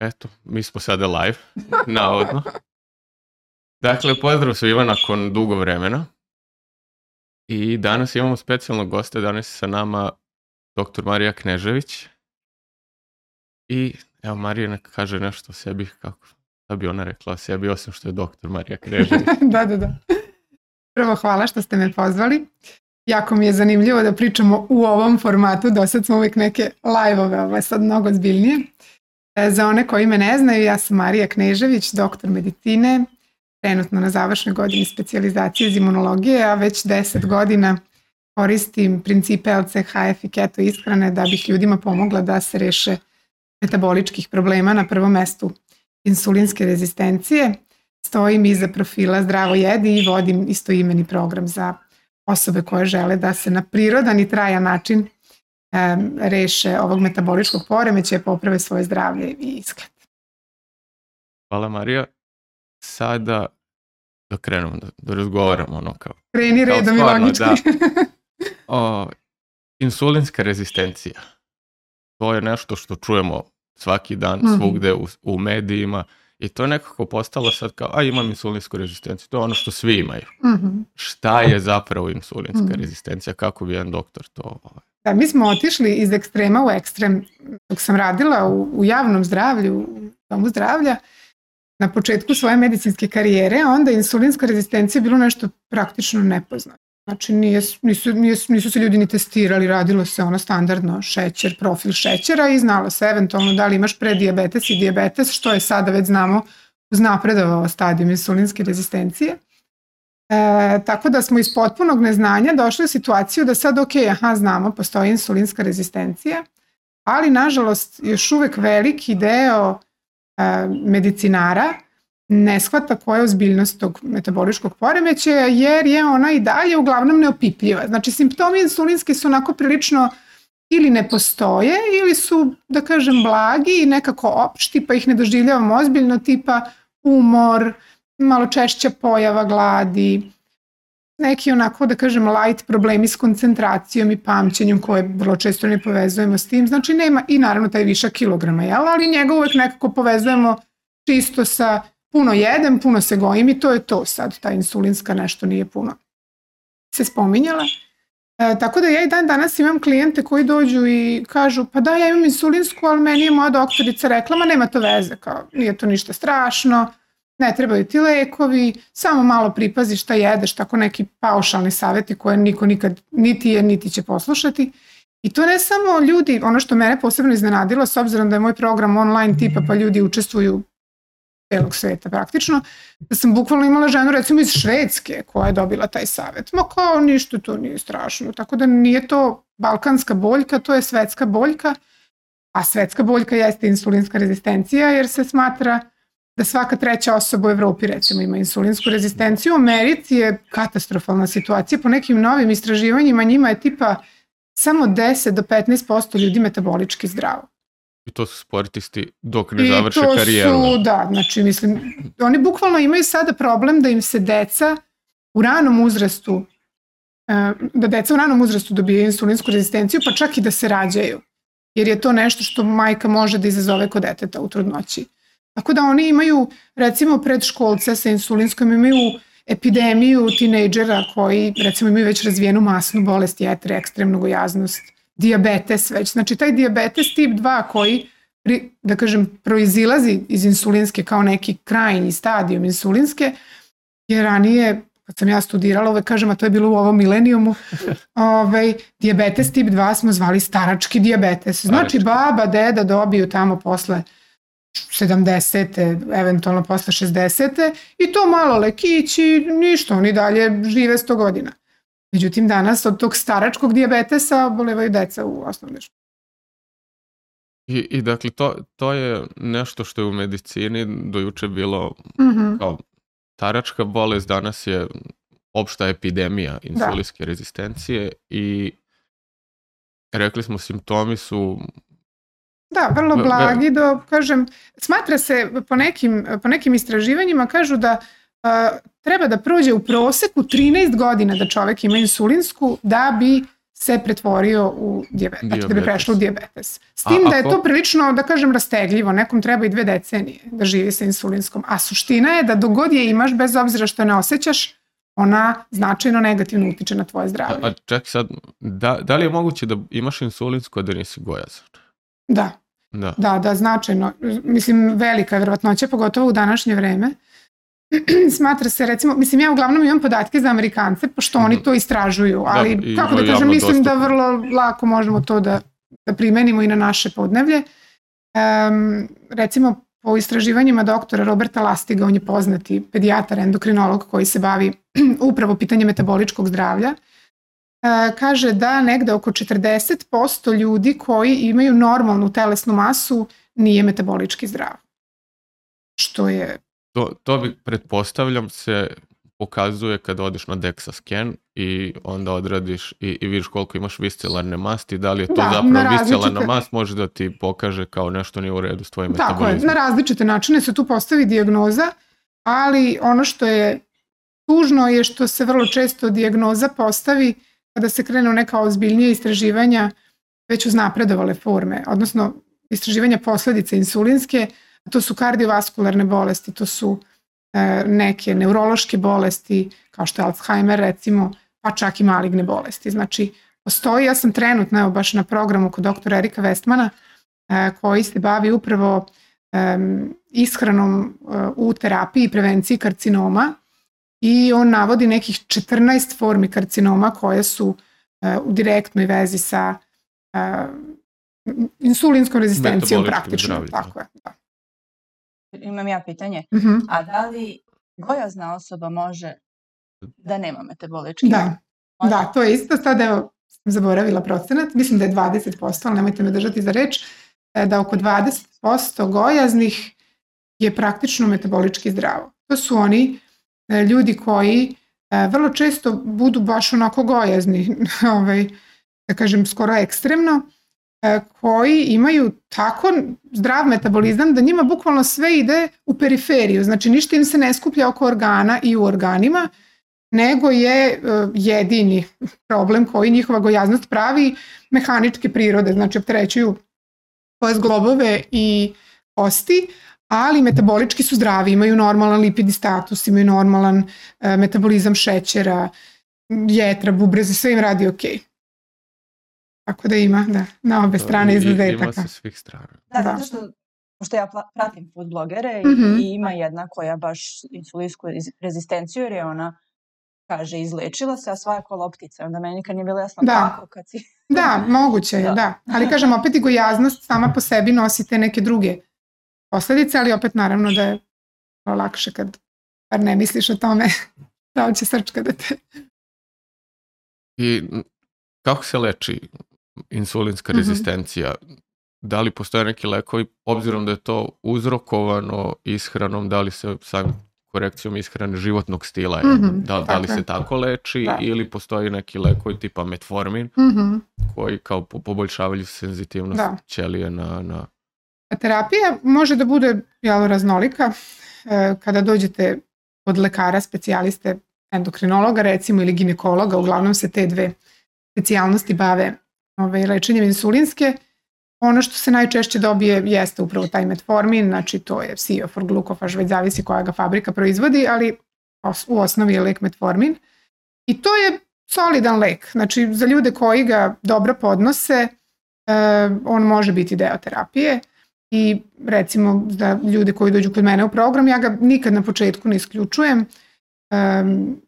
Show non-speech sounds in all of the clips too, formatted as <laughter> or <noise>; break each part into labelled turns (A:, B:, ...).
A: Eto, mi smo sada live, <laughs> navodno. Dakle, pozdrav svima nakon dugo vremena. I danas imamo specijalnog gosta, danas je sa nama dr. Marija Knežević. I evo Marija neka kaže nešto o sebi, kako da bi ona rekla o sebi, osim što je dr. Marija Knežević. <laughs>
B: da, da, da. Prvo hvala što ste me pozvali. Jako mi je zanimljivo da pričamo u ovom formatu, do sad smo uvijek neke live-ove, ovo je sad mnogo zbiljnije. E, za one koji me ne znaju, ja sam Marija Knežević, doktor medicine, trenutno na završnoj godini specializacije iz imunologije, a već 10 godina koristim principe LCHF i keto ishrane da bih ljudima pomogla da se reše metaboličkih problema na prvom mestu insulinske rezistencije. Stojim iza profila Zdravo jedi i vodim istoimeni program za osobe koje žele da se na prirodan i trajan način reše ovog metaboličkog poremeća, poprave svoje zdravlje i izgled.
A: Hvala Marija. Sada da krenemo da, da razgovaramo ono kao...
B: Kreni redom i logički. Da. <laughs>
A: O, insulinska rezistencija. To je nešto što čujemo svaki dan, mm -hmm. svugde u, u medijima i to je nekako postalo sad kao, a imam insulinsku rezistenciju, to je ono što svi imaju. Mm -hmm. Šta je zapravo insulinska mm -hmm. rezistencija, kako bi jedan doktor to ovaj,
B: Da, mi smo otišli iz ekstrema u ekstrem. Dok sam radila u, u javnom zdravlju, u domu zdravlja, na početku svoje medicinske karijere, onda insulinska rezistencija je bilo nešto praktično nepoznato. Znači nije, nisu, nisu, nisu se ljudi ni testirali, radilo se ono standardno šećer, profil šećera i znalo se eventualno da li imaš predijabetes i dijabetes, što je sada već znamo uz napredovao stadijum insulinske rezistencije. E, tako da smo iz potpunog neznanja došli u situaciju da sad, ok, aha, znamo, postoji insulinska rezistencija, ali nažalost još uvek veliki deo e, medicinara ne shvata koja je ozbiljnost tog metaboličkog poremećaja jer je ona i dalje uglavnom neopipljiva. Znači simptomi insulinski su onako prilično ili ne postoje ili su, da kažem, blagi i nekako opšti pa ih ne doživljavamo ozbiljno tipa umor, malo češća pojava gladi, neki onako da kažem light problemi s koncentracijom i pamćenjem koje vrlo često ne povezujemo s tim, znači nema i naravno taj višak kilograma, jel? ali njega uvek nekako povezujemo čisto sa puno jedem, puno se gojim i to je to sad, ta insulinska nešto nije puno se spominjala. E, tako da ja i dan danas imam klijente koji dođu i kažu pa da ja imam insulinsku, ali meni je moja doktorica rekla ma nema to veze, kao nije to ništa strašno, ne trebaju ti lekovi, samo malo pripazi šta jedeš, tako neki paušalni saveti koje niko nikad niti je, niti će poslušati. I to ne samo ljudi, ono što mene posebno iznenadilo, s obzirom da je moj program online tipa pa ljudi učestvuju celog sveta praktično, da sam bukvalno imala ženu recimo iz Švedske koja je dobila taj savet. Ma kao ništa to nije strašno, tako da nije to balkanska boljka, to je svetska boljka, a svetska boljka jeste insulinska rezistencija jer se smatra da svaka treća osoba u Evropi recimo ima insulinsku rezistenciju. U Americi je katastrofalna situacija. Po nekim novim istraživanjima njima je tipa samo 10 do 15% ljudi metabolički zdravo.
A: I to su sportisti dok ne završe karijeru. I to
B: su, da, znači mislim, oni bukvalno imaju sada problem da im se deca u ranom uzrastu, e, da deca u ranom uzrastu dobijaju insulinsku rezistenciju, pa čak i da se rađaju. Jer je to nešto što majka može da izazove kod deteta u trudnoći. Tako da oni imaju, recimo, predškolce sa insulinskom, imaju epidemiju tinejdžera koji, recimo, imaju već razvijenu masnu bolest, jetre, ekstremnu gojaznost, diabetes već. Znači, taj diabetes tip 2 koji, da kažem, proizilazi iz insulinske kao neki krajnji stadijum insulinske, je ranije kad sam ja studirala, ove kažem, a to je bilo u ovom milenijumu, <laughs> ovaj, diabetes tip 2 smo zvali starački diabetes. Znači, baba, deda dobiju tamo posle 70. eventualno posle 60. i to malo lekići, ništa, oni dalje žive 100 godina. Međutim, danas od tog staračkog diabetesa obolevaju deca u osnovnoj školi.
A: I, I dakle, to, to je nešto što je u medicini dojuče bilo mm -hmm. kao staračka bolest, danas je opšta epidemija insulinske da. rezistencije i rekli smo simptomi su
B: Da, vrlo blagi do, kažem, smatra se po nekim, po nekim istraživanjima kažu da a, treba da prođe u proseku 13 godina da čovek ima insulinsku da bi se pretvorio u dijabetes, znači da bi prešlo u dijabetes. S
A: A
B: tim da je
A: ako-
B: to prilično, da kažem, rastegljivo, nekom treba i dve decenije da živi sa insulinskom, a suština je da dogod je imaš, bez obzira što ne osjećaš, ona značajno negativno utiče na tvoje
A: A,
B: zdravlje.
A: a ček sad, da, da li je moguće da imaš insulinsku, a da nisi gojazan?
B: Da,
A: Da.
B: da, da, značajno. Mislim, velika je verovatnoća, pogotovo u današnje vreme. <clears throat> Smatra se, recimo, mislim, ja uglavnom imam podatke za Amerikance, pošto oni
A: Mhm.
B: to istražuju, ali,
A: i
B: kako da kažem, mislim da
A: dostupno.
B: vrlo lako možemo to da, da primenimo i na naše podnevlje. Um, recimo, po istraživanjima doktora Roberta Lastiga, on je poznati pedijatar, endokrinolog koji se bavi <clears throat> upravo pitanjem metaboličkog zdravlja, e, kaže da negde oko 40% ljudi koji imaju normalnu telesnu masu nije metabolički zdrav. Što je,
A: To, to bi, pretpostavljam, se pokazuje kada odeš na DEXA scan i onda odradiš i, i vidiš koliko imaš viscelarne masti, da li je to
B: Da, na
A: zapravo
B: različite-
A: viscelarna mast, može da ti pokaže kao nešto nije u redu s tvojim
B: tako je,
A: metabolizmom.
B: na različite načine se tu postavi dijagnoza, ali ono što je tužno je što se vrlo često dijagnoza postavi kada se krenu neka ozbiljnija istraživanja već uznapredovale forme, odnosno istraživanja posledice insulinske, to su kardiovaskularne bolesti, to su e, neke neurološke bolesti, kao što je Alzheimer recimo, pa čak i maligne bolesti. Znači, postoji, ja sam trenutno evo baš na programu kod doktora Erika Westmana, e, koji se bavi upravo em, ishranom e, u terapiji i prevenciji karcinoma i on navodi nekih 14 formi karcinoma koje su e, u direktnoj vezi sa e, insulinskom rezistencijom praktično.
A: da.
B: Tako je. Da.
C: Imam ja pitanje.
B: Mhm.
C: A da li gojazna osoba može da nema metabolički?
B: Da,
C: Može?
B: da, to je isto. Sad evo, sam zaboravila procenat, mislim da je 20%, ali nemojte me držati za reč, e, da oko 20% gojaznih je praktično metabolički zdravo. To su oni ljudi koji e, vrlo često budu baš onako gojazni, <laughs> ovaj, da kažem skoro ekstremno, e, koji imaju tako zdrav metabolizam da njima bukvalno sve ide u periferiju, znači ništa im se ne skuplja oko organa i u organima, nego je e, jedini problem koji njihova gojaznost pravi mehaničke prirode, znači opterećuju svoje zglobove i kosti, ali metabolički su zdravi, imaju normalan lipidni status, imaju normalan e, metabolizam šećera, jetra, bubreze, sve im radi ok. Tako da ima, da, na obe strane
A: I- i-
B: izuzetaka.
A: Ima sa svih strana.
C: Da,
B: Da.
C: zato što pošto ja pratim food blogere
B: Mhm.
C: i, i ima jedna koja baš insulinsku rez- rezistenciju jer je ona kaže izlečila se, a sva je ko loptica. Onda meni nikad nije bilo jasno
B: Da.
C: kako kad si...
B: Da, moguće je,
C: Da.
B: da. Ali kažem, opet i gojaznost sama po sebi nosi te neke druge posledice, ali opet naravno da je lakše kad bar ne misliš o tome <laughs> da će srčka da te...
A: I kako se leči insulinska
B: Mhm.
A: rezistencija? Da li postoje neki lekovi, obzirom da je to uzrokovano ishranom, da li se sam korekcijom ishrane životnog stila, je,
B: Mhm,
A: da, da
B: tako
A: li se tako leči
B: Da.
A: ili postoji neki lekovi tipa metformin
B: Mhm.
A: koji kao po- poboljšavaju senzitivnost
B: Da.
A: ćelije na, na
B: terapija može da bude jel, raznolika. E, kada dođete od lekara, specijaliste, endokrinologa recimo ili ginekologa, uglavnom se te dve specijalnosti bave ovaj, lečenjem insulinske. Ono što se najčešće dobije jeste upravo taj metformin, znači to je Siofor, glukofaž, već zavisi koja ga fabrika proizvodi, ali u osnovi je lek metformin. I to je solidan lek, znači za ljude koji ga dobro podnose, e, on može biti deo terapije i recimo za ljude koji dođu kod mene u program, ja ga nikad na početku ne isključujem, um,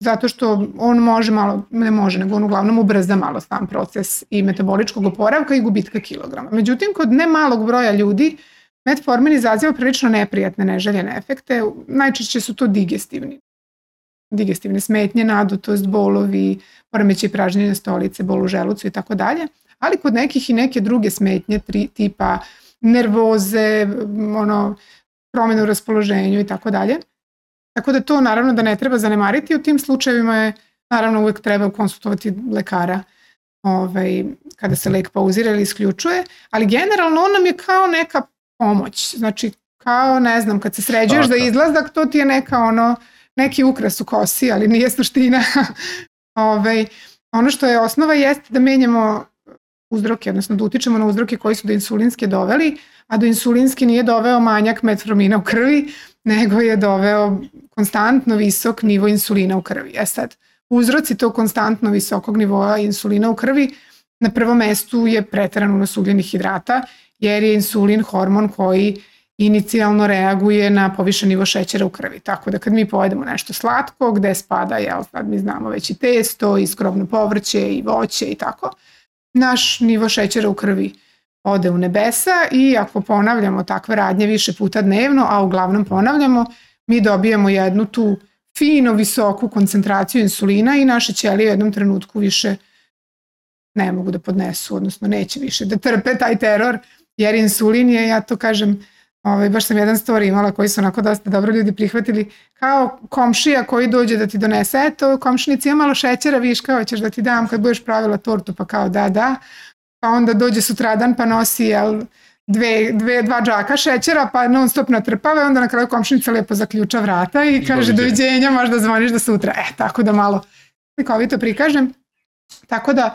B: zato što on može malo, ne može, nego on uglavnom ubrza malo sam proces i metaboličkog oporavka i gubitka kilograma. Međutim, kod ne malog broja ljudi metformin izaziva prilično neprijatne neželjene efekte, najčešće su to digestivni digestivne smetnje, nadutost, bolovi, poremećaj pražnjenja stolice, bol u želucu i tako dalje, ali kod nekih i neke druge smetnje tri, tipa nervoze, ono, promjene u raspoloženju i tako dalje. Tako da to naravno da ne treba zanemariti, u tim slučajevima je naravno uvek treba konsultovati lekara ovaj, kada se lek pauzira ili isključuje, ali generalno on nam je kao neka pomoć, znači kao ne znam kad se sređuješ za
A: Tako.
B: izlazak to ti je neka ono neki ukras u kosi, ali nije suština. <laughs> ovaj, ono što je osnova jeste da menjamo uzroke, odnosno da utičemo na uzroke koji su do insulinske doveli, a do insulinske nije doveo manjak metformina u krvi, nego je doveo konstantno visok nivo insulina u krvi. E sad, uzroci tog konstantno visokog nivoa insulina u krvi na prvom mestu je pretaran unos ugljenih hidrata, jer je insulin hormon koji inicijalno reaguje na povišen nivo šećera u krvi. Tako da kad mi pojedemo nešto slatko, gde spada, jel, sad mi znamo već i testo, i skrobno povrće, i voće i tako, naš nivo šećera u krvi ode u nebesa i ako ponavljamo takve radnje više puta dnevno, a uglavnom ponavljamo, mi dobijemo jednu tu fino visoku koncentraciju insulina i naše ćelije u jednom trenutku više ne mogu da podnesu, odnosno neće više da trpe taj teror, jer insulin je, ja to kažem, ovaj, baš sam jedan story imala koji su onako dosta dobro ljudi prihvatili, kao komšija koji dođe da ti donese, eto, komšinici ima malo šećera, viš kao hoćeš da ti dam kad budeš pravila tortu, pa kao da, da, pa onda dođe sutradan pa nosi, jel, dve, dve, dva džaka šećera, pa non stop natrpava i onda na kraju komšinica lepo zaključa vrata i kaže doviđenja, možda zvoniš da sutra. E, tako da malo slikovito prikažem. Tako da,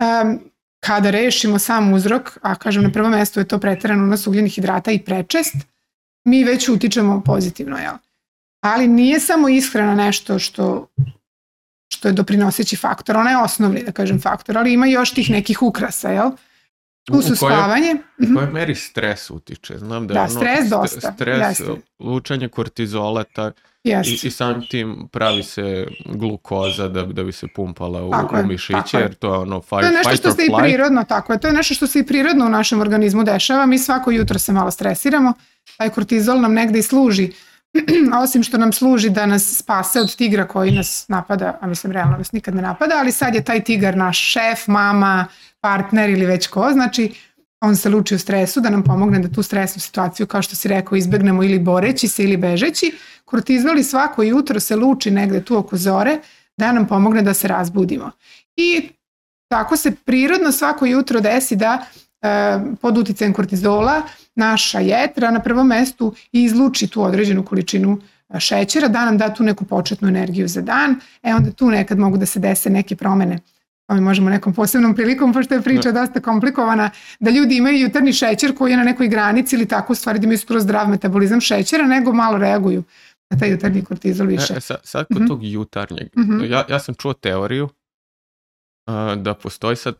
B: um, kada rešimo sam uzrok, a kažem na prvom mestu je to preteran unos ugljenih hidrata i prečest, mi već utičemo pozitivno, jel? Ali nije samo ishrana nešto što što je doprinoseći faktor, ona je osnovni, da kažem, faktor, ali ima još tih nekih ukrasa, jel? Tu su u kojoj, spavanje.
A: U kojoj mhm. meri stres utiče? Znam da,
B: da ono, stres dosta.
A: Stres, jeste. lučanje kortizola, ta, i, i samim tim pravi se glukoza da, da bi se pumpala u, tako u mišiće, jer to je ono fight,
B: To je nešto
A: što
B: se i prirodno, tako je, to je nešto što se i prirodno u našem organizmu dešava, mi svako jutro se malo stresiramo, taj kortizol nam negde i služi <clears throat> osim što nam služi da nas spase od tigra koji nas napada, a mislim realno nas nikad ne napada, ali sad je taj tigar naš šef, mama, partner ili već ko, znači on se luči u stresu da nam pomogne da tu stresnu situaciju, kao što si rekao, izbegnemo ili boreći se ili bežeći. Kortizol svako jutro se luči negde tu oko zore da nam pomogne da se razbudimo. I tako se prirodno svako jutro desi da e, pod uticajem kortizola naša jetra na prvom mestu izluči tu određenu količinu e, šećera, da nam da tu neku početnu energiju za dan, e onda tu nekad mogu da se dese neke promene mi možemo nekom posebnom prilikom, pošto je priča da. dosta komplikovana, da ljudi imaju jutarnji šećer koji je na nekoj granici ili tako u stvari da imaju skoro zdrav metabolizam šećera, nego malo reaguju na taj jutarnji kortizol više.
A: E, sad, sad kod mm -hmm. tog jutarnjeg, mm -hmm. ja, ja sam čuo teoriju uh, da postoji sad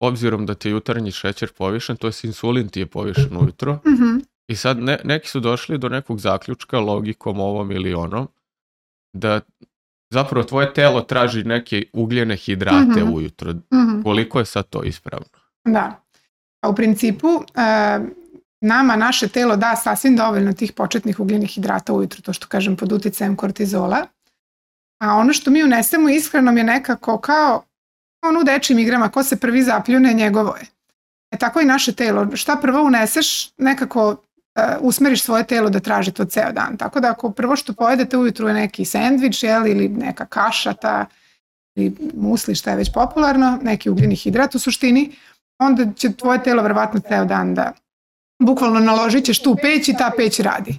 A: obzirom da ti je jutarnji šećer povišen, to je insulin ti je povišen ujutro. Mm -hmm. I sad ne, neki su došli do nekog zaključka logikom ovom ili onom, da zapravo tvoje telo traži neke ugljene hidrate mm -hmm. ujutro. Mm -hmm. Koliko je sad to ispravno?
B: Da. A u principu e, nama naše telo da sasvim dovoljno tih početnih ugljenih hidrata ujutro, to što kažem pod uticajem kortizola. A ono što mi unesemo ishranom je nekako kao ono u dečim igrama, ko se prvi zapljune, njegovo je. E tako i naše telo. Šta prvo uneseš, nekako usmeriš svoje telo da traži to ceo dan. Tako da ako prvo što pojedete ujutru je neki sendvič jel, ili neka kaša, ta, ili musli šta je već popularno, neki ugljeni hidrat u suštini, onda će tvoje telo verovatno ceo dan da bukvalno naložit ćeš tu peć i ta peć radi.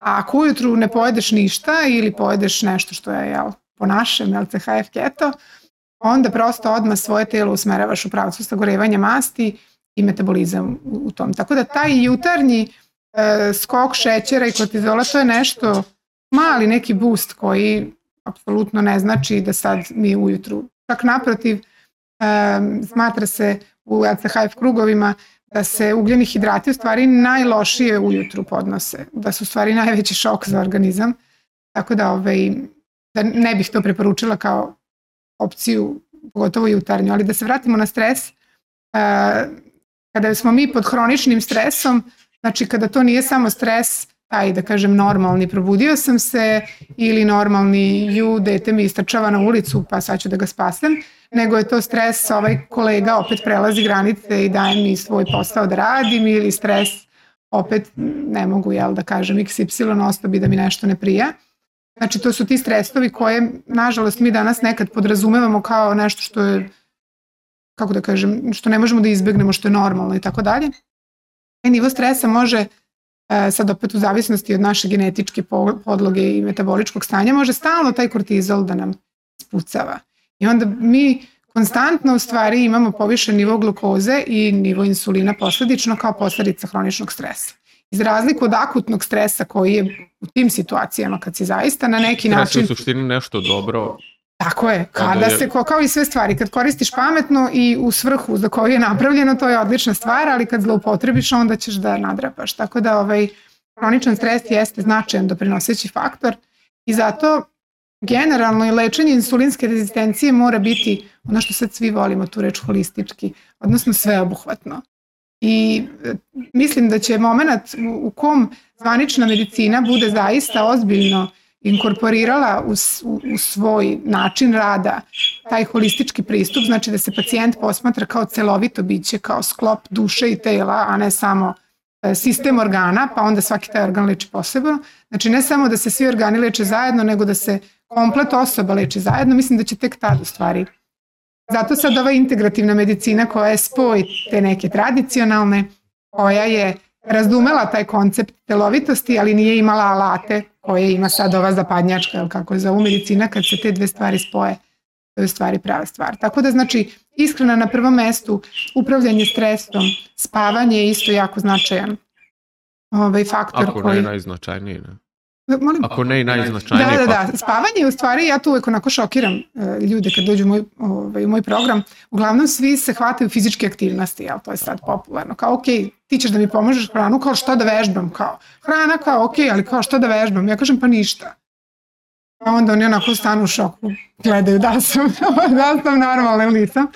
B: A ako ujutru ne pojedeš ništa ili pojedeš nešto što je jel, po našem LCHF keto, onda prosto odmah svoje telo usmeravaš u pravcu sagorevanja masti i metabolizam u tom. Tako da taj jutarnji e, skok šećera i kortizola to je nešto mali neki boost koji apsolutno ne znači da sad mi ujutru. Čak naprotiv, e, smatra se u LCHF krugovima da se ugljeni hidrati u stvari najlošije ujutru podnose, da su u stvari najveći šok za organizam. Tako da, ovaj, da ne bih to preporučila kao opciju, pogotovo jutarnju, ali da se vratimo na stres, kada smo mi pod hroničnim stresom, znači kada to nije samo stres, taj da kažem normalni, probudio sam se ili normalni ju, dete mi istrčava na ulicu pa sad ću da ga spasem, nego je to stres, ovaj kolega opet prelazi granice i daje mi svoj posao da radim ili stres opet ne mogu jel da kažem XY ostabi da mi nešto ne prija. Znači to su ti stresovi koje nažalost mi danas nekad podrazumevamo kao nešto što je kako da kažem, što ne možemo da izbegnemo, što je normalno i tako dalje. E, nivo stresa može e, sad opet u zavisnosti od naše genetičke podloge i metaboličkog stanja, može stalno taj kortizol da nam spucava. I onda mi konstantno u stvari imamo povišen nivo glukoze i nivo insulina posledično kao posledica hroničnog stresa. Iz razliku od akutnog stresa koji je u tim situacijama kad si zaista na neki
A: Stres je
B: način
A: u suštini nešto dobro.
B: Tako je,
A: Kada je-
B: se, kao i sve stvari, kad koristiš pametno i u svrhu za koju je napravljeno, to je odlična stvar, ali kad zloupotrebiš, onda ćeš da nadrapaš. Tako da ovaj, hroničan stres jeste značajan doprinoseći faktor i zato generalno i lečenje insulinske rezistencije mora biti ono što sad svi volimo, tu reč holistički, odnosno sveobuhvatno. I e, mislim da će moment u, u kom zvanična medicina bude zaista ozbiljno inkorporirala u, u, u svoj način rada taj holistički pristup, znači da se pacijent posmatra kao celovito biće, kao sklop duše i tela, a ne samo e, sistem organa, pa onda svaki taj organ leči posebno. Znači ne samo da se svi organi leče zajedno, nego da se komplet osoba leči zajedno, mislim da će tek tad u stvari. Zato sad ova integrativna medicina koja je spoj te neke tradicionalne, koja je razumela taj koncept telovitosti, ali nije imala alate koje ima sad ova zapadnjačka, ili kako je zovu medicina, kad se te dve stvari spoje, to je stvari prava stvar. Tako da znači ishrana na prvom mestu, upravljanje stresom, spavanje je isto jako značajan ovaj faktor
A: Ako
B: koji...
A: ne najznačajniji. Ne?
B: Molim?
A: Ako ne i najznačajniji.
B: Da, da, da. Spavanje je u stvari, ja tu uvek onako šokiram e, ljude kad dođu u moj, ovaj, u moj program. Uglavnom svi se hvataju fizičke aktivnosti, jel, to je sad popularno. Kao, ok, ti ćeš da mi pomožeš hranu, kao što da vežbam, kao hrana, kao ok, ali kao što da vežbam. Ja kažem, pa ništa. A onda oni onako stanu u šoku, gledaju da sam, <laughs> da sam normalna ili nisam.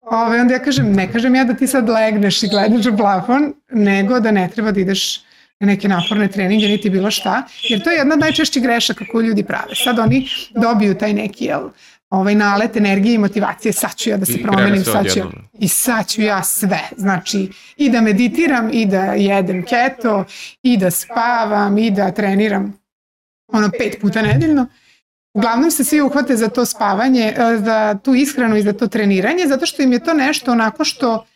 B: Ove, onda ja kažem, ne kažem ja da ti sad legneš i gledaš u plafon, nego da ne treba da ideš neke naporne treninge, niti bilo šta, jer to je jedna od najčešćih grešaka koju ljudi prave. Sad oni dobiju taj neki, jel, ovaj nalet energije i motivacije, sad ću ja da se
A: I
B: promenim, sad ću ja,
A: odjednom.
B: i sad ću ja sve, znači i da meditiram, i da jedem keto, i da spavam, i da treniram ono pet puta nedeljno. Uglavnom se svi uhvate za to spavanje, e, za tu ishranu i za to treniranje, zato što im je to nešto onako što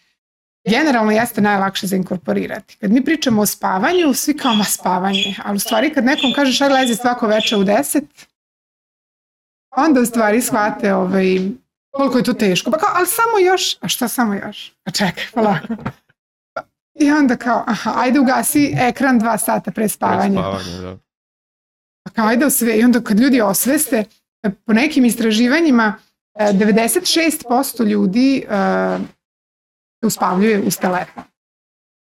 B: generalno jeste najlakše za inkorporirati. Kad mi pričamo o spavanju, svi kao ma spavanje, ali u stvari kad nekom kažeš aj lezi svako veče u 10, onda u stvari shvate ovaj, koliko je to teško. Pa kao, ali samo još, a šta samo još? Pa čekaj, polako. I onda kao, aha, ajde ugasi ekran dva sata pre spavanja.
A: Spavanje, da.
B: Pa kao ajde sve. I onda kad ljudi osveste, po nekim istraživanjima, e, 96% ljudi e, se uspavljuje uz telefon.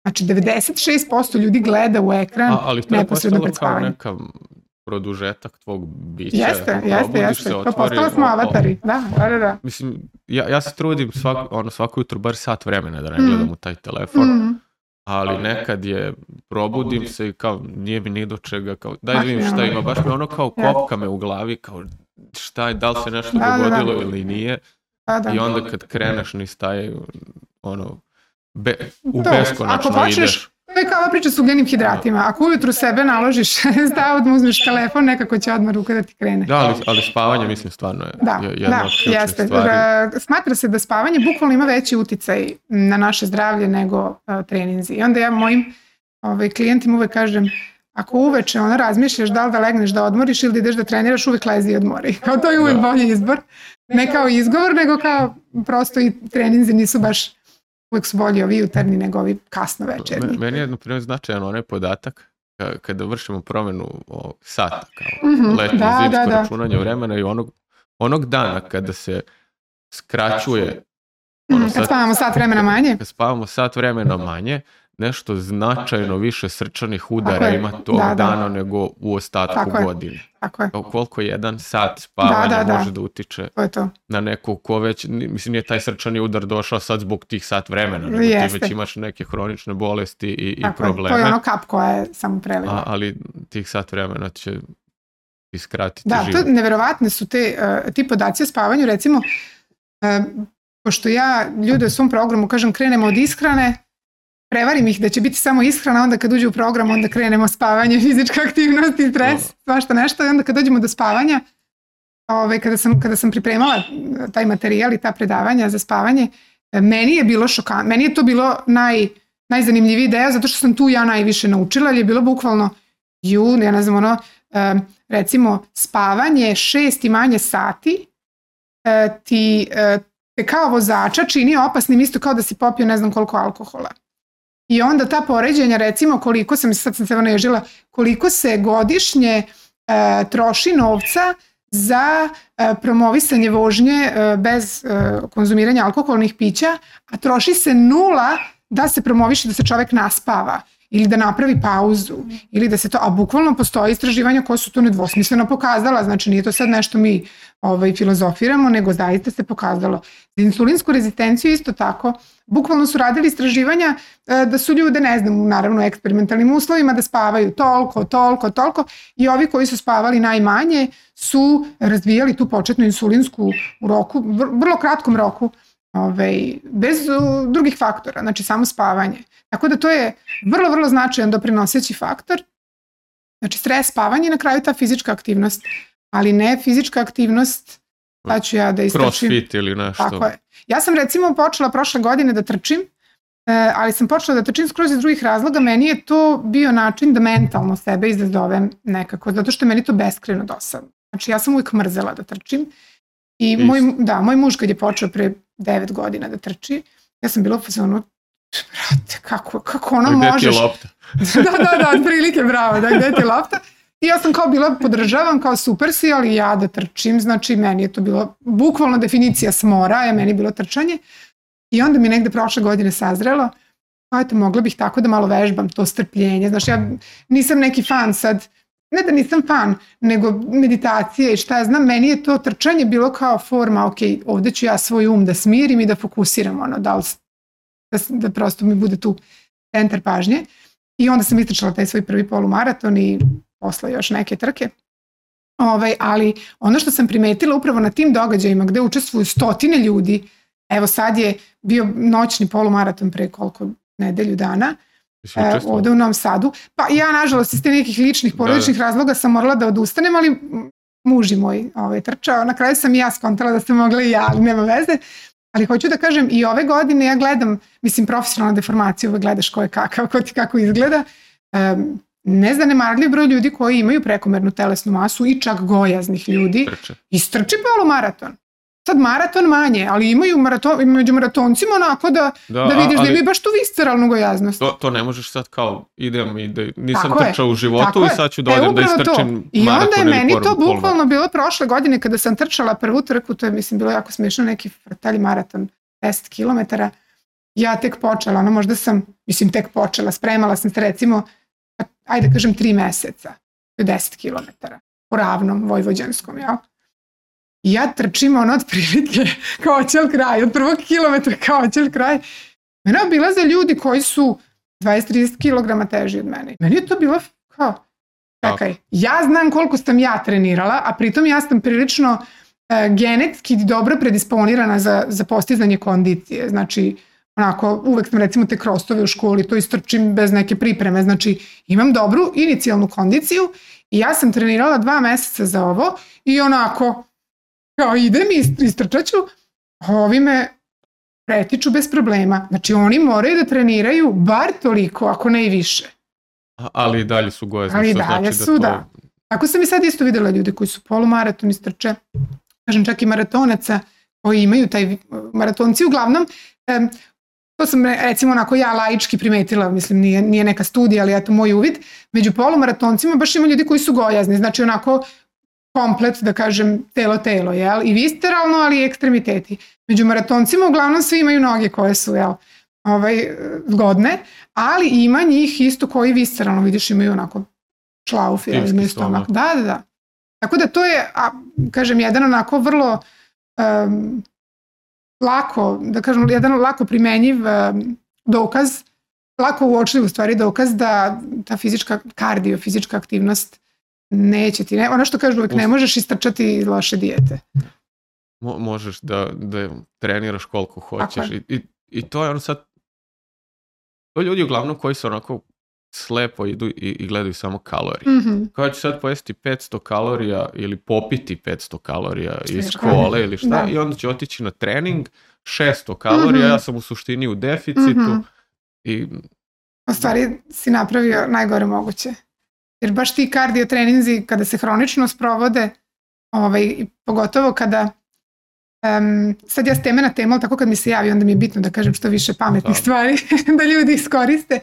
B: Znači 96% ljudi gleda u ekran
A: A, ali to je
B: neposredno
A: postalo
B: pred
A: kao
B: spavanje.
A: neka produžetak tvog bića.
B: Jeste, jeste,
A: Probudiš
B: jeste.
A: se,
B: To
A: otvori,
B: postala smo
A: o- o-
B: avatari. Da, da, da. da.
A: Mislim, ja, ja se trudim svak, ono, svako jutro bar sat vremena da ne gledam u taj telefon,
B: Mm.
A: ali nekad je, probudim se i kao, nije mi ni do čega, kao, daj da vidim šta ima, baš mi ono kao kopka me u glavi, kao, šta je, da li se nešto
B: Da, da, da.
A: dogodilo ili nije,
B: Da, da.
A: i onda kad kreneš niz taj, ono, be, u
B: To,
A: beskonačno
B: ako počneš-
A: ideš.
B: To je kao ova priča s ugljenim hidratima. Ako ujutru sebe naložiš, stav <laughs> da uzmeš telefon, nekako će odmah ruka da ti krene.
A: Da, ali, ali spavanje, mislim, stvarno je
B: Da,
A: je jedna
B: da,
A: od
B: jeste.
A: stvari.
B: Da, smatra se da spavanje bukvalno ima veći uticaj na naše zdravlje nego uh, treninzi. I onda ja mojim ovaj, klijentima uvek kažem, ako uveče ono razmišljaš da li da legneš da odmoriš ili da ideš da treniraš, uvek lezi i odmori. <laughs> Kao to je uvek
A: Da.
B: bolji izbor. Ne kao izgovor, nego kao prosto i treninzi nisu baš uvek su bolji ovi jutarnji nego ovi kasno večernji.
A: Me- Meni je, na primjer, značajan onaj podatak ka- kada vršimo promenu o, sata, kao
B: Mhm,
A: letnje,
B: da,
A: zimsko
B: da, da.
A: računanje vremena i onog, onog dana kada se skraćuje, ono,
B: Mhm, Kad spavamo sat vremena manje,
A: kad spavamo sat vremena manje, nešto značajno više srčanih udara
B: je.
A: ima tog
B: Da, da.
A: dana nego u ostatku
B: Tako je.
A: godine.
B: tako je,
A: koliko jedan sat spavanja
B: Da, da, da.
A: može da utiče
B: to je to.
A: na neku ko već, mislim nije taj srčani udar došao sad zbog tih sat vremena, nego ti
B: Jeste.
A: već imaš neke hronične bolesti i, i
B: Tako je.
A: probleme.
B: To je ono kap koja je samo prelila.
A: A, ali tih sat vremena će iskratiti
B: Da, to,
A: život.
B: neverovatne su te, uh, ti podaci o spavanju, recimo, uh, pošto ja ljude u svom programu kažem krenemo od ishrane, prevarim ih da će biti samo ishrana, onda kad uđu u program onda krenemo spavanje, <laughs> fizička aktivnost i stres, svašta nešto i onda kad dođemo do spavanja, ovaj, kada, sam, kada sam pripremala uh, taj materijal i ta predavanja za spavanje, e, meni je bilo šokantno, meni je to bilo naj, najzanimljiviji deo zato što sam tu ja najviše naučila, jer je bilo bukvalno ju, ja ne znam, ono, um, recimo spavanje šest i manje sati e, ti e, te kao vozača čini opasnim isto kao da si popio ne znam koliko alkohola. I onda ta poređenja, recimo koliko sam, sad sam se naježila, koliko se godišnje e, troši novca za e, promovisanje vožnje e, bez e, konzumiranja alkoholnih pića, a troši se nula da se promoviše da se čovek naspava ili da napravi pauzu. Ili da se to, a bukvalno postoje istraživanja koja su to nedvosmisleno pokazala, znači nije to sad nešto mi ovaj, filozofiramo, nego zaista se pokazalo. Za insulinsku rezistenciju isto tako, bukvalno su radili istraživanja e, da su ljude, ne znam, naravno eksperimentalnim uslovima, da spavaju toliko, toliko, toliko. I ovi koji su spavali najmanje su razvijali tu početnu insulinsku u roku, vrlo kratkom roku, ovaj, bez drugih faktora, znači samo spavanje. Tako da to je vrlo, vrlo značajan doprinoseći faktor. Znači stres, spavanje i na kraju ta fizička aktivnost, ali ne fizička aktivnost pa ću ja da istrčim.
A: Crossfit ili nešto.
B: Tako je. Ja sam recimo počela prošle godine da trčim, e, ali sam počela da trčim skroz iz drugih razloga. Meni je to bio način da mentalno sebe izazovem nekako, zato što je meni to beskreno dosadno. Znači ja sam uvijek mrzela da trčim i moj, da, moj muž kad je počeo pre 9 godina da trči, ja sam bila u fazonu, brate, kako, kako ono
A: gde
B: možeš...
A: Gde ti je lopta? <laughs>
B: da, da, da, prilike, bravo, da, gde ti je lopta? I ja sam kao bila, podržavam kao super si, ali ja da trčim, znači meni je to bilo bukvalno definicija smora, je meni bilo trčanje. I onda mi negde prošle godine sazrelo, pa eto, mogla bih tako da malo vežbam to strpljenje. Znaš, ja nisam neki fan sad, ne da nisam fan, nego meditacije i šta ja znam, meni je to trčanje bilo kao forma, ok, ovde ću ja svoj um da smirim i da fokusiram, ono, da, li, da, da prosto mi bude tu centar pažnje. I onda sam istračala taj svoj prvi polumaraton i posle još neke trke. Ovaj, ali ono što sam primetila upravo na tim događajima gde učestvuju stotine ljudi, evo sad je bio noćni polumaraton pre koliko nedelju dana, e, ovde u Novom Sadu. Pa ja, nažalost, iz te nekih ličnih, porodičnih da, da. razloga sam morala da odustanem, ali muži moj ovaj, trčao. Na kraju sam i ja skontala da sam mogla i ja, ali nema veze. Ali hoću da kažem, i ove godine ja gledam, mislim, profesionalna deformacija, uvek gledaš ko je kakav, ko ti kako izgleda. Um, nezanemarljiv broj ljudi koji imaju prekomernu telesnu masu i čak gojaznih ljudi Trče. istrči polumaraton. Sad maraton manje, ali imaju maraton, među maratoncima onako da, da, da vidiš da imaju baš tu visceralnu gojaznost.
A: To, to ne možeš sad kao idem i da nisam tako trčao je, u životu i sad ću da e, odem da istrčim to.
B: I onda je meni to bukvalno bilo prošle godine kada sam trčala prvu trku, to je mislim bilo jako smiješno, neki frtalji maraton 10 km. Ja tek počela, ono možda sam, mislim tek počela, spremala sam se recimo ajde da kažem, tri meseca, 10 km, po ravnom vojvođanskom, jel? I ja trčim ono otprilike <laughs> kao oćel kraj, od prvog kilometra kao oćel kraj. Mene obilaze ljudi koji su 20-30 kg teži od mene. Meni je to bilo kao, čekaj, ja znam koliko sam ja trenirala, a pritom ja sam prilično uh, genetski dobro predisponirana za, za postizanje kondicije. Znači, onako, uvek sam recimo te krostove u školi, to istrčim bez neke pripreme, znači imam dobru inicijalnu kondiciju i ja sam trenirala dva meseca za ovo i onako, kao idem i istrčaću, ovi me pretiču bez problema. Znači oni moraju da treniraju bar toliko, ako ne i više.
A: Ali i dalje su gojezni.
B: Ali i dalje znači su, da. To... Tako sam i sad isto videla ljude koji su polumaraton istrče, kažem čak i maratonaca koji imaju taj maratonci uglavnom To sam recimo onako ja laički primetila, mislim nije, nije neka studija, ali eto moj uvid. Među polumaratoncima baš ima ljudi koji su gojazni, znači onako komplet, da kažem, telo-telo, jel? I visceralno, ali i ekstremiteti. Među maratoncima uglavnom svi imaju noge koje su, jel? Ovaj, zgodne, ali ima njih isto koji visceralno, vidiš, imaju onako šlauf, jel? Imaju stomak. Da, da, da. Tako da to je, a, kažem, jedan onako vrlo um, lako, da kažem, jedan lako primenjiv dokaz, lako uočljiv u stvari dokaz da ta fizička, kardio, fizička aktivnost neće ti, ne, ono što kažu uvijek, ne možeš istrčati loše dijete.
A: Mo, možeš da, da treniraš koliko hoćeš i, i, i to je ono sad, to ljudi uglavnom koji su onako slepo idu i, i gledaju samo kalorije. Mm -hmm. Kao ću sad pojesti 500 kalorija ili popiti 500 kalorija iz kole ili šta da. i onda će otići na trening 600 kalorija, mm -hmm. ja sam u suštini u deficitu mm -hmm. i...
B: U stvari si napravio najgore moguće. Jer baš ti kardio treninzi kada se hronično sprovode, ovaj, pogotovo kada Um, sad ja s teme na temu, ali tako kad mi se javi, onda mi je bitno da kažem što više pametnih
A: Da.
B: stvari, <laughs> da ljudi iskoriste.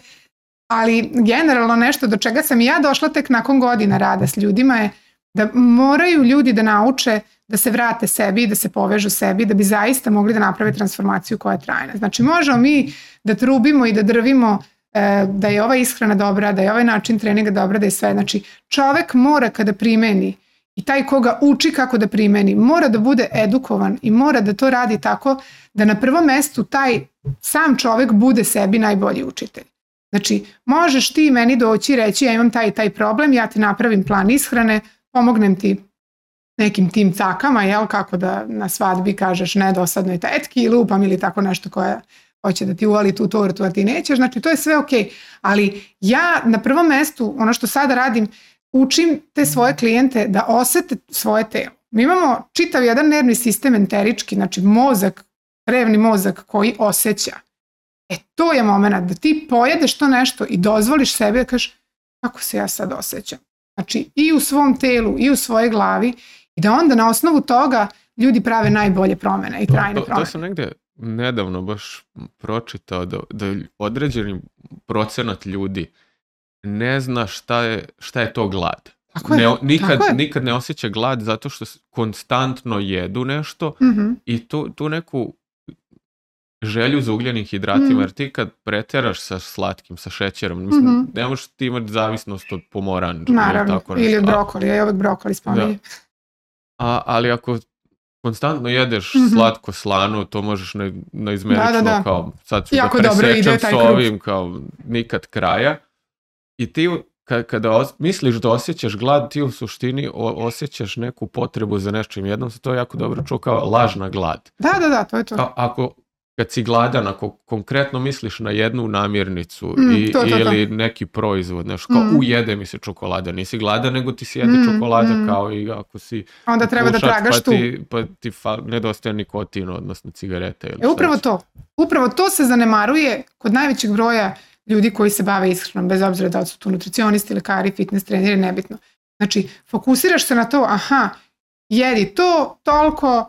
B: Ali generalno nešto do čega sam i ja došla tek nakon godina rada s ljudima je da moraju ljudi da nauče da se vrate sebi i da se povežu sebi da bi zaista mogli da naprave transformaciju koja je trajna. Znači možemo mi da trubimo i da drvimo da je ova ishrana dobra, da je ovaj način treninga dobra, da je sve. Znači čovek mora kada primeni i taj koga uči kako da primeni mora da bude edukovan i mora da to radi tako da na prvom mestu taj sam čovek bude sebi najbolji učitelj. Znači, možeš ti meni doći i reći ja imam taj taj problem, ja ti napravim plan ishrane, pomognem ti nekim tim cakama, jel, kako da na svadbi kažeš nedosadnoj tetki, lupam ili tako nešto koja hoće da ti uvali tu tortu, a ti nećeš, znači to je sve ok, ali ja na prvom mestu, ono što sada radim, učim te svoje klijente da osete svoje telo. Mi imamo čitav jedan nervni sistem enterički, znači mozak, krevni mozak koji osjeća. E to je moment da ti pojedeš to nešto i dozvoliš sebi da kažeš kako se ja sad osjećam. Znači i u svom telu i u svojoj glavi i da onda na osnovu toga ljudi prave najbolje promene i trajne
A: to, to
B: promene.
A: sam negde nedavno baš pročitao da, da određeni procenat ljudi ne zna šta je, šta je to glad.
B: Tako je,
A: Ne, nikad,
B: tako je.
A: nikad ne osjeća glad zato što konstantno jedu nešto
B: Mhm.
A: i tu, tu neku želju za ugljenim hidratima,
B: Mm.
A: jer ti kad preteraš sa slatkim, sa šećerom, mislim,
B: Mhm.
A: ne možeš ti imati zavisnost od pomoranđa
B: Naravno,
A: ili tako
B: ili od brokolija, ja uvek brokoli spominjem.
A: A, ali ako konstantno jedeš
B: Mhm.
A: slatko slano, to možeš na, na izmerično
B: Da, da, da.
A: kao sad ću
B: Jako
A: da
B: dobro ide
A: presečem s
B: krug.
A: ovim kao nikad kraja. I ti ka- kada os- misliš da osjećaš glad, ti u suštini o- osjećaš neku potrebu za nečim. Jednom se to jako dobro čuo kao lažna glad.
B: Da, da, da, to je to.
A: Kao ako kad si gladan, ako konkretno misliš na jednu namirnicu
B: Mm,
A: i,
B: to, to, to.
A: ili neki proizvod, nešto kao
B: Mm.
A: ujede mi se čokolada, nisi gladan, nego ti se jede
B: Mm,
A: čokolada
B: mm.
A: kao i ako si
B: Onda treba da
A: pušač,
B: tragaš
A: pa
B: tu.
A: Ti, pa ti fa, nedostaje nikotin, odnosno cigareta ili
B: E, upravo to. Upravo to se zanemaruje kod najvećeg broja ljudi koji se bave ishranom, bez obzira da li su tu nutricionisti, lekari, fitness treneri, nebitno. Znači, fokusiraš se na to, aha, jedi to, toliko,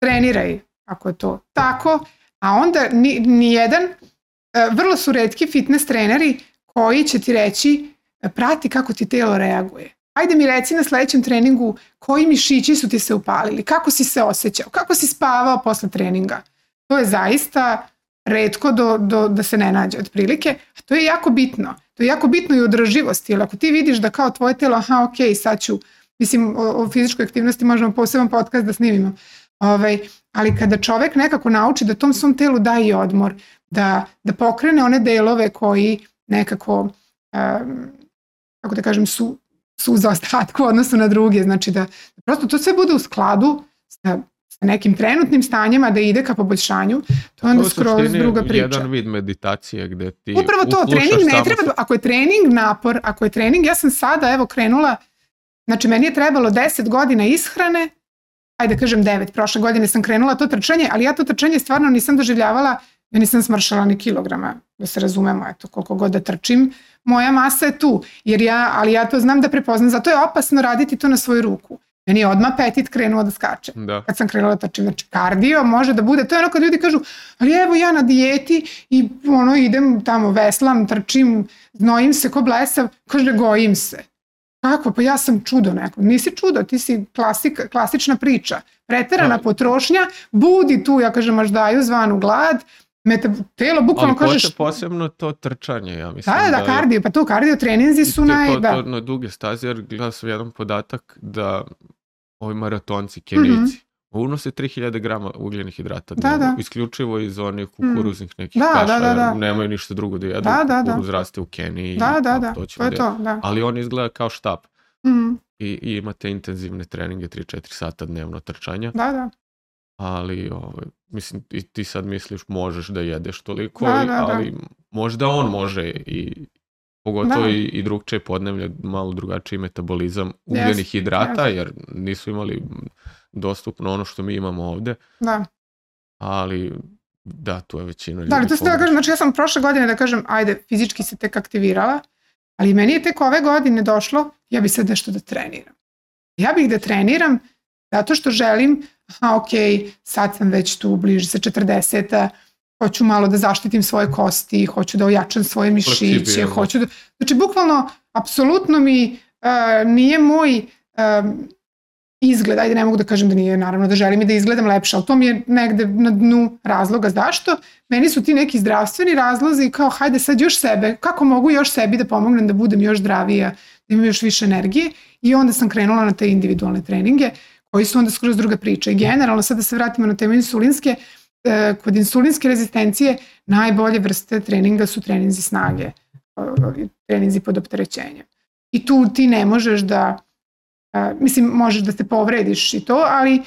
B: treniraj, ako je to tako, a onda ni, ni jedan, e, vrlo su redki fitness treneri koji će ti reći, e, prati kako ti telo reaguje. Ajde mi reci na sledećem treningu koji mišići su ti se upalili, kako si se osjećao, kako si spavao posle treninga. To je zaista redko do, do, da se ne nađe otprilike, a to je jako bitno. To je jako bitno i održivosti, jer ako ti vidiš da kao tvoje telo, aha, ok, sad ću, mislim, o, o fizičkoj aktivnosti možemo poseban podcast da snimimo, ovaj, ali kada čovek nekako nauči da tom svom telu da i odmor, da, da pokrene one delove koji nekako, um, kako da kažem, su, su za ostatku odnosu na druge, znači da prosto to sve bude u skladu sa, sa nekim trenutnim stanjima da ide ka poboljšanju, to je onda
A: To
B: skroz druga priča.
A: jedan vid meditacije gde ti
B: Upravo to, trening ne treba,
A: se-
B: da- ako je trening napor, ako je trening, ja sam sada evo krenula, znači meni je trebalo 10 godina ishrane, ajde kažem 9, prošle godine sam krenula to trčanje, ali ja to trčanje stvarno nisam doživljavala, ja nisam smršala ni kilograma, da se razumemo, eto, koliko god da trčim, moja masa je tu, jer ja, ali ja to znam da prepoznam, zato je opasno raditi to na svoju ruku. Meni je odmah petit krenuo da skače
A: Da.
B: kad sam krenula da trčim. Znači, kardio može da bude, to je ono kad ljudi kažu, ali evo ja na dijeti i ono idem tamo, veslam, trčim, znojim se ko blesav, kaže gojim se. Kako? Pa ja sam čudo neko. Nisi čudo, ti si klasik, klasična priča. Preterana
A: Da.
B: potrošnja, budi tu, ja kažem, daju zvanu glad, meta, telo bukvalno
A: Ali
B: kažeš,
A: pose- posebno to trčanje, ja mislim.
B: da, da, da,
A: je-
B: kardio, pa to kardio treninzi su naj,
A: to,
B: da.
A: to na duge staze, jer gledao sam jedan podatak da ovi maratonci, kenijci, unose 3000 grama ugljenih hidrata.
B: Da, da.
A: isključivo iz onih kukuruznih nekih
B: Da,
A: kaša,
B: da, da, da.
A: nemaju ništa drugo da jedu,
B: Da, da, da.
A: kukuruz raste u Keniji.
B: Da, da, da,
A: to,
B: to je
A: da jedemo.
B: to, da.
A: Ali on izgleda kao štap
B: Mhm,
A: i, i imate intenzivne treninge 3-4 sata dnevno trčanja,
B: Da, da.
A: ali ovaj, mislim i ti sad misliš možeš da jedeš toliko,
B: Da, da, da.
A: ali možda on može i pogotovo
B: Da.
A: i, i drugčije podnevlje, malo drugačiji metabolizam ugljenih
B: Jest,
A: hidrata,
B: jest.
A: jer nisu imali dostupno ono što mi imamo ovde,
B: da.
A: ali da, tu je većina ljudi.
B: Da, ali to se da kažem, znači ja sam prošle godine da kažem, ajde, fizički se tek aktivirala, ali meni je tek ove godine došlo, ja bi sad nešto da treniram. Ja bih da treniram zato što želim, aha, ok, sad sam već tu, bliži se 40 hoću malo da zaštitim svoje kosti, hoću da ojačam svoje mišiće, hoću da... Znači, bukvalno, apsolutno mi uh, nije moj um, izgled, ajde ne mogu da kažem da nije, naravno da želim i da izgledam lepše, ali to mi je negde na dnu razloga. Zašto? Meni su ti neki zdravstveni razlozi kao hajde sad još sebe, kako mogu još sebi da pomognem da budem još zdravija, da imam još više energije i onda sam krenula na te individualne treninge koji su onda skroz druga priča. I generalno sad da se vratimo na temu insulinske, e, kod insulinske rezistencije najbolje vrste treninga su treninzi snage, e, treninzi pod opterećenjem. I tu ti ne možeš da Uh, mislim, možeš da se povrediš i to, ali uh,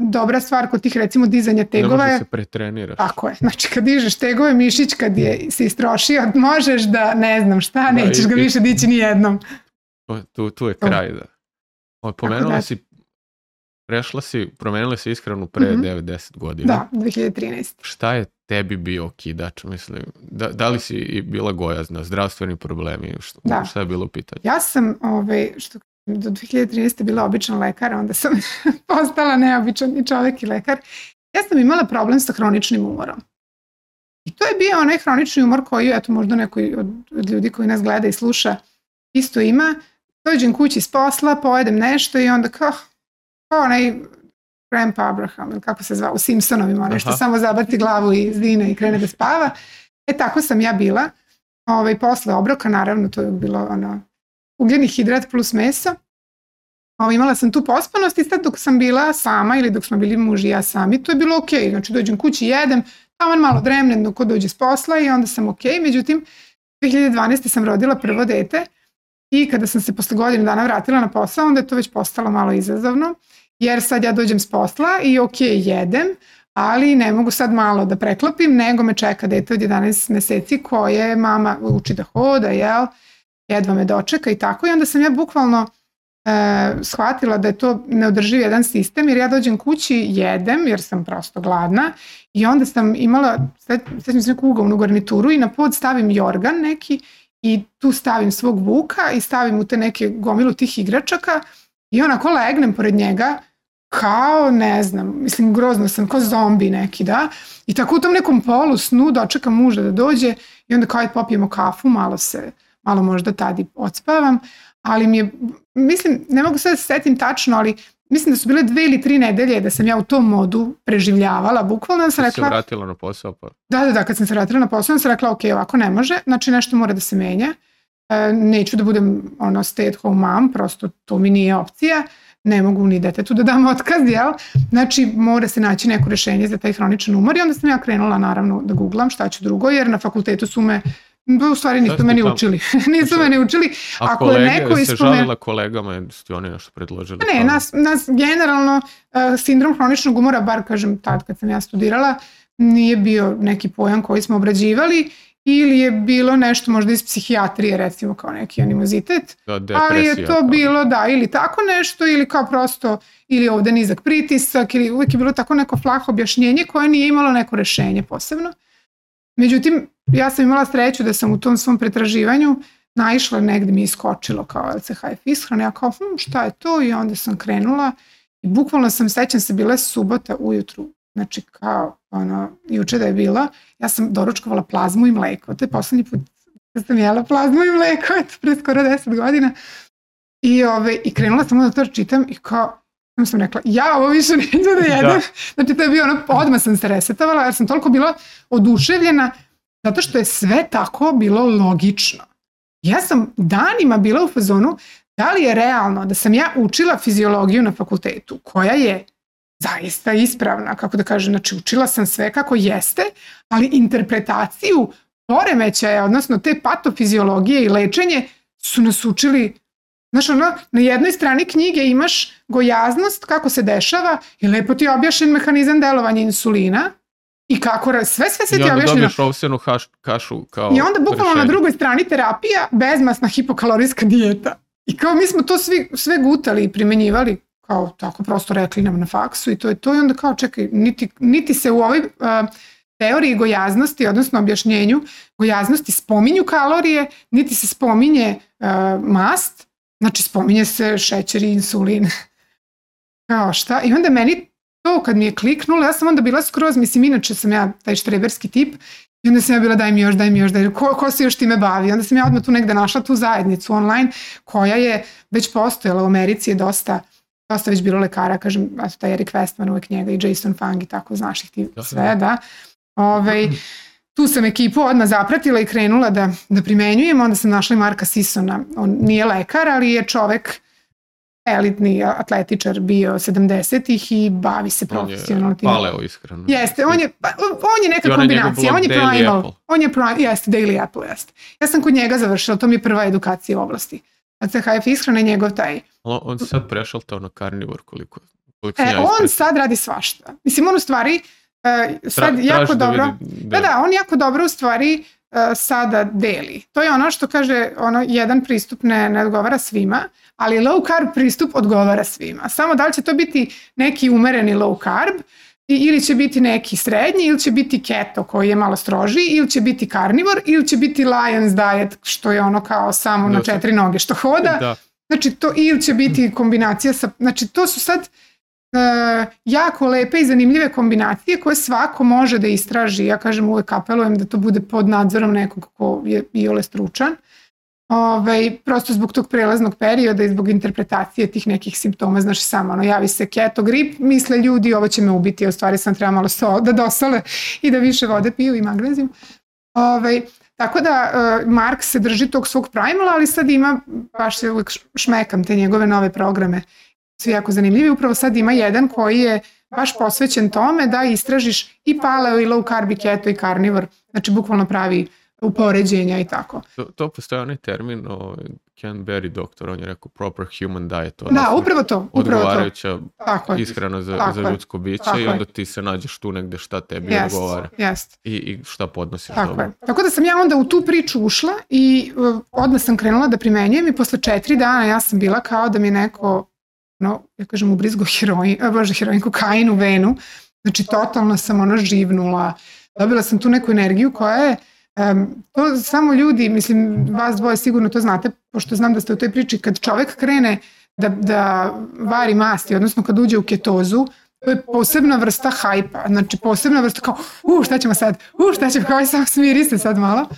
B: dobra stvar kod tih recimo dizanja
A: Ne
B: tegova je,
A: se pretreniraš.
B: tako je, znači kad dižeš tegove mišić kad je se istrošio, možeš da ne znam šta,
A: Da,
B: nećeš
A: i-
B: ga više dići ni jednom.
A: Tu, tu je
B: To.
A: kraj. Da. Pomenula
B: da-
A: si, prešla si, promenila si ishranu pre
B: Mhm.
A: 9-10 godina.
B: Da, 2013.
A: Šta je tebi bio okidač, mislim? Da, da li si i bila gojazna, zdravstveni problemi, šta,
B: Da.
A: šta je bilo u pitanju?
B: Ja sam ovaj, što, do 2013. bila običan lekar, onda sam <laughs> postala neobičan i čovek i lekar. Ja sam imala problem sa hroničnim umorom. I to je bio onaj hronični umor koji, eto možda neko od, od ljudi koji nas gleda i sluša isto ima. Dođem kući s posla, pojedem nešto i onda kao onaj Grandpa Abraham, ili kako se zvao, u Simpsonovima, onaj što samo zabaci glavu i zine i krene da spava. E tako sam ja bila. Ovaj, posle obroka, naravno, to je bilo ono, ugljeni hidrat plus meso. Ovo, imala sam tu pospanost i sad dok sam bila sama ili dok smo bili muž i ja sami, to je bilo ok. Znači dođem kući, jedem, taman malo dremnem dok dođe s posla i onda sam ok. Međutim, 2012. sam rodila prvo dete i kada sam se posle godinu dana vratila na posao, onda je to već postalo malo izazovno, jer sad ja dođem s posla i ok, jedem, ali ne mogu sad malo da preklopim, nego me čeka dete od 11 meseci koje mama uči da hoda, jel? jedva me dočeka i tako i onda sam ja bukvalno e, shvatila da je to neodrživ jedan sistem jer ja dođem kući, jedem jer sam prosto gladna i onda sam imala, sećam se neku ugovnu garnituru i na pod stavim jorgan neki i tu stavim svog vuka i stavim u te neke gomilu tih igračaka i onako legnem pored njega kao, ne znam, mislim grozno sam, kao zombi neki, da, i tako u tom nekom polu snu dočekam muža da dođe i onda kao ajde popijemo kafu, malo se, malo možda tad i odspavam, ali mi je, mislim, ne mogu sad da se setim tačno, ali mislim da su bile dve ili tri nedelje da sam ja u tom modu preživljavala, bukvalno da sam
A: Ti se
B: rekla,
A: vratila na posao, pa?
B: Da, da, da, kad sam se vratila na posao, sam rekla, ok, ovako ne može, znači nešto mora da se menja, e, neću da budem ono stay at home mom, prosto to mi nije opcija, ne mogu ni detetu da dam otkaz, jel? Znači, mora se naći neko rešenje za taj hroničan umor i onda sam ja krenula naravno da googlam šta ću drugo, jer na fakultetu su me u stvari nisu
A: si
B: me
A: ti
B: ni
A: tamo?
B: učili. <laughs> nisu
A: Šta?
B: me ni učili.
A: a
B: Ako je
A: kolege,
B: neko
A: se
B: ispome-
A: žalila kolegama, su ti oni nešto predložili?
B: Ne,
A: kao-
B: nas, nas generalno uh, sindrom hroničnog umora, bar kažem tad kad sam ja studirala, nije bio neki pojam koji smo obrađivali ili je bilo nešto možda iz psihijatrije recimo kao neki animozitet,
A: Da,
B: ali
A: depresija,
B: je to
A: kao.
B: bilo da ili tako nešto ili kao prosto ili ovde nizak pritisak ili uvijek je bilo tako neko flaho objašnjenje koje nije imalo neko rešenje posebno. Međutim, ja sam imala sreću da sam u tom svom pretraživanju naišla negde mi je iskočilo kao LCHF ishrana, ja kao hm, šta je to i onda sam krenula i bukvalno sam, sećam se, bila subota ujutru, znači kao ono, juče da je bilo, ja sam doručkovala plazmu i mleko, to je poslednji put da sam jela plazmu i mleko, eto, pre skoro 10 godina. I, ove, I krenula sam onda to da čitam i kao, samo sam rekla, ja ovo više neću da jedem.
A: Da.
B: Znači to je bio ono, odmah sam se resetovala jer sam toliko bila oduševljena zato što je sve tako bilo logično. Ja sam danima bila u fazonu da li je realno da sam ja učila fiziologiju na fakultetu koja je zaista ispravna, kako da kažem, znači učila sam sve kako jeste, ali interpretaciju poremećaja, odnosno te patofiziologije i lečenje su nas učili Znaš, ono, na jednoj strani knjige imaš gojaznost, kako se dešava i lepo ti je objašen mehanizam delovanja insulina i kako, sve, sve,
A: I
B: ti je
A: onda
B: objašnjeno.
A: dobiješ ovsenu haš, kašu kao
B: I onda bukvalno na drugoj strani terapija, bezmasna hipokalorijska dijeta. I kao mi smo to svi, sve gutali i primenjivali, kao tako prosto rekli nam na faksu i to je to i onda kao čekaj, niti, niti se u ovoj uh, teoriji gojaznosti, odnosno objašnjenju gojaznosti spominju kalorije, niti se spominje uh, mast, znači spominje se šećer i insulin. <laughs> kao šta? I onda meni to kad mi je kliknulo, ja sam onda bila skroz, mislim, inače sam ja taj štreberski tip, i onda sam ja bila daj mi još, daj mi još, daj, ko, ko se još time bavi? Onda sam ja odmah tu negde našla tu zajednicu online koja je već postojala u Americi je dosta dosta već bilo lekara, kažem, eto taj Eric Westman uvek njega i Jason Fung i tako, znaš ih ti sve, da. Ove, tu sam ekipu odmah zapratila i krenula da, da primenjujem, onda sam našla i Marka Sisona, on nije lekar, ali je čovek elitni atletičar bio 70-ih i bavi se profesionalno.
A: On je paleo iskreno.
B: Jeste, on je, pa, on je neka kombinacija, on je primal, Apple. on je primal, jeste, Daily Apple, jeste. Ja sam kod njega završila, to mi je prva edukacija u oblasti. CHF ishrana je njegov taj.
A: On, on se sad prešao to na karnivor koliko,
B: koliko e, ja on sad radi svašta. Mislim, on u stvari uh, sad Tra, jako da dobro, vidi, da. da, da, on jako dobro u stvari uh, sada deli. To je ono što kaže, ono, jedan pristup ne, ne odgovara svima, ali low carb pristup odgovara svima. Samo da li će to biti neki umereni low carb, ili će biti neki srednji, ili će biti keto koji je malo stroži, ili će biti karnivor, ili će biti Lions diet što je ono kao samo na četiri noge što hoda. Da. Znači to ili će biti kombinacija sa, znači to su sad uh, jako lepe i zanimljive kombinacije koje svako može da istraži. Ja kažem uvek apelujem da to bude pod nadzorom nekog ko je i ole stručan. Ovaj, prosto zbog tog prelaznog perioda i zbog interpretacije tih nekih simptoma, znaš samo ono, javi se keto grip, misle ljudi ovo će me ubiti, a u stvari sam treba malo so, da dosole i da više vode piju i magnezijum. Ovaj, tako da uh, Mark se drži tog svog primala, ali sad ima, baš se uvijek šmekam te njegove nove programe, svi jako zanimljivi, upravo sad ima jedan koji je baš posvećen tome da istražiš i paleo i low carb i keto i carnivore, znači bukvalno pravi uh, upoređenja i tako.
A: To, to postoje onaj termin, o, ovaj, Ken Berry doktor, on je rekao proper human diet.
B: Da, upravo to. Upravo
A: odgovarajuća to. ishrana za, tako za ljudsko biće tako i onda ti se nađeš tu negde šta tebi jest, odgovara.
B: Jest.
A: I, I šta podnosiš
B: tako dobro. Je. Tako da sam ja onda u tu priču ušla i uh, odmah sam krenula da primenjujem i posle četiri dana ja sam bila kao da mi neko no, ja kažem, ubrizgo heroin, bože, heroin, kokain u venu. Znači, totalno sam ono živnula. Dobila sam tu neku energiju koja je Um, to samo ljudi, mislim, vas dvoje sigurno to znate, pošto znam da ste u toj priči, kad čovek krene da, da vari masti, odnosno kad uđe u ketozu, to je posebna vrsta hajpa, znači posebna vrsta kao, u, šta ćemo sad, u, šta ćemo, kao sam smiri se sad malo.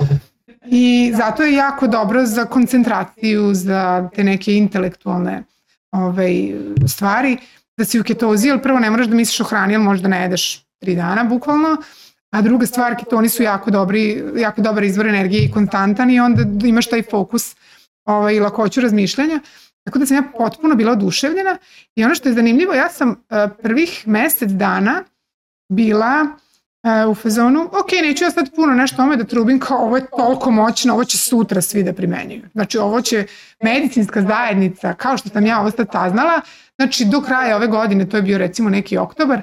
B: I zato je jako dobro za koncentraciju, za te neke intelektualne ovaj, stvari, da si u ketozi, ali prvo ne moraš da misliš o hrani, ali možda ne jedeš tri dana bukvalno, A druga stvar, ketoni su jako dobri, jako dobar izvor energije i konstantan i onda imaš taj fokus ovaj, i lakoću razmišljanja. Tako da sam ja potpuno bila oduševljena i ono što je zanimljivo, ja sam uh, prvih mesec dana bila uh, u fazonu, ok, neću ja sad puno nešto ome da trubim kao ovo je toliko moćno, ovo će sutra svi da primenjuju. Znači ovo će medicinska zajednica, kao što sam ja ovo sad saznala, znači do kraja ove godine, to je bio recimo neki oktobar,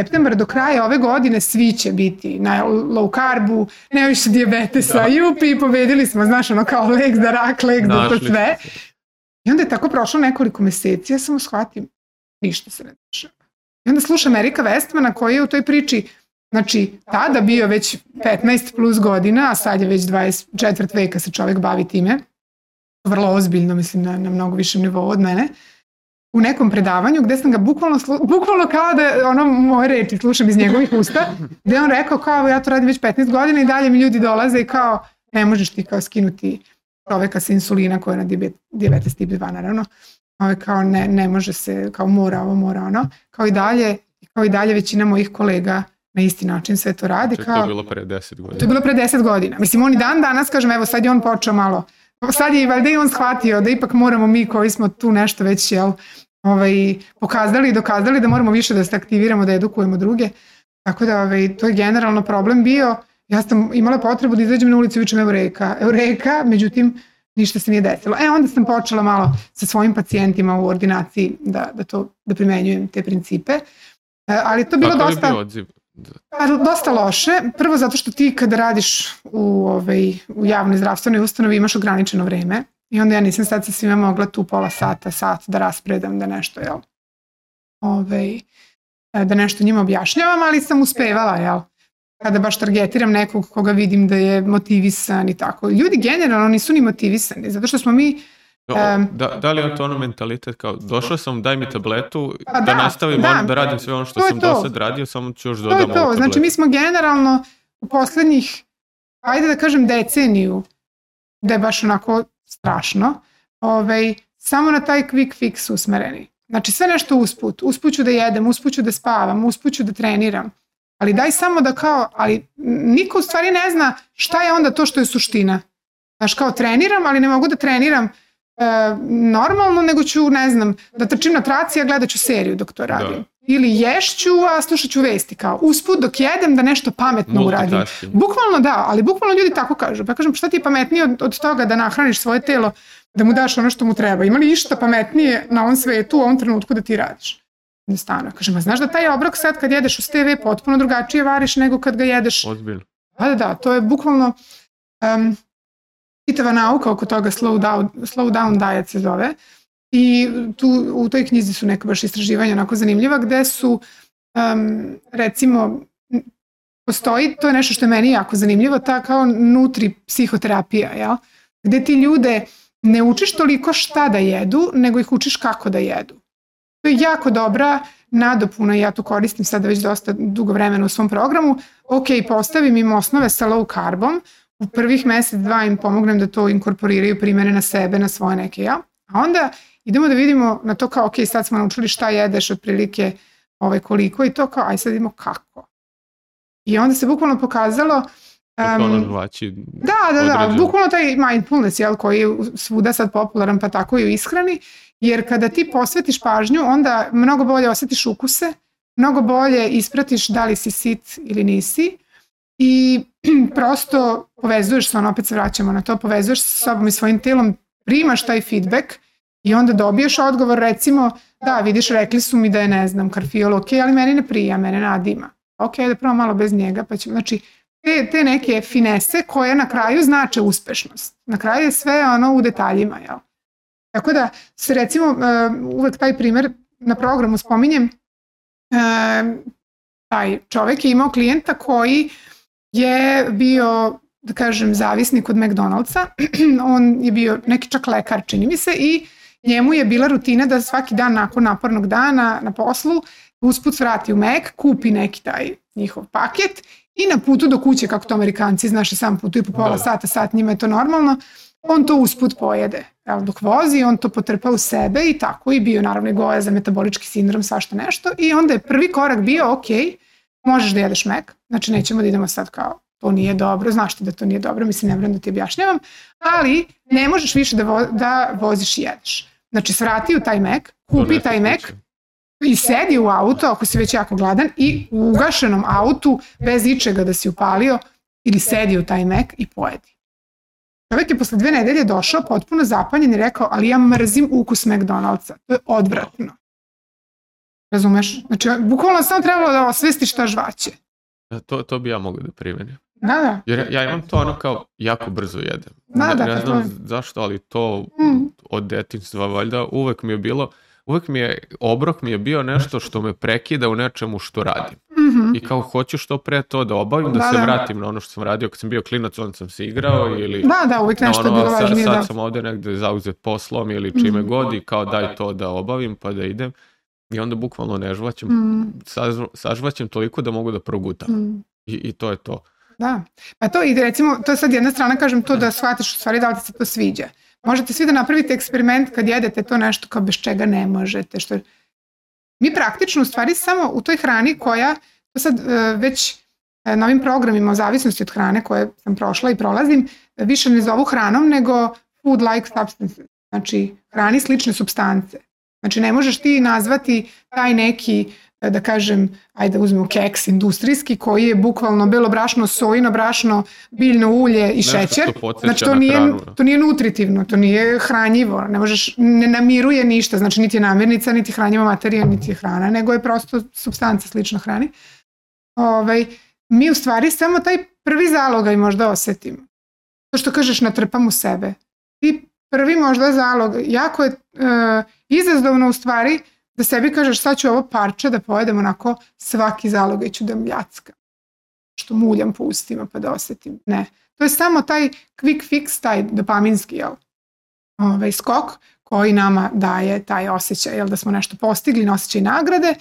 B: septembar do kraja ove godine svi će biti na low carbu, nema više diabetesa, da. jupi, pobedili smo, znaš, ono kao lek za rak, lek za to sve. I onda je tako prošlo nekoliko meseci, ja samo shvatim, ništa se ne dešava. I onda slušam Erika Westmana koji je u toj priči, znači tada bio već 15 plus godina, a sad je već 24 veka se čovek bavi time, vrlo ozbiljno, mislim, na, na mnogo višem nivou od mene. Uh, u nekom predavanju gde sam ga bukvalno, bukvalno kao da ono moje reči slušam iz njegovih usta, gde on rekao kao ja to radim već 15 godina i dalje mi ljudi dolaze i kao ne možeš ti kao skinuti čoveka sa insulina koja je na diabetes tip 2 naravno. Ove kao ne, ne može se, kao mora ovo, mora ono. Kao i dalje, kao i dalje većina mojih kolega na isti način sve to radi. Kao,
A: to je bilo pre 10 godina.
B: To je bilo pre 10 godina. Mislim, on i dan danas, kažem, evo sad je on počeo malo sad je valjda i on shvatio da ipak moramo mi koji smo tu nešto već jel, ovaj, pokazali i dokazali da moramo više da se aktiviramo, da edukujemo druge. Tako da ovaj, to je generalno problem bio. Ja sam imala potrebu da izađem na ulicu i učem Eureka. Eureka, međutim, ništa se nije desilo. E, onda sam počela malo sa svojim pacijentima u ordinaciji da, da, to, da primenjujem te principe. E, ali to bilo Kako dosta... Je bio odziv? Pa, dosta loše. Prvo zato što ti kada radiš u, ovaj, u javnoj zdravstvenoj ustanovi imaš ograničeno vreme i onda ja nisam sad sa svima mogla tu pola sata, sat da raspredam da nešto, jel, ovaj, da nešto njima objašnjavam, ali sam uspevala, jel, kada baš targetiram nekog koga vidim da je motivisan i tako. Ljudi generalno nisu ni motivisani, zato što smo mi
A: Da, da, da li je to ono mentalitet kao došao sam, daj mi tabletu,
B: Pa
A: da,
B: da,
A: nastavim
B: da.
A: ono, da radim sve ono što
B: To je
A: sam
B: to.
A: do sad radio, samo ću još
B: To
A: dodam
B: je
A: ovu
B: to.
A: tabletu.
B: Znači mi smo generalno u poslednjih, ajde da kažem deceniju, da je baš onako strašno, ovaj, samo na taj quick fix usmereni. Znači sve nešto usput. Usput ću da jedem, usput ću da spavam, usput ću da treniram. Ali daj samo da kao, ali niko u stvari ne zna šta je onda to što je suština. Znaš, kao treniram, ali ne mogu da treniram normalno, nego ću, ne znam, da trčim na traci, a gledat ću seriju dok to radim.
A: Da.
B: Ili ješću, a slušat ću vesti, kao usput dok jedem da nešto pametno uradim. Bukvalno da, ali bukvalno ljudi tako kažu. Pa kažem, šta ti je pametnije od, od toga da nahraniš svoje telo, da mu daš ono što mu treba? Ima li išta pametnije na ovom svetu u ovom trenutku da ti radiš? Jednostavno. Kažem, a znaš da taj obrok sad kad jedeš u TV potpuno drugačije variš nego kad ga jedeš
A: Ozbiljno.
B: Da, da, da, to je bukvalno um, čitava nauka oko toga slow down, slow down diet se zove i tu u toj knjizi su neka baš istraživanja onako zanimljiva gde su um, recimo postoji, to je nešto što je meni jako zanimljivo, ta kao nutri psihoterapija, jel? gde ti ljude ne učiš toliko šta da jedu, nego ih učiš kako da jedu. To je jako dobra nadopuna, ja to koristim sada već dosta dugo vremena u svom programu. Ok, postavim im osnove sa low carbom, u prvih mesec, dva im pomognem da to inkorporiraju, primene na sebe, na svoje neke, ja. A onda idemo da vidimo na to kao, ok, sad smo naučili šta jedeš otprilike ovaj, koliko i to kao, aj sad vidimo kako. I onda se bukvalno pokazalo
A: ono žvaći.
B: Da, da, da,
A: određeno.
B: bukvalno taj mindfulness jel, koji je svuda sad popularan pa tako i u ishrani, jer kada ti posvetiš pažnju onda mnogo bolje osjetiš ukuse, mnogo bolje ispratiš da li si sit ili nisi i <clears throat> prosto povezuješ se, ono opet se vraćamo na to, povezuješ se sa sobom i svojim telom, primaš taj feedback i onda dobiješ odgovor recimo da vidiš rekli su mi da je ne znam karfiol ok, ali meni ne prija, mene nadima. Ok, da probam malo bez njega pa ćemo, znači te, te neke finese koje na kraju znače uspešnost. Na kraju je sve ono u detaljima, jel? Tako da se recimo uh, uvek taj primer na programu spominjem, uh, taj čovek je imao klijenta koji je bio da kažem, zavisnik od McDonald'sa. <clears throat> On je bio neki čak lekar, čini mi se, i njemu je bila rutina da svaki dan nakon napornog dana na poslu usput svrati u Mac, kupi neki taj njihov paket i na putu do kuće, kako to amerikanci, znaš, i sam putuju po pola
A: Da.
B: sata, sat, njima je to normalno, on to usput pojede. Evo, dok vozi, on to potrpa u sebe i tako i bio naravno i goja za metabolički sindrom, svašta nešto i onda je prvi korak bio, ok, možeš da jedeš Mac, znači nećemo da idemo sad kao to nije dobro, znaš ti da to nije dobro, mislim ne vrem da ti objašnjavam, ali ne možeš više da, vo, da voziš i jedeš. Znači svrati u taj Mac, kupi taj
A: kuće.
B: i sedi u auto ako si već jako gladan i u ugašenom autu bez ičega da si upalio ili sedi u taj Mac i pojedi. Čovjek je posle dve nedelje došao potpuno zapanjen i rekao, ali ja mrzim ukus McDonald'sa. To je odvratno. Razumeš? Znači, bukvalno samo trebalo da osvesti šta žvaće.
A: Da, To, to bi ja mogao da primenim.
B: Da, da.
A: Jer ja imam to ono kao jako brzo jedem.
B: Da,
A: ne,
B: da,
A: ne
B: pa
A: znam
B: to je.
A: zašto, ali to
B: Mm.
A: od detinjstva valjda uvek mi je bilo, uvek mi je, obrok mi je bio nešto što me prekida u nečemu što radim.
B: Mhm.
A: I kao hoću što pre to da obavim, da,
B: Da,
A: se
B: da.
A: vratim na ono što sam radio kad sam bio klinac, onda sam se igrao ili
B: Da, da, uvijek nešto
A: ono,
B: bilo
A: sad,
B: važnije.
A: sad
B: Da.
A: sam ovde negde zauzet poslom ili čime
B: Mhm.
A: god i kao daj to da obavim pa da idem. I onda bukvalno ne žvaćem.
B: Mm,
A: Sažv- Sažvaćem toliko da mogu da progutam.
B: mm.
A: I, I to je to.
B: Da. Pa to i recimo, to je sad jedna strana, kažem to da shvatiš u stvari da li ti se to sviđa. Možete svi da napravite eksperiment kad jedete to nešto kao bez čega ne možete. Što... Mi praktično u stvari samo u toj hrani koja, to sad e, već e, na ovim programima o zavisnosti od hrane koje sam prošla i prolazim, više ne zovu hranom nego food like substances. Znači hrani slične substance. Znači ne možeš ti nazvati taj neki e, da kažem, ajde da uzmemo keks industrijski koji je bukvalno belo brašno, sojino brašno, biljno ulje i šećer. Znači to nije, to nije nutritivno, to nije hranjivo, ne možeš, ne namiruje ništa, znači niti je namirnica, niti hranjiva materija, niti je hrana, nego je prosto substanca slična hrani. Ovaj, mi u stvari samo taj prvi zalogaj možda osetimo. To što kažeš natrpam u sebe. Ti prvi možda zalog, jako je e, izazovno u stvari da sebi kažeš sad ću ovo parče da pojedem onako svaki zalogaj ću da mljackam. Što muljam po ustima pa da osetim. Ne. To je samo taj quick fix, taj dopaminski, jel? ovaj, skok koji nama daje taj osjećaj jel, da smo nešto postigli, na osjećaj nagrade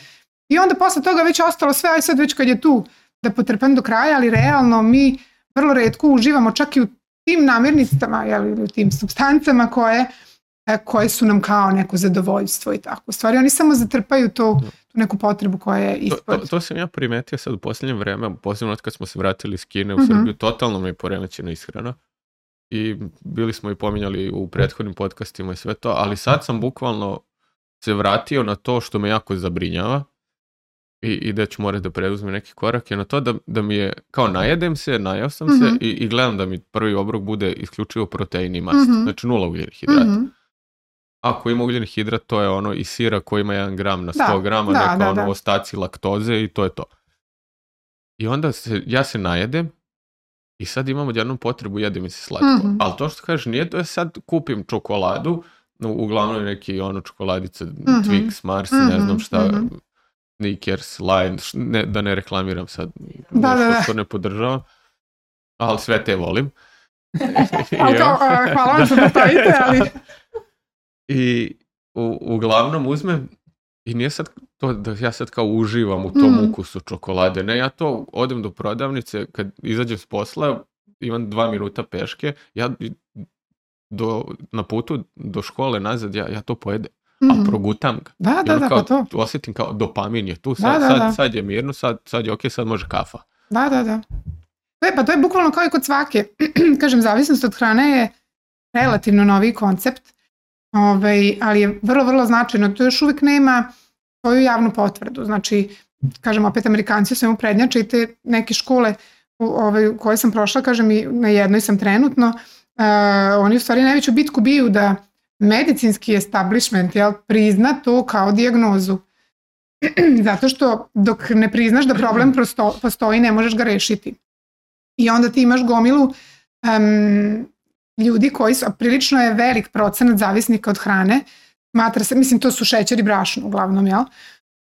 B: i onda posle toga već ostalo sve, aj sad već kad je tu da potrpam do kraja, ali realno mi vrlo redko uživamo čak i u tim namirnicama jel, ili u tim substancama koje, e, koje su nam kao neko zadovoljstvo i tako. U stvari oni samo zatrpaju to, tu neku potrebu koja je ispod.
A: To, to, to sam ja primetio sad u posljednje vreme, posebno od kad smo se vratili iz Kine u
B: Mhm.
A: Srbiju, totalno mi je poremećena ishrana. I bili smo i pominjali u prethodnim podcastima i sve to, ali sad sam bukvalno se vratio na to što me jako zabrinjava i, i da ću morati da preduzmem neki korak je na to da, da mi je, kao najedem se, najao sam se
B: Mhm.
A: i, i gledam da mi prvi obrok bude isključivo protein i mast,
B: Mhm.
A: znači nula ugljenih hidrata.
B: Mhm.
A: Ako ima ugljeni hidrat, to je ono iz sira koji ima 1 gram na 100
B: Da,
A: grama,
B: da,
A: neka
B: da,
A: ono
B: da.
A: ostaci laktoze i to je to. I onda se, ja se najedem i sad imam odjednom potrebu, jede mi se slatko.
B: Mhm.
A: Ali to što kažeš, nije da sad kupim čokoladu, no, uglavnom je neki ono čokoladice,
B: Mhm.
A: Twix, Mars, ne znam šta,
B: mhm.
A: Snickers, Lion, š- ne, da ne reklamiram sad
B: Da,
A: nešto
B: da, da.
A: što ne podržavam, ali sve te volim. <laughs> I
B: Ali kao, a, hvala vam što <laughs> postojite, ali...
A: I u, uglavnom uzmem i nije sad to da ja sad kao uživam u tom
B: Mm.
A: ukusu čokolade. Ne, ja to odem do prodavnice, kad izađem s posla, imam dva minuta peške, ja do, na putu do škole nazad, ja, ja to pojedem,
B: Mhm.
A: a progutam ga.
B: Da, da, da,
A: kao,
B: pa to.
A: osjetim kao dopamin je tu,
B: Da,
A: sad,
B: da,
A: sad,
B: da.
A: sad je mirno, sad, sad je ok, sad može kafa.
B: Da, da, da. E, pa to je bukvalno kao i kod svake. <clears throat> Kažem, zavisnost od hrane je relativno novi koncept, ovaj, ali je vrlo, vrlo značajno. To još uvijek nema svoju javnu potvrdu. Znači, kažem, opet Amerikanci su imaju prednjače i te neke škole u, ovaj, koje sam prošla, kažem i na jednoj sam trenutno, uh, oni u stvari najveću bitku biju da medicinski establishment jel, prizna to kao dijagnozu. <clears throat> Zato što dok ne priznaš da problem prosto, postoji, ne možeš ga rešiti. I onda ti imaš gomilu em, ljudi koji su, prilično je velik procenat zavisnika od hrane, smatra se, mislim to su šećer i brašno uglavnom, jel?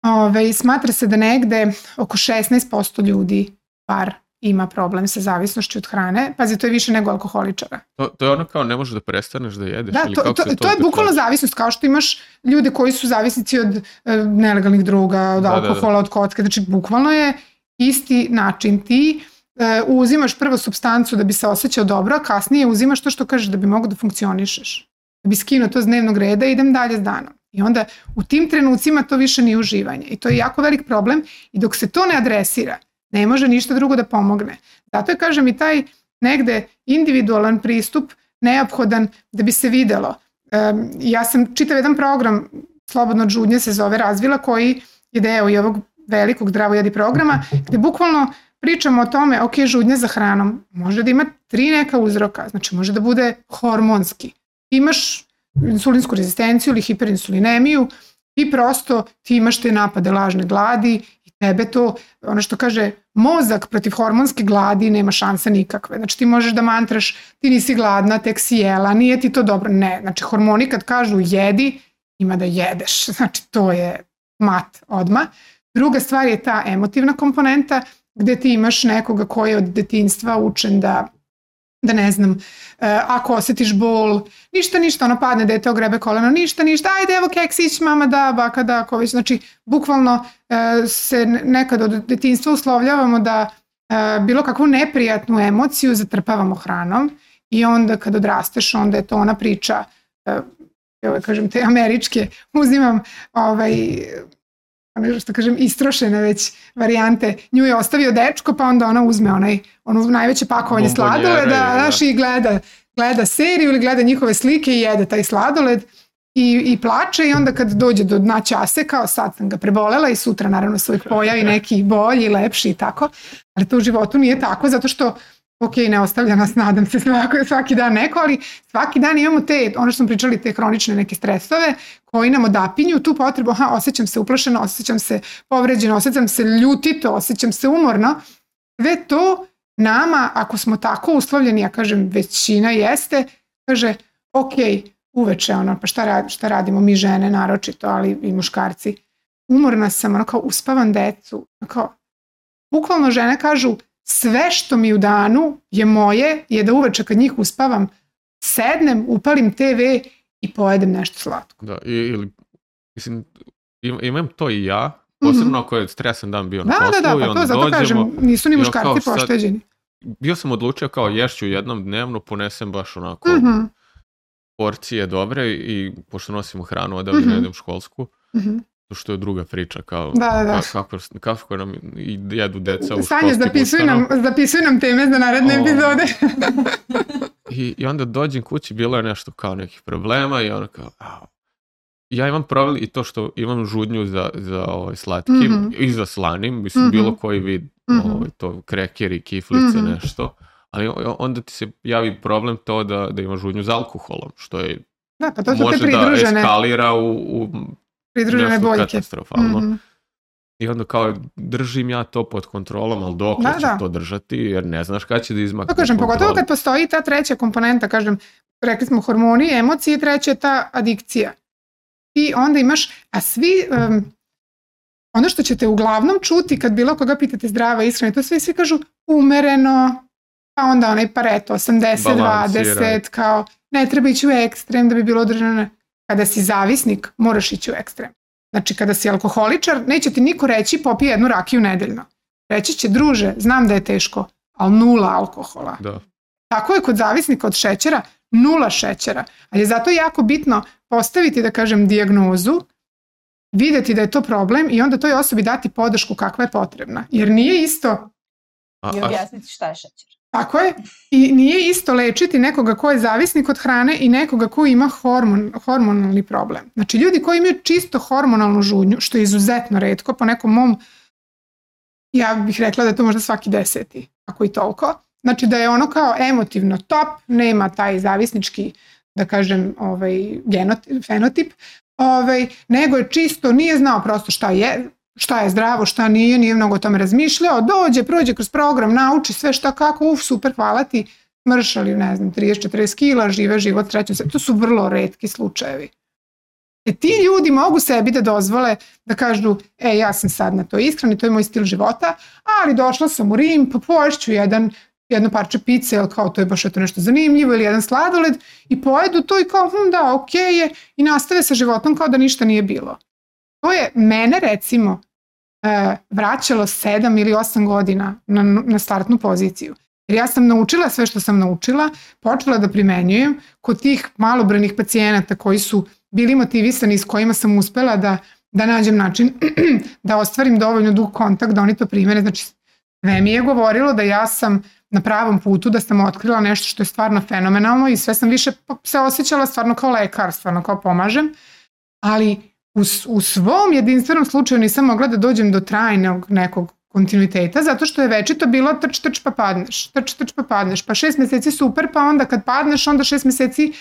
B: Ove, smatra se da negde oko 16% ljudi bar ima problem sa zavisnošću od hrane. Pazi, to je više nego alkoholičara.
A: To, to je ono kao ne možeš da prestaneš da jedeš
B: Da,
A: ili
B: to,
A: kako
B: to,
A: se
B: to je
A: to
B: bukvalno zavisnost, kao što imaš ljude koji su zavisnici od e, nelegalnih druga, od
A: Da, da, da.
B: alkohola, od kocke, znači bukvalno je isti način. Ti e, uzimaš prvo substancu da bi se osjećao dobro, a kasnije uzimaš to što kažeš da bi mogao da funkcionišeš. Da bi skinuo to s dnevnog reda i idem dalje s danom. I onda u tim trenucima to više nije uživanje. I to je jako velik problem i dok se to ne adresira, ne može ništa drugo da pomogne. Zato je, kažem, i taj negde individualan pristup neophodan da bi se videlo. Um, ja sam čitav jedan program Slobodno od žudnje se zove Razvila koji je deo i ovog velikog zdravo jedi programa gde bukvalno pričamo o tome, ok, žudnja za hranom može da ima tri neka uzroka, znači može da bude hormonski. Imaš insulinsku rezistenciju ili hiperinsulinemiju i prosto ti imaš te napade lažne gladi tebe to, ono što kaže mozak protiv hormonske gladi nema šanse nikakve. Znači ti možeš da mantraš ti nisi gladna, tek si jela, nije ti to dobro. Ne, znači hormoni kad kažu jedi, ima da jedeš. <laughs> Znači to je mat odma. Druga stvar je ta emotivna komponenta gde ti imaš nekoga koji je od detinstva učen da da ne znam, e, ako osjetiš bol, ništa, ništa, ono padne dete ogrebe koleno, ništa, ništa, ajde evo keksić, mama da, baka da, ako već, znači bukvalno e, se nekad od detinstva uslovljavamo da e, bilo kakvu neprijatnu emociju zatrpavamo hranom i onda kad odrasteš, onda je to ona priča, e, ove, kažem te američke, uzimam ovaj, ono što kažem istrošene već varijante, nju je ostavio dečko pa onda ona uzme onaj, ono najveće pakovanje sladoleda,
A: da.
B: znaš i gleda, gleda seriju ili gleda njihove slike i jede taj sladoled i, i plače i onda kad dođe do dna ćase kao sad sam ga prebolela i sutra naravno se uvijek pojavi <laughs> neki bolji, lepši i tako, ali to u životu nije tako zato što ok, ne ostavlja nas, <laughs> nadam se svaki, svaki dan neko, ali svaki dan imamo te, ono što smo pričali, te hronične neke stresove koji nam odapinju tu potrebu, aha, osjećam se uplašeno, osjećam se povređeno, osjećam se ljutito, osjećam se umorno. Sve to nama, ako smo tako uslovljeni, ja kažem većina jeste, kaže, ok, uveče ono, pa šta, rad, šta radimo mi žene naročito, ali i muškarci, umorna sam, ono kao uspavam decu, ono kao, bukvalno žene kažu, sve što mi u danu je moje, je da uveče kad njih uspavam, sednem, upalim TV i pojedem nešto slatko.
A: Da, i, ili, mislim, im- imam to i ja, posebno ako je stresan dan bio na.
B: Da,
A: poslu
B: da, da,
A: i
B: pa to
A: onda
B: zato
A: dođemo,
B: kažem, nisu ni
A: i
B: muškarci
A: kao sad-
B: pošteđeni.
A: bio sam odlučio kao ješću jednom dnevno, ponesem baš onako
B: Mhm,
A: porcije dobre i pošto nosimo hranu
B: Mhm.
A: ne idem školsku,
B: mhm.
A: to što je druga priča, kao
B: Da, da, da.
A: ka- kako, kako nam jedu deca u školskim
B: zapisuj nam, zapisuj nam teme za naredne
A: O.
B: epizode. <laughs>
A: I, I onda dođem kući, bilo je nešto kao nekih problema i ono kao, au. Ja imam problem i to što imam žudnju za, za ovaj slatkim
B: Mhm.
A: i za slanim, mislim
B: Mhm.
A: bilo koji vid,
B: Mhm.
A: ovaj, to krekeri, kiflice,
B: Mhm.
A: nešto. Ali onda ti se javi problem to da, da imaš žudnju za alkoholom, što je,
B: Da, pa to su te
A: može da
B: pridružene,
A: eskalira u, u
B: pridružene boljke.
A: katastrofalno.
B: Mhm.
A: I onda kao držim ja to pod kontrolom, ali dok
B: Da,
A: ćeš
B: da.
A: to držati, jer ne znaš kada će da izmakne
B: To kažem, pogotovo kad postoji ta treća komponenta, kažem, rekli smo hormoni, emocije, treća je ta adikcija. I onda imaš, a svi, um, ono što ćete uglavnom čuti kad bilo koga pitate zdrava ishrana, to svi, svi kažu umereno, pa onda onaj pareto, 80,
A: Balansiraj.
B: 20, kao ne treba ići u ekstrem da bi bilo održano. Kada si zavisnik, moraš ići u ekstrem. Znači, kada si alkoholičar, neće ti niko reći popij jednu rakiju nedeljno. Reći će, druže, znam da je teško, ali nula alkohola.
A: Da.
B: Tako je kod zavisnika od šećera, nula šećera. Ali je zato jako bitno postaviti, da kažem, dijagnozu, videti da je to problem i onda toj osobi dati podršku kakva je potrebna. Jer nije isto,
A: A,
C: I
A: a
C: objasniti šta je šećer.
B: Tako je, i nije isto lečiti nekoga ko je zavisnik od hrane i nekoga ko ima hormon, hormonalni problem. Znači ljudi koji imaju čisto hormonalnu žudnju, što je izuzetno redko, po nekom mom, ja bih rekla da je to možda svaki deseti, ako i toliko. Znači da je ono kao emotivno top, nema taj zavisnički, da kažem, ovaj, genotip, fenotip, ovaj, nego je čisto, nije znao prosto šta je, šta je zdravo, šta nije, nije mnogo o tome razmišljao, dođe, prođe kroz program, nauči sve šta kako, uf, super, hvala ti, mršali, ne znam, 30-40 kila, žive život srećno se. To su vrlo redki slučajevi. E ti ljudi mogu sebi da dozvole da kažu, e, ja sam sad na to ishrani, to je moj stil života, ali došla sam u Rim, pa poješću jedan jedno parče pice, jel kao to je baš eto nešto zanimljivo, ili jedan sladoled i pojedu to i kao, hm, da, okej je, i nastave sa životom kao da ništa nije bilo. To je mene recimo e, vraćalo sedam ili osam godina na, na startnu poziciju. Jer ja sam naučila sve što sam naučila, počela da primenjujem kod tih malobranih pacijenata koji su bili motivisani i s kojima sam uspela da, da nađem način <clears throat> da ostvarim dovoljno dug kontakt, da oni to primere. Znači, sve mi je govorilo da ja sam na pravom putu, da sam otkrila nešto što je stvarno fenomenalno i sve sam više se osjećala stvarno kao lekar, stvarno kao pomažem, ali u, u svom jedinstvenom slučaju nisam mogla da dođem do trajnog nekog kontinuiteta, zato što je večito bilo trč, trč pa padneš, trč, trč pa padneš, pa šest meseci super, pa onda kad padneš, onda šest meseci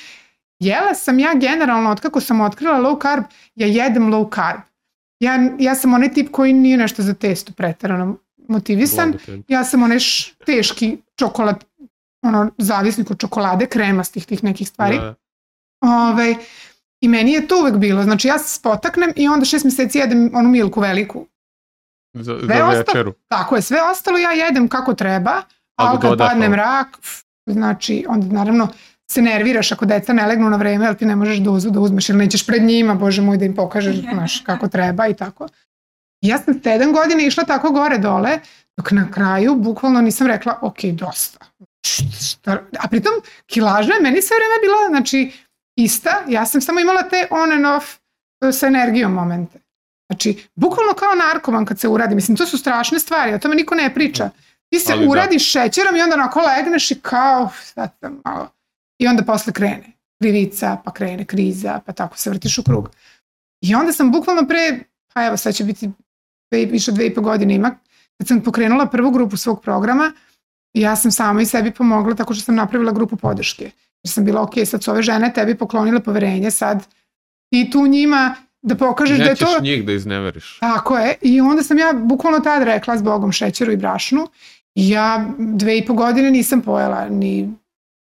B: Jela sam ja generalno, od kako sam otkrila low carb, ja jedem low carb. Ja, ja sam onaj tip koji nije nešto za testo pretarano motivisan. Ja sam onaj š- teški čokolad, ono, zavisnik od čokolade, kremastih tih nekih stvari.
A: Da.
B: Ovaj, I meni je to uvek bilo. Znači ja se spotaknem i onda šest meseci jedem onu milku veliku.
A: Za,
B: Sve
A: za večeru.
B: Tako je, sve ostalo ja jedem kako treba,
A: Ali
B: ali kad
A: dodatno.
B: padne mrak, pf, znači onda naravno se nerviraš ako deca ne legnu na vreme, ali ti ne možeš dozu da uzmeš ili nećeš pred njima, bože moj, da im pokažeš <laughs> znaš, kako treba i tako. Ja sam sedam godina išla tako gore dole, dok na kraju bukvalno nisam rekla, ok, dosta. Šta? A pritom kilaža je meni sve vreme bila, znači, ista, ja sam samo imala te on and off e, sa energijom momente. Znači, bukvalno kao narkoman kad se uradi. Mislim, to su strašne stvari, o tome niko ne priča. Ti se
A: Ali da.
B: uradiš šećerom i onda onako legneš i kao, sad sam malo. I onda posle krene krivica, pa krene kriza, pa tako se vrtiš u krug. I onda sam bukvalno pre, pa evo sad će biti dve, više od dve i po godine ima, kad sam pokrenula prvu grupu svog programa, ja sam sama i sebi pomogla tako što sam napravila grupu podrške. Jer sam bila, ok, sad su ove žene tebi poklonile poverenje, sad ti tu njima da pokažeš da je
A: Nećeš
B: to...
A: njih da izneveriš.
B: Tako je. I onda sam ja bukvalno tad rekla s Bogom šećeru i brašnu. Ja dve i po godine nisam pojela ni,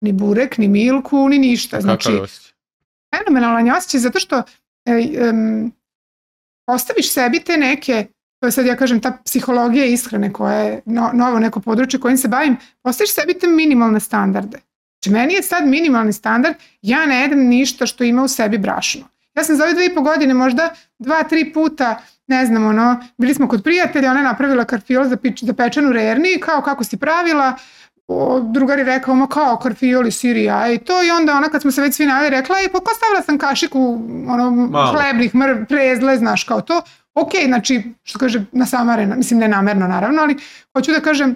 B: ni burek, ni milku, ni ništa. Znači,
A: Kakav je osjećaj?
B: fenomenalan je osjećaj zato što e, um, ostaviš sebi te neke, to je sad ja kažem ta psihologija ishrane koja je no, novo neko područje kojim se bavim, ostaviš sebi te minimalne standarde. Znači, meni je sad minimalni standard, ja ne jedem ništa što ima u sebi brašno. Ja sam za ove dve i po godine možda dva, tri puta, ne znam, ono, bili smo kod prijatelja, ona je napravila karfiol za, pič, za pečenu rerni, kao kako si pravila, o, drugar je rekao, ma kao karfiol i sir i i to i onda ona kad smo se već svi najeli rekla, i pa stavila sam kašiku ono,
A: Malo.
B: hlebnih mr, prezle, znaš, kao to. Ok, znači, što kaže, nasamarena, mislim ne namerno naravno, ali hoću da kažem,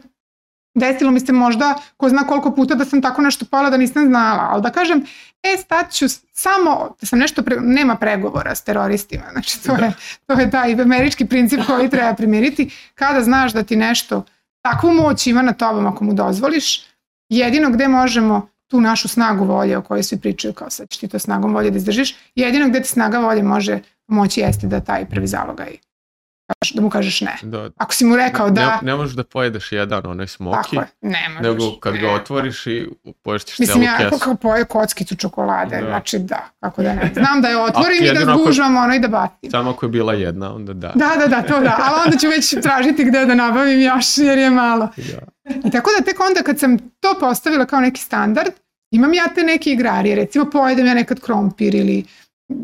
B: desilo mi se možda ko zna koliko puta da sam tako nešto pala da nisam znala, ali da kažem, e, stat ću samo, da sam nešto, pre, nema pregovora s teroristima, znači to je, to je taj američki princip koji treba primiriti, kada znaš da ti nešto takvu moć ima na tobom ako mu dozvoliš, jedino gde možemo tu našu snagu volje o kojoj svi pričaju kao sad ćeš ti to snagom volje da izdržiš, jedino gde ti snaga volje može moći jeste da taj prvi zalogaj da mu kažeš ne.
A: Da,
B: Ako si mu rekao da...
A: ne, ne možeš da pojedeš jedan onaj smoki,
B: Tako je, ne možeš.
A: nego kad
B: ne.
A: ga otvoriš i poješćeš
B: Mislim,
A: celu
B: ja
A: kesu.
B: kako poje kockicu čokolade,
A: Da.
B: znači da, kako da ne. Znam da je otvorim i da zgužvam ono i da bacim.
A: Samo ako je bila jedna, onda da.
B: Da, da, da, to da, ali onda ću već tražiti gde da nabavim još jer je malo.
A: Da.
B: I tako da tek onda kad sam to postavila kao neki standard, imam ja te neke igrarije, recimo pojedem ja nekad krompir ili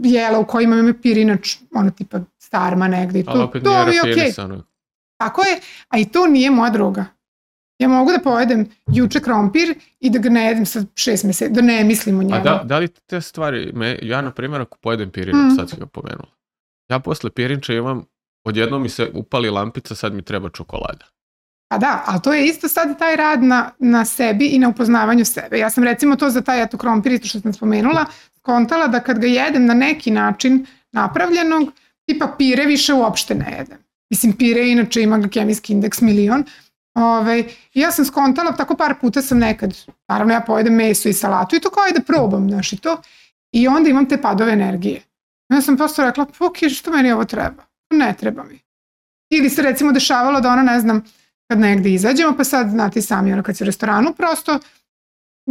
B: jela u kojima imam pirinač, ono tipa starma to,
A: Ali opet
B: to
A: nije rafinisano.
B: Tako je, a i to nije moja droga. Ja mogu da pojedem juče krompir i da ga ne jedem sa šest meseci, da ne mislim o njemu.
A: A da, da li te stvari, me, ja na primjer ako pojedem pirinač,
B: Mm.
A: sad si ga pomenula, ja posle pirinča imam, odjednom mi se upali lampica, sad mi treba čokolada.
B: Pa da, ali to je isto sad taj rad na, na sebi i na upoznavanju sebe. Ja sam recimo to za taj eto krompir, isto što sam spomenula, skontala da kad ga jedem na neki način napravljenog, tipa pire više uopšte ne jedem. Mislim, pire inače ima glikemijski indeks milion. Ove, i ja sam skontala, tako par puta sam nekad, naravno ja pojedem meso i salatu i to kao i da probam, znaš i to. I onda imam te padove energije. Ja sam prosto rekla, ok, što meni ovo treba? Ne treba mi. Ili se recimo dešavalo da ona, ne znam, kad negde izađemo, pa sad znate i sami, ono kad si u restoranu, prosto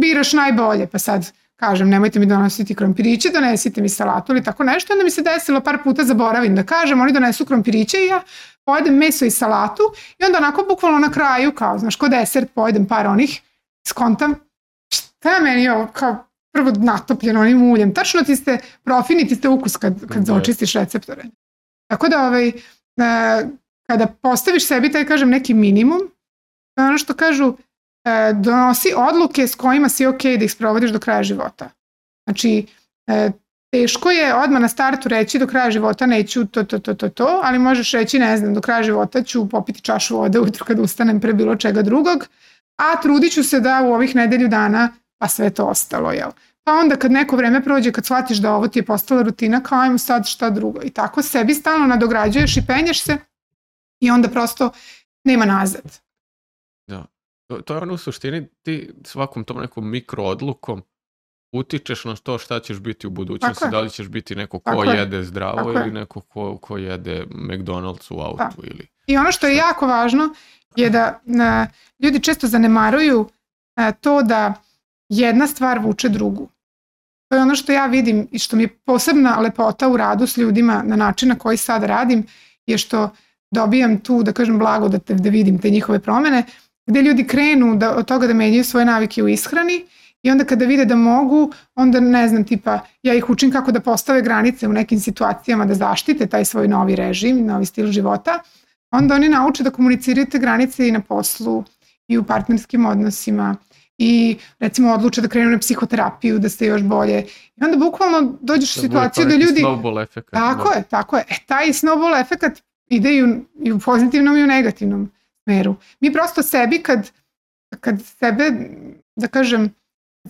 B: biraš najbolje, pa sad kažem, nemojte mi donositi krompiriće, donesite mi salatu ili tako nešto, onda mi se desilo par puta zaboravim da kažem, oni donesu krompiriće i ja pojedem meso i salatu i onda onako bukvalno na kraju, kao, znaš, ko desert, pojedem par onih, skontam, šta je meni ovo, kao prvo natopljeno onim uljem, tačno ti ste, profiniti ste ukus kad, kad
A: Da.
B: očistiš receptore. Tako da, ovaj, e, kada postaviš sebi taj, kažem, neki minimum, ono što kažu, e, donosi odluke s kojima si ok da ih sprovodiš do kraja života. Znači, e, teško je odmah na startu reći do kraja života neću to, to, to, to, to, ali možeš reći, ne znam, do kraja života ću popiti čašu vode ujutro kad ustanem pre bilo čega drugog, a trudit ću se da u ovih nedelju dana pa sve to ostalo, jel? Pa onda kad neko vreme prođe, kad shvatiš da ovo ti je postala rutina, kao ajmo sad šta drugo. I tako sebi stalno nadograđuješ i penješ se i onda prosto nema nazad.
A: To, to je ono u suštini, ti svakom tom nekom mikro odlukom utičeš na to šta ćeš biti u budućnosti, da li ćeš biti neko ko
B: Tako je.
A: jede zdravo
B: Tako
A: ili neko ko, ko jede McDonald's u autu ili...
B: I ono što je jako važno je da a, ljudi često zanemaruju a, to da jedna stvar vuče drugu. To je ono što ja vidim i što mi je posebna lepota u radu s ljudima na način na koji sad radim je što dobijam tu, da kažem, blago da, te, da vidim te njihove promene, gde ljudi krenu da, od toga da menjaju svoje navike u ishrani i onda kada vide da mogu, onda ne znam, tipa, ja ih učim kako da postave granice u nekim situacijama, da zaštite taj svoj novi režim, novi stil života, onda oni nauče da komuniciraju te granice i na poslu i u partnerskim odnosima i recimo odluče da krenu na psihoterapiju, da se još bolje. I onda bukvalno dođeš u
A: bude
B: situaciju da ljudi...
A: Snowball efekt.
B: Tako je, tako je. E, taj snowball efekat ide i u, i u pozitivnom i u negativnom smeru. Mi prosto sebi kad, kad sebe, da kažem,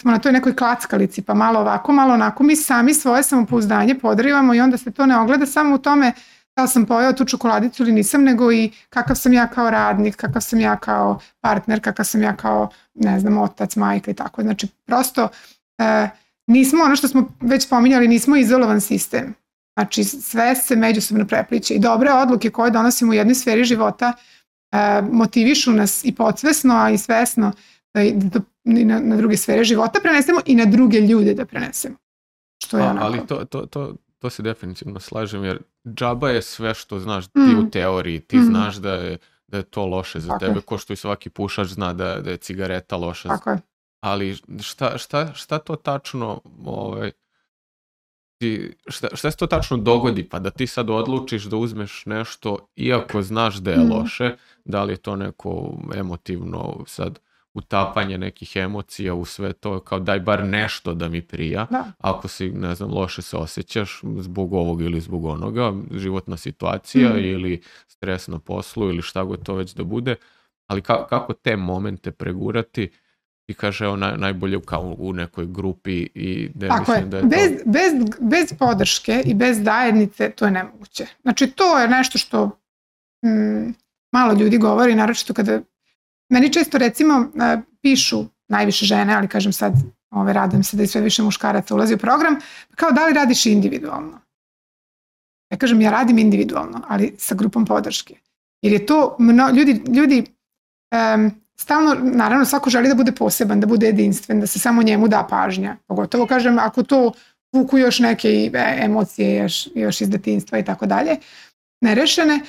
B: smo na toj nekoj klackalici, pa malo ovako, malo onako, mi sami svoje samopouzdanje podrivamo i onda se to ne ogleda samo u tome da li sam pojao tu čokoladicu ili nisam, nego i kakav sam ja kao radnik, kakav sam ja kao partner, kakav sam ja kao, ne znam, otac, majka i tako. Znači, prosto e, nismo, ono što smo već spominjali, nismo izolovan sistem. Znači, sve se međusobno prepliče i dobre odluke koje donosimo u jednoj sferi života motivišu nas i podsvesno, a i svesno da, i da na, na druge sfere života prenesemo i na druge ljude da prenesemo. Što je
A: A,
B: onako.
A: ali to, to, to, to se definitivno slažem, jer džaba je sve što znaš ti
B: Mm.
A: u teoriji, ti
B: Mm.
A: znaš da je, da je to loše za
B: Tako
A: tebe,
B: je.
A: ko što i svaki pušač zna da, da je cigareta loša
B: Tako je.
A: ali šta, šta, šta to tačno ovaj, ti, šta, šta se to tačno dogodi pa da ti sad odlučiš da uzmeš nešto iako znaš da je
B: Mhm.
A: loše, da li je to neko emotivno sad utapanje nekih emocija u sve to, kao daj bar nešto da mi prija,
B: Da.
A: ako si, ne znam, loše se osjećaš zbog ovog ili zbog onoga, životna situacija
B: Mhm.
A: ili stres na poslu ili šta god to već da bude, ali ka- kako te momente pregurati i kaže evo naj, najbolje kao u nekoj grupi i da
B: Tako je.
A: mislim da je to...
B: Bez, bez, bez podrške i bez zajednice to je nemoguće. Znači to je nešto što mm, malo ljudi govori, naročito kada meni često recimo e, pišu najviše žene, ali kažem sad ove, radim se da i sve više muškaraca ulazi u program, kao da li radiš individualno? Ja kažem ja radim individualno, ali sa grupom podrške. Jer je to, mno, ljudi, ljudi em, stalno, naravno svako želi da bude poseban, da bude jedinstven, da se samo njemu da pažnja. Pogotovo kažem ako to vuku još neke e, emocije još, još iz detinstva i tako dalje, nerešene,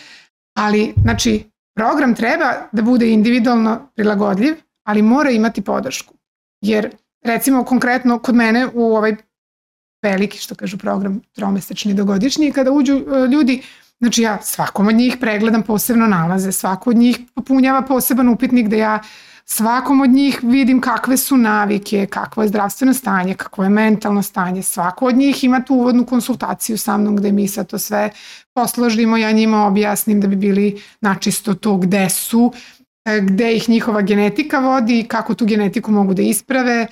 B: ali znači program treba da bude individualno prilagodljiv, ali mora imati podršku. Jer recimo konkretno kod mene u ovaj veliki, što kažu program, tromesečni do godišnji, kada uđu e, ljudi, znači ja svakom od njih pregledam posebno nalaze, svako od njih popunjava poseban upitnik gde ja svakom od njih vidim kakve su navike, kakvo je zdravstveno stanje, kakvo je mentalno stanje, svako od njih ima tu uvodnu konsultaciju sa mnom gde mi sad to sve posložimo, ja njima objasnim da bi bili načisto to gde su, e, gde ih njihova genetika vodi, kako tu genetiku mogu da isprave,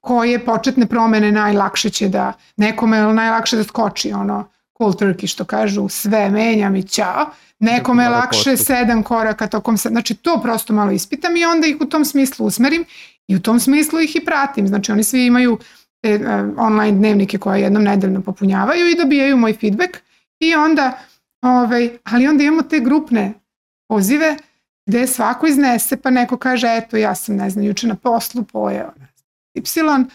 B: koje početne promene najlakše će da, nekome je najlakše da skoči ono cold turkey što kažu, sve menjam i ćao, nekome je lakše
A: postup.
B: sedam koraka tokom se, znači to prosto malo ispitam i onda ih u tom smislu usmerim i u tom smislu ih i pratim, znači oni svi imaju e, e, online dnevnike koje jednom nedeljno popunjavaju i dobijaju moj feedback i onda, ovaj, ali onda imamo te grupne pozive gde svako iznese pa neko kaže eto ja sam ne znam juče na poslu pojeo ne znam,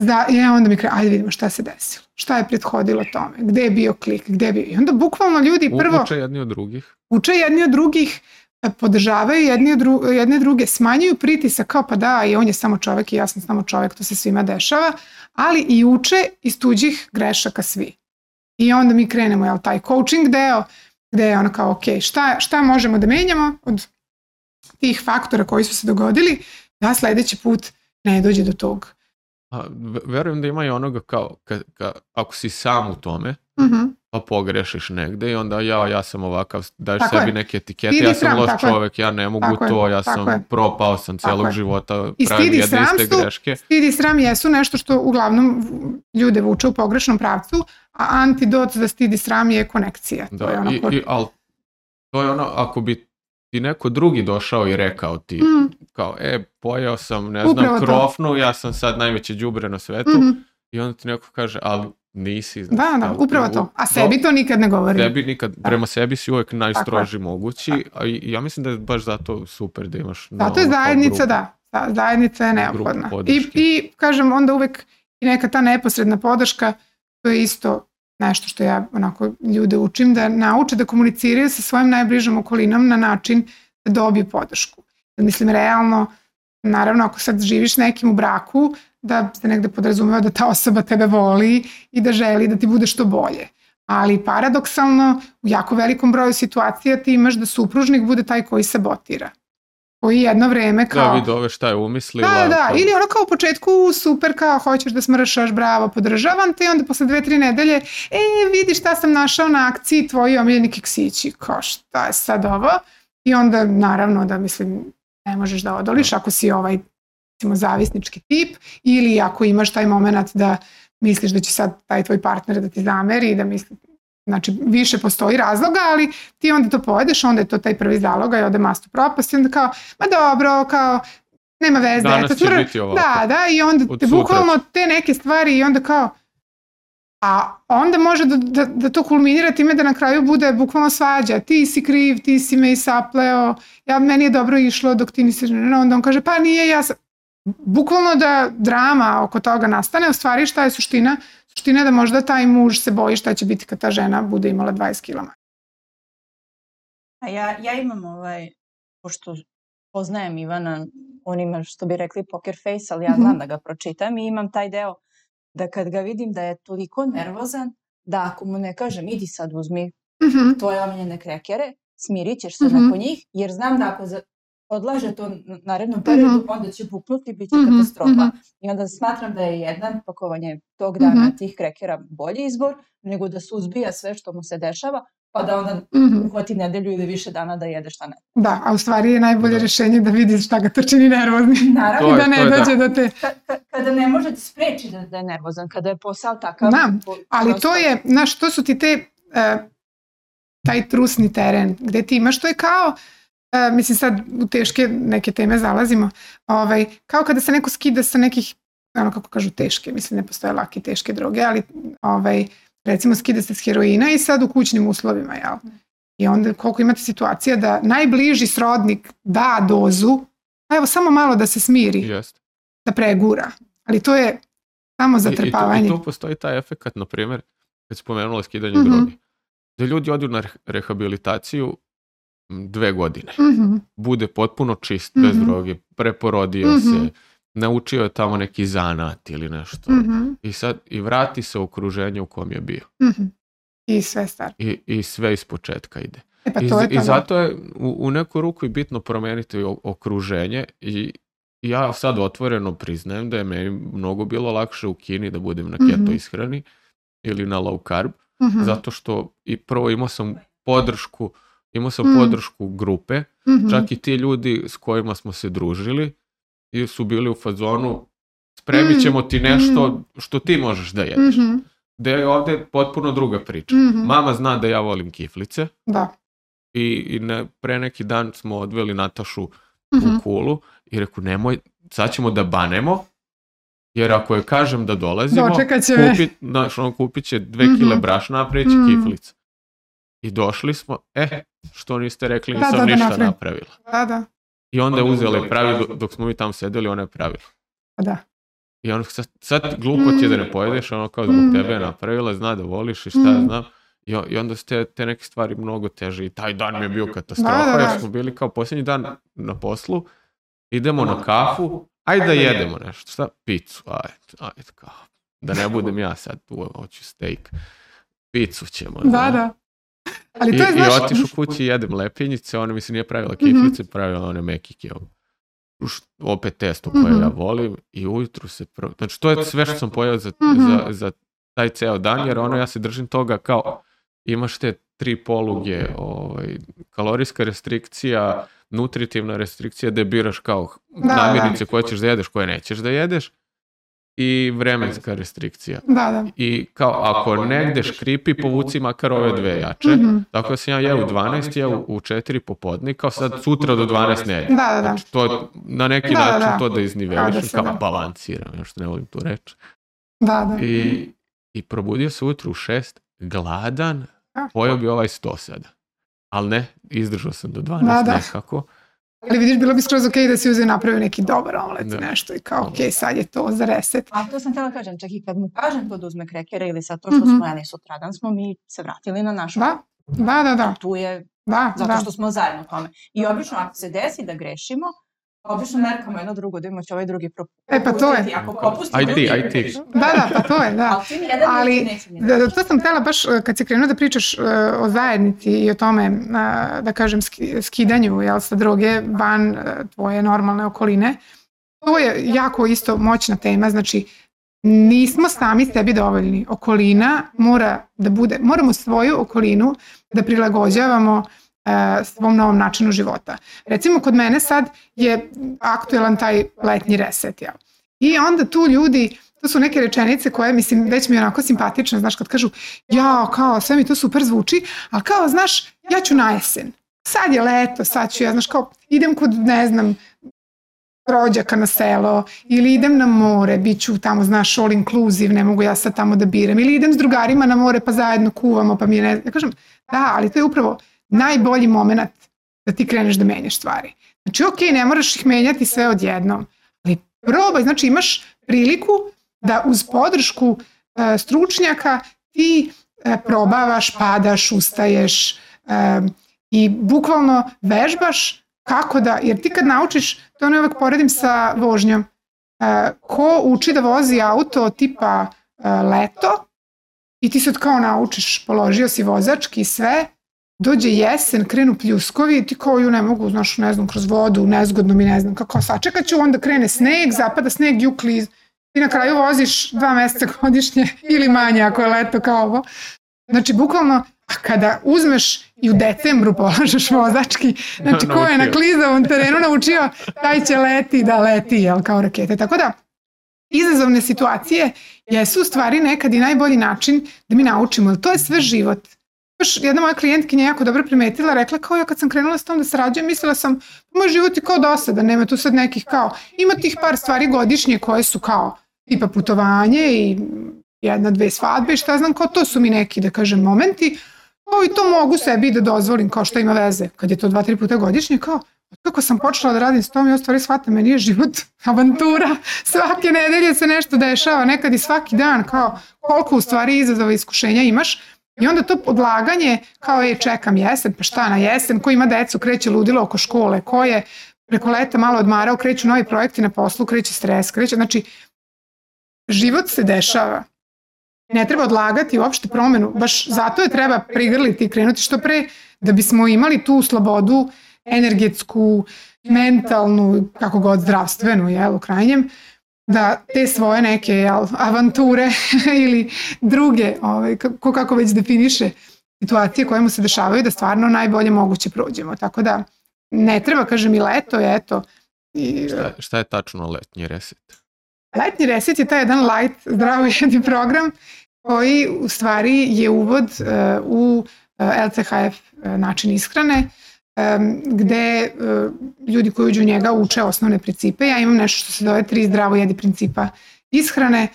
B: Y da, i onda mi kaže ajde vidimo šta se desilo šta je prethodilo tome, gde je bio klik gde je bio, i onda bukvalno ljudi prvo
A: Uče jedni od drugih.
B: uče jedni od drugih, e, podržavaju jedni od dru, jedne druge, smanjuju pritisak kao pa da i on je samo čovek i ja sam samo čovek, to se svima dešava, ali i uče iz tuđih grešaka svi. I onda mi krenemo, jel, taj coaching deo, gde je ono kao, ok, šta, šta možemo da menjamo od tih faktora koji su se dogodili, da sledeći put ne dođe do tog.
A: A, ve- verujem da ima i onoga kao, ka, ka, ako si sam u tome,
B: Mhm.
A: pa pogrešiš negde i onda ja, ja sam ovakav, daješ
B: Tako
A: sebi
B: je.
A: neke etikete, ja sam
B: sram,
A: loš
B: tako je.
A: čovek, ja ne mogu
B: Tako
A: to, ja sam
B: je.
A: propao sam
B: Tako
A: celog
B: je.
A: života,
B: I
A: pravim jedne
B: sram
A: iste
B: su-
A: greške.
B: Stid i sram jesu nešto što uglavnom ljude vuče u pogrešnom pravcu, a antidot za stid i sram je konekcija. to je
A: Da,
B: ono
A: i, i, al, to je ono, ako bi ti neko drugi došao i rekao ti,
B: Mm,
A: kao, e, pojao sam, ne
B: Upravo
A: znam,
B: to.
A: krofnu, ja sam sad najveće đubre na svetu,
B: mhm.
A: i onda ti neko kaže, ali nisi. znaš,
B: Da, da, upravo to. A sebi to nikad ne govori.
A: Sebi nikad,
B: Da.
A: prema sebi si uvek najstroži mogući, a ja mislim da je baš zato super da imaš
B: Zato je
A: novu kao
B: zajednica, da. da. Zajednica je neophodna. I. I, kažem, onda uvek i neka ta neposredna podrška, to je isto nešto što ja onako ljude učim, da nauče da komuniciraju sa svojim najbližom okolinom na način da dobiju podršku. Mislim, realno, naravno, ako sad živiš nekim u braku, da se negde podrazumeva da ta osoba tebe voli i da želi da ti bude što bolje. Ali paradoksalno, u jako velikom broju situacija ti imaš da supružnik bude taj koji sabotira. Koji jedno vreme kao...
A: Da, vidi ove šta je umislila.
B: Da, da,
A: kao-
B: ili ono kao u početku super kao hoćeš da smršaš, bravo, podržavam te i onda posle dve, tri nedelje e, vidi šta sam našao na akciji tvoji omiljeni keksići, kao šta je sad ovo? I onda naravno da mislim ne možeš da odoliš ako si ovaj recimo zavisnički tip ili ako imaš taj moment da misliš da će sad taj tvoj partner da ti zameri i da misli Znači, više postoji razloga, ali ti onda to pojedeš, onda je to taj prvi zaloga i ode mastu propast i onda kao, ma dobro, kao, nema veze.
A: Danas
B: eto,
A: će
B: smr-
A: biti ovako.
B: Da, da, i onda
A: Od
B: te
A: sutra
B: bukvalno te neke stvari i onda kao, a onda može da, da, da to kulminira time da na kraju bude bukvalno svađa. Ti si kriv, ti si me isapleo, ja, meni je dobro išlo dok ti nisi, onda on kaže pa nije, ja sam, bukvalno da drama oko toga nastane, u stvari šta je suština? Suština da možda taj muž se boji šta će biti kad ta žena bude imala 20 kg manje.
C: A ja, ja imam ovaj, pošto poznajem Ivana on ima što bi rekli poker face, ali ja
B: Mhm.
C: znam da ga pročitam i imam taj deo da kad ga vidim da je toliko nervozan, da ako mu ne kažem idi sad uzmi
B: Mhm.
C: tvoje omiljene krekere, smirit ćeš se
B: Mhm.
C: nakon njih, jer znam da ako za, odlaže to na narednom periodu,
B: Mhm.
C: onda će puknuti, bit će
B: Mhm,
C: katastrofa.
B: mhm.
C: I onda smatram da je jedan pakovanje tog dana
B: Mhm.
C: tih krekera bolji izbor, nego da suzbija sve što mu se dešava, pa da onda
B: Mhm.
C: uhvati nedelju ili više dana da jede šta ne.
B: Da, a u stvari je najbolje
A: Da.
B: rješenje da vidiš šta ga to čini nervoznim. <laughs>
C: Naravno,
A: je-
B: da ne
A: da.
B: dođe do te...
C: ka, ka, kada ne može da spreči da, da je nervozan, kada je posao takav.
B: Da,
C: po-
B: Ali
C: prosto-
B: to je, znaš, to su ti te, e, taj trusni teren gde ti imaš, to je kao, e, mislim sad u teške neke teme zalazimo, ovaj, kao kada se neko skida sa nekih, ono kako kažu teške, mislim ne postoje lake teške droge, ali ovaj, recimo skida se s heroina i sad u kućnim uslovima, jel? I onda koliko imate situacija da najbliži srodnik da dozu, a evo samo malo da se smiri,
A: Jeste.
B: da pregura. Ali to je samo
A: I, i, tu,
B: zatrpavanje.
A: I tu postoji taj efekat, na primjer, kad spomenula skidanje
B: Mhm.
A: droge. Da ljudi odu na reh- rehabilitaciju dve godine.
B: Mhm.
A: Bude potpuno čist, bez
B: Mhm.
A: droge, preporodio
B: Mhm.
A: se, naučio je tamo neki zanat ili nešto.
B: Mhm.
A: I sad, i vrati se u okruženje u kom je bio.
B: Mhm. I sve stvar.
A: I, i sve iz početka ide.
B: E pa
A: I,
B: to je
A: I
B: to.
A: zato je u, u neku ruku i bitno promijeniti o- okruženje i ja sad otvoreno priznajem da je meni mnogo bilo lakše u Kini da budem na keto
B: Mhm.
A: ishrani ili na low carb,
B: Mhm.
A: zato što i prvo imao sam podršku imao sam
B: Mhm.
A: podršku grupe,
B: Mhm.
A: čak i ti ljudi s kojima smo se družili i su bili u fazonu spremit ćemo ti nešto što ti možeš da jedeš.
B: Mhm.
A: Da je ovdje potpuno druga priča.
B: Mhm.
A: Mama zna da ja volim kiflice,
B: Da.
A: i, i ne, pre neki dan smo odveli Natašu
B: Mhm.
A: u kulu i rekao nemoj, sad ćemo da banemo, jer ako je kažem da dolazimo,
B: Dočekat će me.
A: kupit, znaš, on kupit će dve
B: Mhm.
A: kile brašna, napravit će
B: Mhm.
A: kiflice. I došli smo, e, što niste rekli,
B: Da,
A: nisam
B: da, da
A: ništa
B: napravim.
A: napravila.
B: Da, da.
A: I onda je
D: Onda je
A: uzela i
D: uzela i
A: pravi,
D: pravi.
A: dok, smo mi tamo sedeli, ona je pravila.
B: Pa da.
A: I on sad, sad glupo ti je da ne pojedeš, ono kao zbog
B: Mm.
A: tebe je napravila, zna da voliš i šta
B: Mm.
A: znam. I, I onda su te, te neke stvari mnogo teže i taj dan mi je bio katastrofa,
B: Da, da, da.
A: jer smo bili kao posljednji dan na poslu, idemo na kafu, ajde da jedemo nešto, šta? Picu, ajde, ajde kao, da ne budem ja sad tu, hoću steak. Picu ćemo.
B: Da,
A: znaš.
B: da. Ali
A: I,
B: to je,
A: i
B: znaš,
A: otišu kući i jedem lepinjice, ona mi se nije pravila kiflice, pravila one mekike. Opet testo koje
B: Mhm.
A: ja volim i ujutru se pro... Znači to je sve što sam pojeo za,
B: Mhm.
A: za, za taj ceo dan, jer ono ja se držim toga kao imaš te tri poluge, ovaj, kalorijska restrikcija, nutritivna restrikcija, da biraš kao
B: Da,
A: namirnice koje ćeš da jedeš, koje nećeš da jedeš i vremenska restrikcija.
B: da, da.
A: I kao ako negde škripi, povuci makar ove dve jače.
B: Mhm.
A: Tako da sam ja jeo u 12, jeo u 4 popodne, kao sad sutra do 12 ne jedem.
B: Da, da, da.
A: Znači, to je na neki
B: Da,
A: način
B: da.
A: to da izniveliš,
B: da se
A: kao
B: da.
A: balansiram, još ne volim tu reč.
B: Da, da.
A: I, I probudio se ujutru u 6, gladan,
B: Ah.
A: pojeo bi ovaj 100 sada. Ali ne, izdržao sam do 12
B: Da, da.
A: nekako.
B: Ali vidiš, bilo bi skroz ok da si uzeo i napravio neki dobar omlet,
A: Da.
B: nešto i kao, ok, sad je to za reset.
C: A to sam htjela kažem, čak i kad mu kažem to da uzme krekere ili sad to što
B: Mhm.
C: smo jeli sutradan, smo mi se vratili na našu.
B: Da, da, da, da.
C: Tu je,
B: Da,
C: zato
B: da.
C: što smo zajedno u tome. I obično ako se desi da grešimo, obično merkamo jedno drugo da imamo će ovaj drugi propustiti.
B: E, pa to je.
C: Ako propustimo,
A: Aj ti, aj ti.
B: Da, da, pa to je, da.
C: Ali
B: Da, da, to sam htjela baš e, kad si krenuo da pričaš e, o zajednici i o tome, a, da kažem, ski- skidanju jel, sa droge van e, tvoje normalne okoline. To je jako isto moćna tema, znači nismo sami sebi dovoljni. Okolina mora da bude, moramo svoju okolinu da prilagođavamo svom novom načinu života. Recimo kod mene sad je aktuelan taj letnji reset. Jel? I onda tu ljudi to su neke rečenice koje, mislim, već mi je onako simpatične, znaš, kad kažu, ja, kao, sve mi to super zvuči, ali kao, znaš, ja ću na jesen. Sad je leto, sad ću ja, znaš, kao, idem kod, ne znam, rođaka na selo, ili idem na more, bit ću tamo, znaš, all inclusive, ne mogu ja sad tamo da biram, ili idem s drugarima na more pa zajedno kuvamo, pa mi je ne, ja kažem, da, ali to je upravo najbolji moment da ti kreneš da menjaš stvari. Znači, ok, ne moraš ih menjati sve odjednom, ali probaj, znači imaš priliku da uz podršku e, stručnjaka ti e, probavaš, padaš, ustaješ e, i bukvalno vežbaš kako da, jer ti kad naučiš, to ne uvek poredim sa vožnjom, e, ko uči da vozi auto tipa e, leto i ti sad kao naučiš, položio si vozački i sve, dođe jesen, krenu pljuskovi, ti kao ju ne mogu, znaš, ne znam, kroz vodu, nezgodno mi ne znam kako, sačekat ću, onda krene sneg, zapada sneg, jukli, ti na kraju voziš dva meseca <laughs> godišnje ili manje ako je leto kao ovo. Znači, bukvalno, a kada uzmeš i u decembru polažeš vozački, znači <laughs> ko je na klizavom terenu naučio, taj će leti da leti, jel, kao rakete. Tako da, izazovne situacije jesu u stvari nekad i najbolji način da mi naučimo, jer to je sve život. Baš jedna moja klijentkinja jako dobro primetila, rekla kao ja kad sam krenula s tom da sarađujem, mislila sam, moj život je kao dosada, nema tu sad nekih kao, ima tih par stvari godišnje koje su kao tipa putovanje i jedna, dve svadbe i šta znam, kao to su mi neki, da kažem, momenti, kao i to mogu sebi da dozvolim, kao što ima veze, kad je to dva, tri puta godišnje, kao, kako sam počela da radim s tom i u stvari shvatam, meni je život <laughs> avantura, svake nedelje se nešto dešava, nekad i svaki dan, kao koliko u stvari izazova iskušenja imaš, I onda to odlaganje, kao je čekam jesen, pa šta na jesen, ko ima decu, kreće ludilo oko škole, ko je preko leta malo odmarao, kreću novi projekti na poslu, kreće stres, kreće, znači život se dešava. Ne treba odlagati uopšte promenu, baš zato je treba prigrliti i krenuti što pre da bismo imali tu slobodu energetsku, mentalnu, kako god zdravstvenu, jel, u krajnjem, da te svoje neke jel, avanture <laughs> ili druge, ovaj, ko kako već definiše, situacije koje mu se dešavaju da stvarno najbolje moguće prođemo. Tako da ne treba, kažem, i leto je, eto. I,
A: šta, šta je tačno letnji reset?
B: Letnji reset je taj jedan light zdravo <laughs> jedni program koji u stvari je uvod uh, u uh, eh, LCHF uh, eh, način ishrane um, gde uh, ljudi koji uđu u njega uče osnovne principe. Ja imam nešto što se zove tri zdravo jedi principa ishrane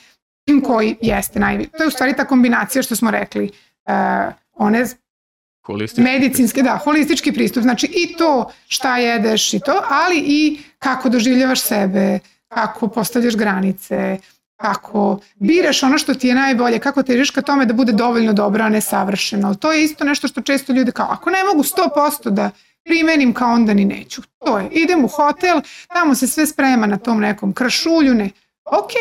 B: koji jeste najvi. To je u stvari ta kombinacija što smo rekli. Uh, one
A: Holistički
B: medicinske, da, holistički pristup. Znači i to šta jedeš i to, ali i kako doživljavaš sebe, kako postavljaš granice, kako biraš ono što ti je najbolje, kako težiš ka tome da bude dovoljno dobro, a ne savršeno. To je isto nešto što često ljudi kao, ako ne mogu 100% da primenim kao onda ni neću. To je, idem u hotel, tamo se sve sprema na tom nekom kršulju, ne. Ok,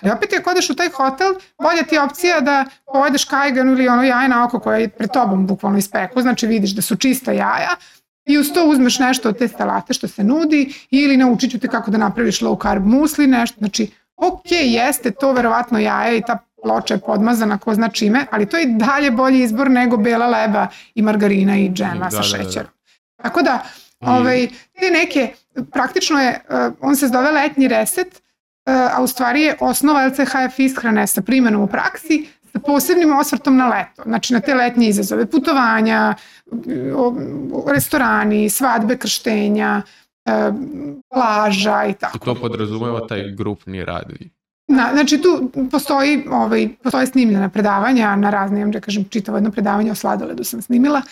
B: ali opet ako odeš u taj hotel, bolja ti je opcija da pojedeš kajganu ili ono jaje na oko koje je pred tobom bukvalno ispeku, znači vidiš da su čista jaja, i uz to uzmeš nešto od te salate što se nudi ili naučit ću te kako da napraviš low carb musli, nešto, znači ok, jeste to verovatno jaje i ta ploča je podmazana ko zna čime, ali to je dalje bolji izbor nego bela leba i margarina i džema da, sa šećerom. Da, da. Tako da, ovaj, te neke, praktično je, uh, on se zove letnji reset, uh, a u stvari je osnova LCHF ishrane sa primjenom u praksi, sa posebnim osvrtom na leto, znači na te letnje izazove, putovanja, restorani, svadbe, krštenja, uh, plaža i tako.
A: I to podrazumeva taj grupni rad
B: Na, znači tu postoji, ovaj, postoje snimljena predavanja na razne, da kažem, čitavo jedno predavanje o sladoledu sam snimila,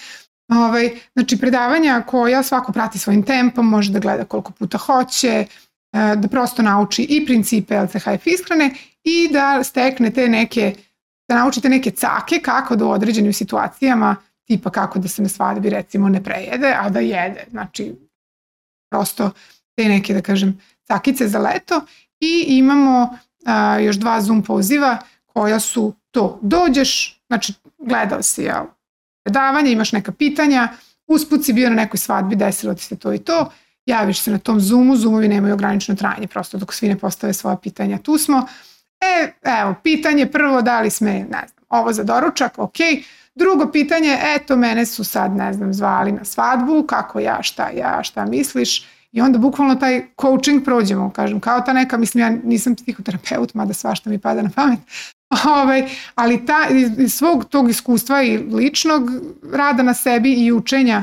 B: Ovaj, znači predavanja koja svako prati svojim tempom, može da gleda koliko puta hoće, e, da prosto nauči i principe LCHF ishrane i da stekne te neke, da naučite neke cake kako da u određenim situacijama, tipa kako da se na svadbi recimo ne prejede, a da jede. Znači, prosto te neke, da kažem, cakice za leto i imamo a, još dva Zoom poziva koja su to. Dođeš, znači gledao si ja predavanje, imaš neka pitanja, usput si bio na nekoj svadbi, desilo ti se to i to, javiš se na tom Zoomu, Zoomovi nemaju ograničeno trajanje, prosto dok svi ne postave svoja pitanja, tu smo. E, evo, pitanje prvo, da li sme, ne znam, ovo za doručak, ok. Drugo pitanje, eto, mene su sad, ne znam, zvali na svadbu, kako ja, šta ja, šta misliš, I onda bukvalno taj coaching prođemo, kažem, kao ta neka, mislim, ja nisam psihoterapeut, mada svašta mi pada na pamet, <laughs> Ovaj, ali ta, iz svog tog iskustva i ličnog rada na sebi i učenja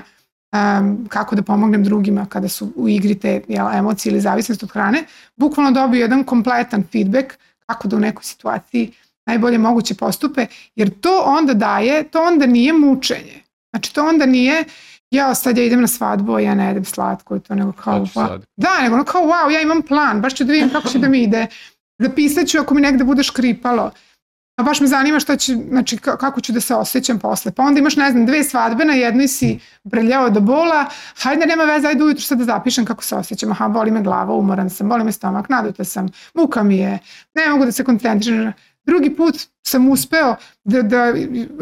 B: um, kako da pomognem drugima kada su u igri te jel, emocije ili zavisnost od hrane, bukvalno dobio jedan kompletan feedback kako da u nekoj situaciji najbolje moguće postupe, jer to onda daje, to onda nije mučenje. Znači to onda nije ja sad ja idem na svadbu, a ja ne jedem slatko i to nego kao, wow. da, nego kao wow, ja imam plan, baš ću da vidim kako će da mi ide, zapisat ću ako mi negde bude škripalo, a baš me zanima šta će, znači kako ću da se osjećam posle. Pa onda imaš, ne znam, dve svadbe, na jednoj si brljao do bola, hajde nema veze, ajde ujutru sad da zapišem kako se osjećam. Aha, boli me glava, umoran sam, boli me stomak, naduta sam, muka mi je, ne mogu da se koncentrišem. Drugi put sam uspeo da, da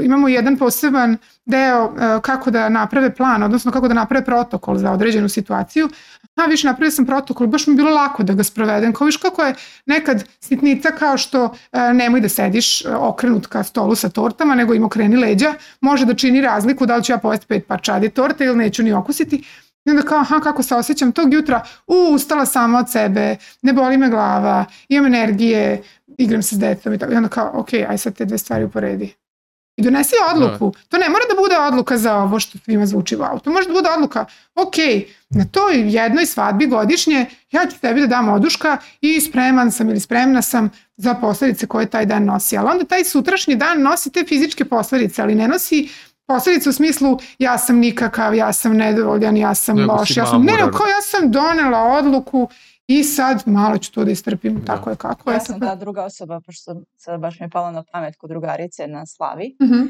B: imamo jedan poseban deo uh, kako da naprave plan, odnosno kako da naprave protokol za određenu situaciju. A više napravio sam protokol, baš mi bilo lako da ga sprovedem. Kao viš kako je nekad sitnica kao što uh, nemoj da sediš uh, okrenut ka stolu sa tortama, nego im okreni leđa, može da čini razliku da li ću ja povesti pet parčadi torte ili neću ni okusiti. I onda kao, aha, kako se osjećam tog jutra, u, ustala sama od sebe, ne boli me glava, imam energije, igram se s decom i tako. I onda kao, ok, aj sad te dve stvari uporedi. I donesi odluku. Da. To ne mora da bude odluka za ovo što svima zvuči wow. To može da bude odluka, ok, na toj jednoj svadbi godišnje ja ću tebi da dam oduška i spreman sam ili spremna sam za posledice koje taj dan nosi. Ali onda taj sutrašnji dan nosi te fizičke posledice, ali ne nosi posledice u smislu ja sam nikakav, ja sam nedovoljan, ja sam loš, ja sam, ne, ne, kao ja sam donela odluku I sad malo ću to da istrpim, da. tako je kako
C: ja sam ta druga osoba, pošto sad baš mi je palo na pamet kod drugarice na Slavi,
B: mm -hmm.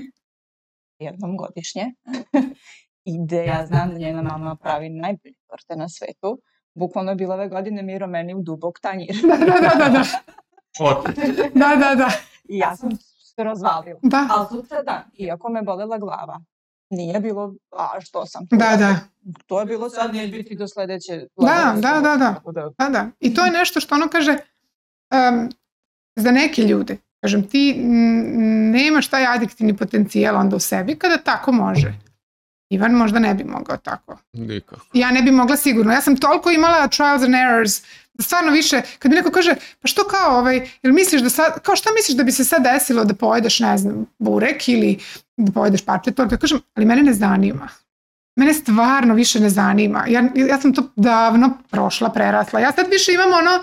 C: jednom godišnje, <laughs> i gde ja znam da njena mama pravi najbolje torte na svetu. Bukvalno je bila ove godine Miro meni u dubok tanjir.
B: da, da, da, da. Da, da, da. da.
C: I ja sam se razvalila.
B: Da.
C: Ali sutra dan, iako me bolela glava, nije bilo, a što sam
B: tu. Da, da.
C: To je bilo sad, neće biti do sledeće.
B: Da, da, da, da, da. Da, da. I to je nešto što ono kaže, um, za neke ljude, kažem, ti nemaš taj adiktivni potencijal onda u sebi kada tako može. Ivan možda ne bi mogao tako.
A: Nikako.
B: Ja ne bi mogla sigurno. Ja sam toliko imala trials and errors da stvarno više, kad mi neko kaže, pa što kao ovaj, jel misliš da sad, kao šta misliš da bi se sad desilo da pojedeš, ne znam, burek ili da pojedeš parče torte, kažem, ali mene ne zanima. Mene stvarno više ne zanima. Ja, ja sam to davno prošla, prerasla. Ja sad više imam ono,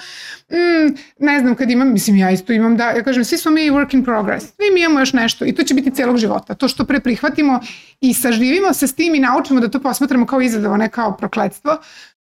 B: mm, ne znam kad imam, mislim ja isto imam da, ja kažem, svi smo mi work in progress. Svi mi imamo još nešto i to će biti celog života. To što pre prihvatimo i saživimo se s tim i naučimo da to posmatramo kao izazov, ne kao prokledstvo.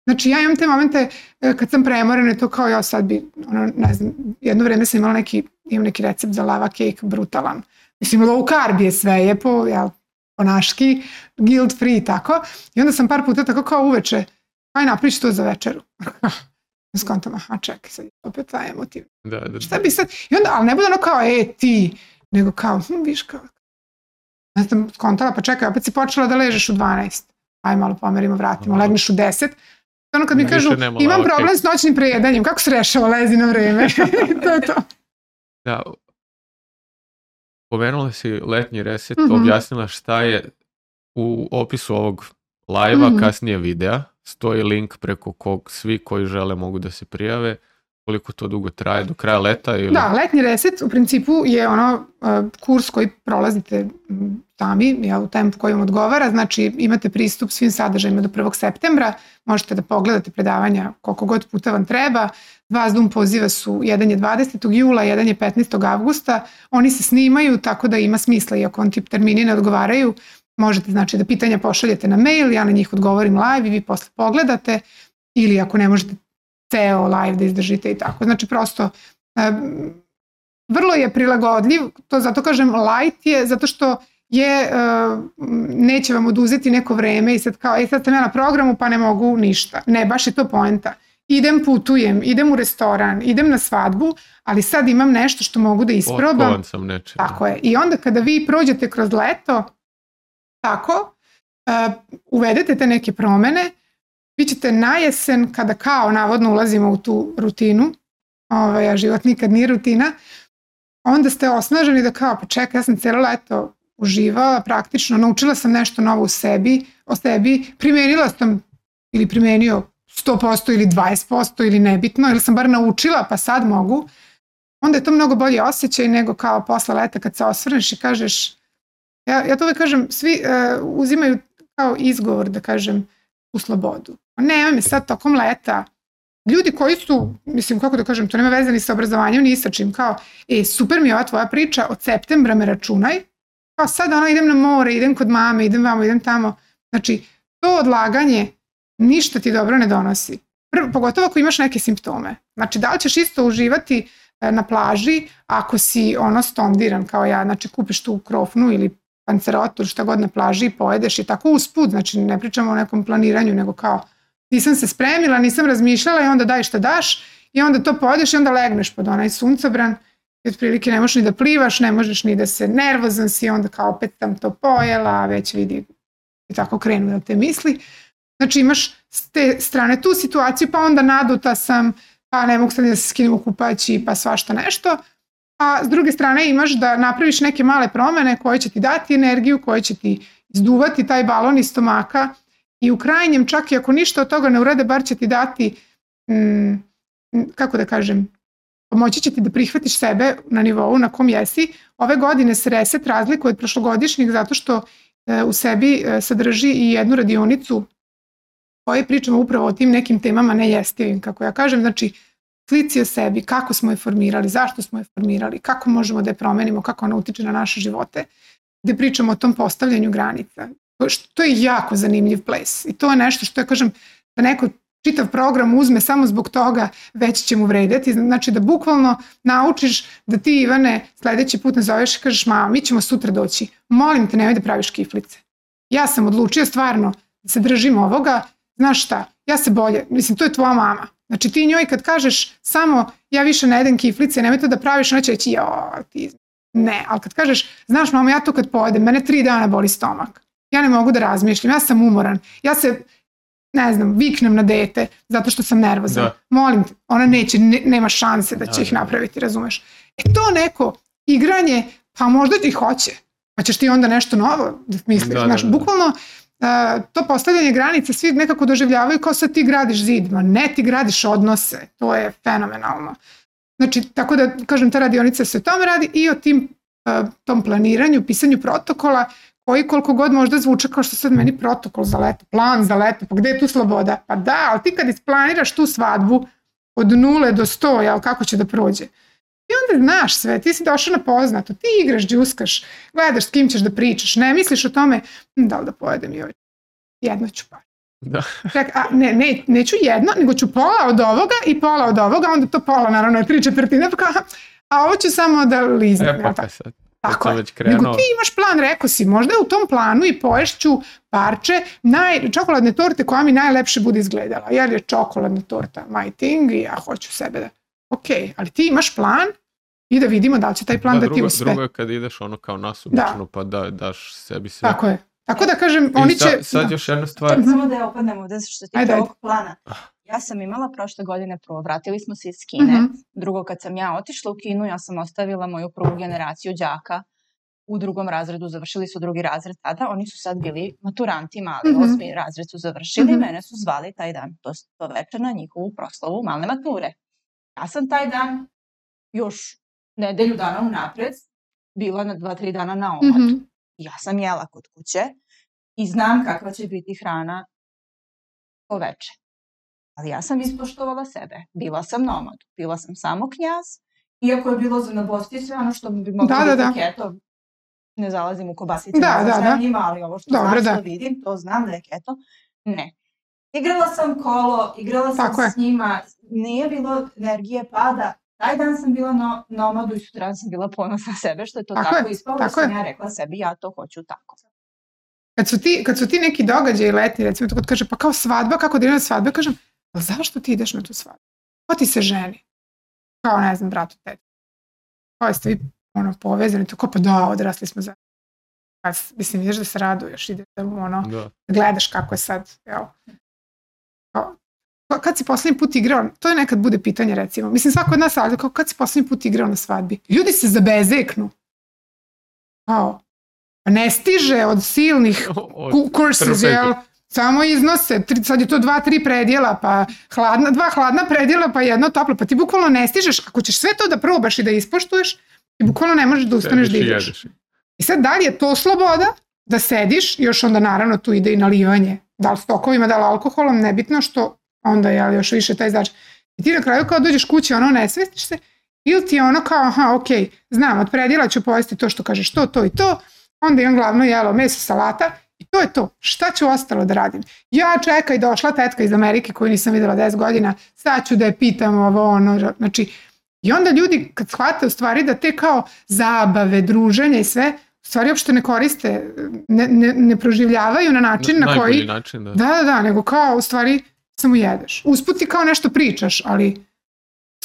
B: Znači ja imam te momente e, kad sam premorena to kao ja sad bi, ono, ne znam, jedno vreme sam imala neki, imam neki recept za lava cake brutalan. Mislim, low carb je sve, je po, ja, po naški, guilt free tako. I onda sam par puta tako kao uveče, aj napriči to za večeru. <laughs> Skontam, aha, čekaj, sad opet taj emotiv.
A: Da, da, da.
B: Šta bi sad, i onda, ali ne bude ono kao, e, ti, nego kao, hm, viš kao, ne znam, skontala, pa čekaj, opet si počela da ležeš u 12. Aj malo pomerimo, vratimo, legneš u 10, ono kad mi kažu imam problem s noćnim prejedanjem, kako se rešava lezi na vreme? <laughs> <laughs> to je to.
A: Da, pomenula si letnji reset, mm -hmm. objasnila šta je u opisu ovog live-a, mm -hmm. kasnije videa, stoji link preko kog svi koji žele mogu da se prijave koliko to dugo traje, do kraja leta? Ili...
B: Da, letnji reset u principu je ono uh, kurs koji prolazite sami, ja, u tempu koji vam odgovara, znači imate pristup svim sadržajima do 1. septembra, možete da pogledate predavanja koliko god puta vam treba, dva Zoom poziva su, jedan je 20. jula, jedan je 15. avgusta, oni se snimaju tako da ima smisla, iako on tip termini ne odgovaraju, možete znači da pitanja pošaljete na mail, ja na njih odgovorim live i vi posle pogledate, ili ako ne možete ceo live da izdržite i tako. Znači prosto vrlo je prilagodljiv, to zato kažem light je zato što je neće vam oduzeti neko vreme i sad kao, e sad sam ja na programu pa ne mogu ništa. Ne, baš je to poenta. Idem, putujem, idem u restoran, idem na svadbu, ali sad imam nešto što mogu da isprobam.
A: Otkovan sam nečem.
B: Tako je. I onda kada vi prođete kroz leto, tako, uvedete te neke promene, vi ćete na jesen, kada kao navodno ulazimo u tu rutinu, ovaj, a život nikad nije rutina, onda ste osnaženi da kao, pa čekaj, ja sam cijelo leto uživala, praktično naučila sam nešto novo u sebi, o sebi, primenila sam ili primenio 100% ili 20% ili nebitno, ili sam bar naučila pa sad mogu, onda je to mnogo bolji osjećaj nego kao posle leta kad se osvrneš i kažeš, ja, ja to uvek kažem, svi uh, uzimaju kao izgovor da kažem u slobodu. Nema me sad tokom leta, ljudi koji su, mislim kako da kažem, to nema veze ni sa obrazovanjem, ni sa čim, kao, e, super mi je ova tvoja priča, od septembra me računaj, kao sad ono idem na more, idem kod mame, idem vamo, idem tamo. Znači, to odlaganje ništa ti dobro ne donosi. Prvo, pogotovo ako imaš neke simptome. Znači, da li ćeš isto uživati e, na plaži, ako si ono stondiran kao ja, znači kupiš tu krofnu ili pancerotu, šta god na plaži i pojedeš i tako usput, znači ne pričamo o nekom planiranju, nego kao nisam se spremila, nisam razmišljala i onda daj šta daš i onda to pojedeš i onda legneš pod onaj suncobran i otprilike ne možeš ni da plivaš, ne možeš ni da se nervozan si, onda kao opet sam to pojela, već vidi i tako krenu da te misli. Znači imaš s te strane tu situaciju, pa onda naduta sam, pa ne mogu sad da se skinem u kupaći, pa svašta nešto. A s druge strane imaš da napraviš neke male promene koje će ti dati energiju, koje će ti izduvati taj balon iz stomaka i u krajnjem čak i ako ništa od toga ne urade, bar će ti dati, mm, kako da kažem, pomoći će ti da prihvatiš sebe na nivou na kom jesi. Ove godine se reset razlikuje od prošlogodišnjeg zato što e, u sebi e, sadrži i jednu radionicu koje pričamo upravo o tim nekim temama nejestivim, kako ja kažem, znači slici o sebi, kako smo je formirali, zašto smo je formirali, kako možemo da je promenimo, kako ona utiče na naše živote, gde pričamo o tom postavljanju granica. To je jako zanimljiv ples i to je nešto što ja kažem da neko čitav program uzme samo zbog toga već će mu vredeti. Znači da bukvalno naučiš da ti Ivane sledeći put nazoveš i kažeš mama mi ćemo sutra doći. Molim te nemoj da praviš kiflice. Ja sam odlučio stvarno da se držim ovoga. Znaš šta, ja se bolje, mislim to je tvoja mama. Znači ti njoj kad kažeš samo ja više ne jedem kiflice, nemoj to da praviš, ona će reći jo, ti ne, ali kad kažeš, znaš mama, ja to kad pojedem, mene tri dana boli stomak. Ja ne mogu da razmišljam, ja sam umoran, ja se, ne znam, viknem na dete zato što sam nervozan. Da. Molim te, ona neće, ne, nema šanse da će da, ih da, da. napraviti, razumeš? E to neko igranje, pa možda ti hoće, pa ćeš ti onda nešto novo da misliš. Da, znaš, da, da. bukvalno uh, to postavljanje granica svi nekako doživljavaju kao sad ti gradiš zid, ma ne ti gradiš odnose, to je fenomenalno. Znači, tako da, kažem, ta radionica se o tome radi i o tim, uh, tom planiranju, pisanju protokola, koji koliko god možda zvuče kao što sad meni protokol za leto, plan za leto, pa gde je tu sloboda? Pa da, ali ti kad isplaniraš tu svadbu od nule do sto, jel, kako će da prođe? I onda znaš sve, ti si došao na poznato, ti igraš, džuskaš, gledaš s kim ćeš da pričaš, ne misliš o tome hm, da li da pojedem ovaj. Jedno ću pa. Da. Ček, a, ne, ne, neću jedno, nego ću pola od ovoga i pola od ovoga, onda to pola naravno je tri četvrtine, pa a ovo ću samo da liznem.
A: E, pa, pa sad.
B: Tako je. Nego ti imaš plan, rekao si, možda je u tom planu i poješću parče naj, čokoladne torte koja mi najlepše bude izgledala. Jer je čokoladna torta my thing i ja hoću sebe da... Ok, ali ti imaš plan i da vidimo da li će taj plan da, da
A: drugo,
B: ti uspe.
A: Drugo je kad ideš ono kao nasumično da. pa da, daš sebi sve.
B: Tako je. Tako da kažem, I oni će...
A: Sad, sad da. još jedna stvar.
C: Samo da je opadnemo ovde što ti ovog plana. Ja sam imala prošle godine prvo, vratili smo se iz Kine. Mhm. -huh. Drugo, kad sam ja otišla u Kinu, ja sam ostavila moju prvu generaciju đaka u drugom razredu, završili su drugi razred tada, oni su sad bili maturanti mali, mm -hmm. osmi razred su završili, mm -hmm. mene su zvali taj dan, to, to večer na njihovu proslavu malne mature. Ja sam taj dan još nedelju dana unapred bila na dva, tri dana na omotu. Mm -hmm. Ja sam jela kod kuće i znam kakva će biti hrana po veče. Ali ja sam ispoštovala sebe. Bila sam nomad. Bila sam samo knjaz. Iako je bilo za nabosti sve ono što bi moglo da, biti da, da. keto, ne zalazim u kobasice, da, da, da. njima, ali ovo što Dobre, znam, da. vidim, to znam da je keto. Ne. Igrala sam kolo, igrala sam Tako s je. njima, nije bilo energije pada, Taj dan sam bila no, nomadu i sutra sam bila ponosna sebe što je to tako, tako ispalo, tako sam je. ja rekla sebi ja to hoću tako.
B: Kad su ti, kad su ti neki događaji letni, recimo to kaže pa kao svadba, kako da idem na svadbu, kažem, pa zašto ti ideš na tu svadbu? Ko ti se ženi? Kao ne znam, bratu, tete. Kao jeste vi ono, povezani, to kao pa da, odrasli smo za kad, mislim, vidiš da se raduješ, ide da ono, da. gledaš kako je sad, evo. Kao, kad si poslednji put igrao, to je nekad bude pitanje recimo, mislim svako od nas sad, kao kad si poslednji put igrao na svadbi? Ljudi se zabezeknu. Kao, pa ne stiže od silnih <laughs> od courses, jel? Samo iznose, sad je to dva, tri predjela, pa hladna, dva hladna predjela, pa jedno toplo, pa ti bukvalno ne stižeš, ako ćeš sve to da probaš i da ispoštuješ, I bukvalno ne možeš da ustaneš da ideš. I sad da li je to sloboda da sediš, još onda naravno tu ide i nalivanje, da li stokovima, da li alkoholom, nebitno što onda je još više taj znači. I ti na kraju kao dođeš kući, ono ne svestiš se, ili ti je ono kao, aha, ok, znam, od predjela ću pojesti to što kažeš, to, to i to, onda imam glavno jelo meso, salata to je to. Šta ću ostalo da radim? Ja čekaj, došla tetka iz Amerike koju nisam videla 10 godina, sad ću da je pitam ovo, ono, znači, I onda ljudi kad shvate u stvari da te kao zabave, druženje i sve, u stvari uopšte ne koriste, ne, ne, ne proživljavaju na način na, na koji...
A: način, da.
B: Da, da, da, nego kao u stvari samo jedeš. Usput ti kao nešto pričaš, ali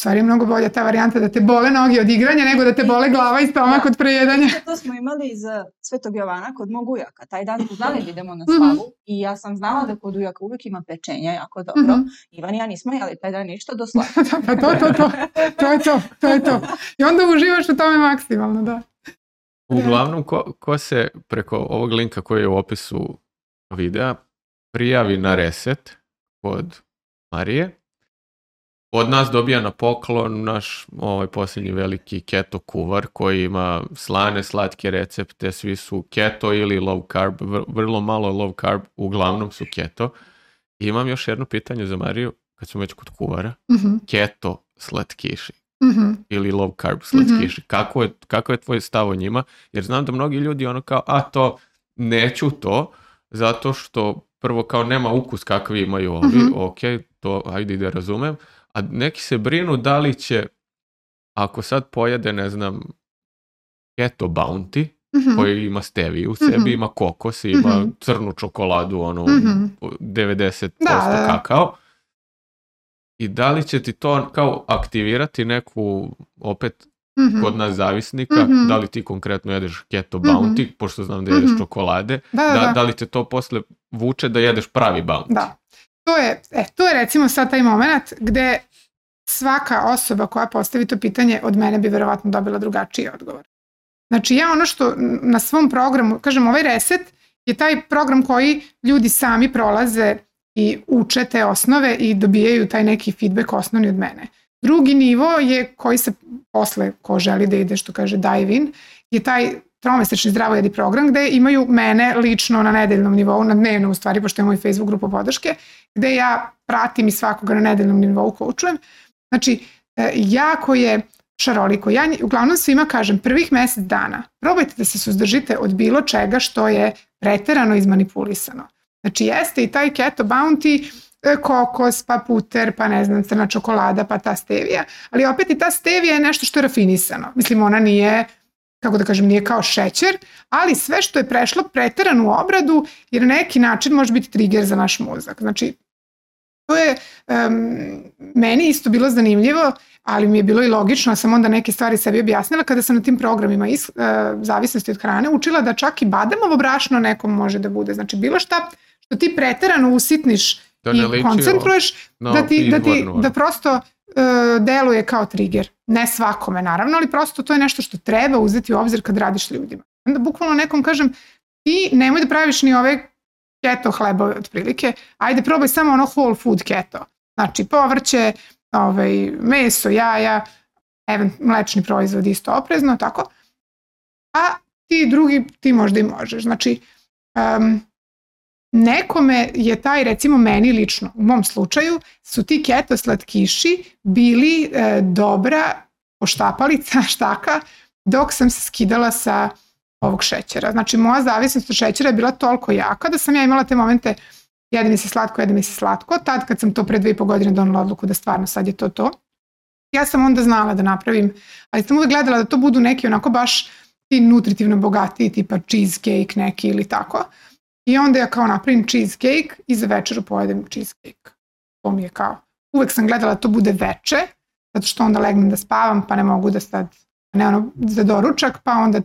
B: stvari je mnogo bolja ta varijanta da te bole noge od igranja nego da te bole glava i stomak od prejedanja.
C: To smo imali iz Svetog Jovana kod mog ujaka. Taj dan smo znali da idemo na slavu mm -hmm. i ja sam znala da kod ujaka uvijek ima pečenja jako dobro. Mm -hmm. Ivan i ja nismo jeli taj dan ništa do <laughs> slave.
B: da, pa to, to, to, to je to, to je to. I onda uživaš u tome maksimalno, da. <laughs>
A: Uglavnom, ko, ko se preko ovog linka koji je u opisu videa prijavi na reset kod Marije, od nas dobija na poklon naš ovaj posljednji veliki keto kuvar koji ima slane, slatke recepte, svi su keto ili low carb, vrlo malo low carb, uglavnom su keto. I imam još jedno pitanje za Mariju, kad smo već kod kuvara. Mm -hmm. Keto slatkiši mm -hmm. ili low carb slatkiši. Mm -hmm. kako, je, kako je tvoj stav o njima? Jer znam da mnogi ljudi ono kao, a to, neću to, zato što prvo kao nema ukus kakvi imaju ovi, -hmm. ok, to ajde da razumem, a neki se brinu da li će, ako sad pojede, ne znam, keto bounty, mm-hmm. koji ima steviju u sebi, mm-hmm. ima kokos, ima mm-hmm. crnu čokoladu, ono, mm-hmm. 90% da, da, da. kakao. I da li će ti to kao aktivirati neku, opet, mm-hmm. kod nas zavisnika, da li ti konkretno jedeš keto bounty, pošto znam da jedeš čokolade, da, da, da, da li te to posle vuče da jedeš pravi bounty?
B: Da to je, e, to je recimo sad taj moment gde svaka osoba koja postavi to pitanje od mene bi verovatno dobila drugačiji odgovor. Znači ja ono što na svom programu, kažem ovaj reset je taj program koji ljudi sami prolaze i uče te osnove i dobijaju taj neki feedback osnovni od mene. Drugi nivo je koji se posle, ko želi da ide što kaže dive in, je taj tromesečni zdravojedi program gde imaju mene lično na nedeljnom nivou, na dnevnom u stvari, pošto je moj Facebook grupa podrške, gde ja pratim i svakoga na nedeljnom nivou koučujem. Znači, e, jako je šaroliko. Ja uglavnom svima kažem, prvih mesec dana probajte da se suzdržite od bilo čega što je preterano izmanipulisano. Znači, jeste i taj keto bounty, e, kokos, pa puter, pa ne znam, crna čokolada, pa ta stevija, ali opet i ta stevija je nešto što je rafinisano. Mislim, ona nije kako da kažem, nije kao šećer, ali sve što je prešlo preteranu obradu jer na neki način može biti trigger za naš mozak. Znači, to je um, meni isto bilo zanimljivo, ali mi je bilo i logično, sam onda neke stvari sebi objasnila kada sam na tim programima iz, uh, zavisnosti od hrane učila da čak i bademovo brašno nekom može da bude. Znači, bilo šta što ti preterano usitniš da i koncentruješ, da, ti, da, ti, da prosto deluje kao trigger. Ne svakome naravno, ali prosto to je nešto što treba uzeti u obzir kad radiš ljudima. Onda bukvalno nekom kažem ti nemoj da praviš ni ove keto hlebove otprilike, ajde probaj samo ono whole food keto. Znači povrće, ovaj, meso, jaja, event, mlečni proizvod isto oprezno, tako. A ti drugi, ti možda i možeš. Znači, um, nekome je taj, recimo meni lično, u mom slučaju, su ti keto slatkiši bili e, dobra poštapalica <laughs> štaka dok sam se skidala sa ovog šećera. Znači moja zavisnost od šećera je bila toliko jaka da sam ja imala te momente jede mi se slatko, jede mi se slatko. Tad kad sam to pre dve i po godine donala odluku da stvarno sad je to to. Ja sam onda znala da napravim, ali sam uvek gledala da to budu neki onako baš ti nutritivno bogatiji tipa cheesecake neki ili tako. I onda ja kao napravim cheesecake i za večeru pojedem cheesecake. To mi je kao, uvek sam gledala da to bude veče, zato što onda legnem da spavam, pa ne mogu da sad, ne ono, za doručak, pa onda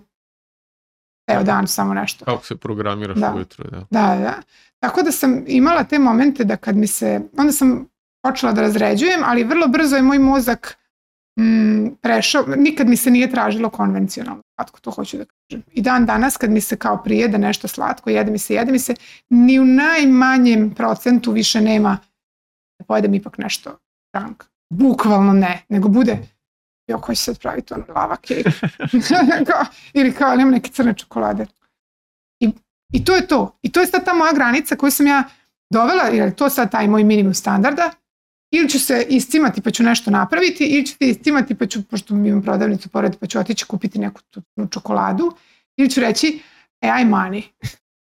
B: ceo dan samo nešto.
A: Kako se programiraš
B: da.
A: ujutro, da.
B: Da, da. Tako da sam imala te momente da kad mi se, onda sam počela da razređujem, ali vrlo brzo je moj mozak mm, prešao, nikad mi se nije tražilo konvencionalno slatko, to hoću da kažem. I dan danas kad mi se kao prijede nešto slatko, jede mi se, jede mi se, ni u najmanjem procentu više nema da pojedem ipak nešto rank. Bukvalno ne, nego bude jo, koji će sad praviti ono lava cake. <laughs> ili kao nema neke crne čokolade. I, I to je to. I to je sad ta moja granica koju sam ja dovela, jer to sad taj moj minimum standarda, ili ću se iscimati pa ću nešto napraviti ili ću se iscimati pa ću, pošto imam prodavnicu pored, pa ću otići kupiti neku tu, čokoladu ili ću reći, e, aj mani.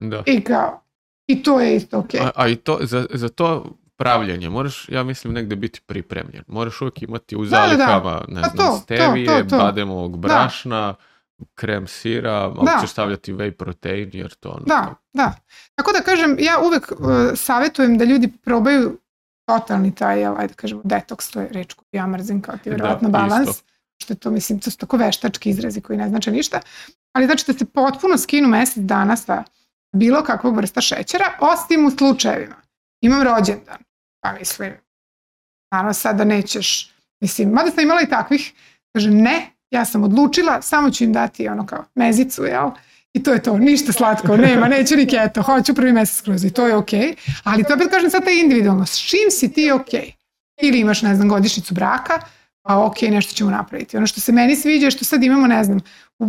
A: Da.
B: I kao, i to je isto okej. Okay.
A: A, a i to, za, za to pravljenje, moraš, ja mislim, negde biti pripremljen. Moraš uvijek imati u zalihama, ne pa znam, stevije, bademovog brašna, krem sira, malo ćeš stavljati whey protein, jer to ono...
B: Da, da. Tako da kažem, ja uvijek uh, savjetujem da ljudi probaju totalni taj, ajde da kažemo, detoks, to je reč koju ja mrzim kao ti vjerojatno balans. Što je to, mislim, to su tako veštački izrazi koji ne znače ništa. Ali znači da se potpuno skinu mjesec dana sa bilo kakvog vrsta šećera, osim u slučajevima. Imam rođendan, pa mislim, naravno sada nećeš, mislim, mada sam imala i takvih, kaže ne, ja sam odlučila, samo ću im dati ono kao mezicu, jel? I to je to, ništa slatko, nema, neću ni keto, hoću prvi mjesec kroz i to je ok. Ali to opet kažem sad je individualno, s čim si ti ok? Ili imaš, ne znam, godišnicu braka, pa ok, nešto ćemo napraviti. Ono što se meni sviđa je što sad imamo, ne znam, u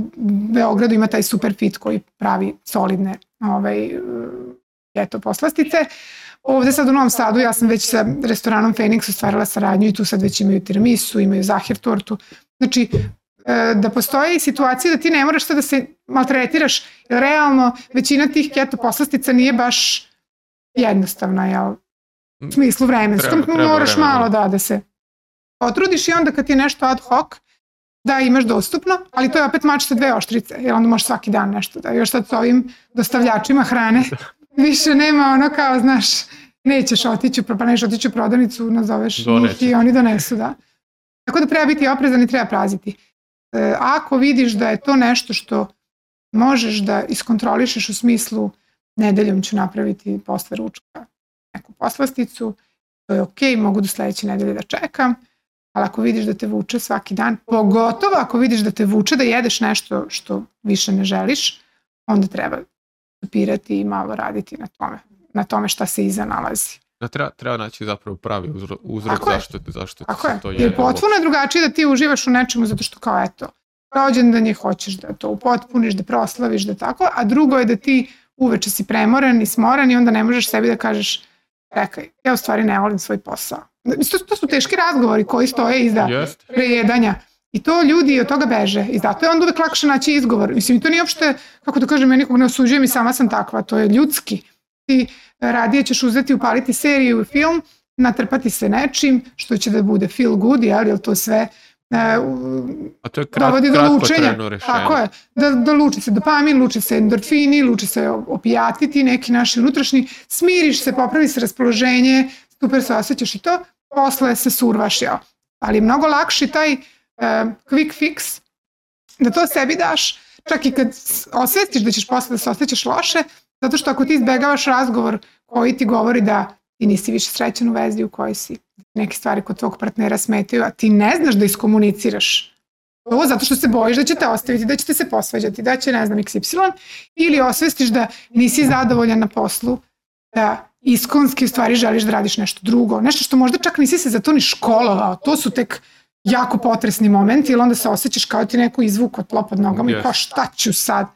B: Beogradu ima taj super fit koji pravi solidne ovaj, eto, poslastice. Ovde sad u Novom Sadu ja sam već sa restoranom Phoenix ostvarila saradnju i tu sad već imaju tiramisu, imaju zahir tortu. Znači, da postoji situacija da ti ne moraš da se maltretiraš, jer realno većina tih keto poslastica nije baš jednostavna, jel? U smislu vremenskom, moraš malo da, da se potrudiš i onda kad ti je nešto ad hoc, da imaš dostupno, ali to je opet mač sa dve oštrice, jer onda možeš svaki dan nešto da, još sad s ovim dostavljačima hrane, <laughs> više nema ono kao, znaš, nećeš otići, pa nećeš otići u prodavnicu, nazoveš njih i oni donesu, da. Tako da treba biti oprezan i treba praziti. E, ako vidiš da je to nešto što možeš da iskontrolišeš u smislu nedeljom ću napraviti posle ručka neku poslasticu, to je ok, mogu do sledeće nedelje da čekam, ali ako vidiš da te vuče svaki dan, pogotovo ako vidiš da te vuče da jedeš nešto što više ne želiš, onda treba stopirati i malo raditi na tome, na tome šta se iza nalazi.
A: Da treba, treba naći zapravo pravi uzrok, uzrok zašto, zašto
B: Tako
A: se to
B: je. Jer potpuno je drugačije da ti uživaš u nečemu zato što kao eto, rođendan je, hoćeš da to upotpuniš, da proslaviš, da tako, a drugo je da ti uveče si premoren i smoran i onda ne možeš sebi da kažeš čekaj, ja u stvari ne volim svoj posao. To, to su teški razgovori koji stoje iza prejedanja. I to ljudi od toga beže. I zato je onda uvek lakše naći izgovor. Mislim, to nije uopšte, kako da kažem, ja nikog ne osuđujem i sama sam takva. To je ljudski. Ti radije ćeš uzeti, upaliti seriju i film, natrpati se nečim, što će da bude feel good, jel, jel to sve e,
A: A to je krat, dovodi do lučenja.
B: Tako je, da, da luči se dopamin, luči se endorfini, luči se opijati ti neki naši unutrašnji, smiriš se, popravi se raspoloženje, super se osjećaš i to, posle se survaš, jel. Ali je mnogo lakši taj uh, quick fix, da to sebi daš, čak i kad osvestiš da ćeš posle da se osjećaš loše, zato što ako ti izbegavaš razgovor koji ti govori da ti nisi više srećan u vezi u kojoj si, neke stvari kod tvog partnera smetaju, a ti ne znaš da iskomuniciraš ovo zato što se bojiš da će te ostaviti, da ćete se posvađati, da će ne znam XY, ili osvestiš da nisi zadovoljan na poslu, da iskonski u stvari želiš da radiš nešto drugo, nešto što možda čak nisi se za to ni školovao, to su tek jako potresni momenti ili onda se osjećaš kao ti neko izvuk od tlo pod nogama yes. i kao šta ću sad?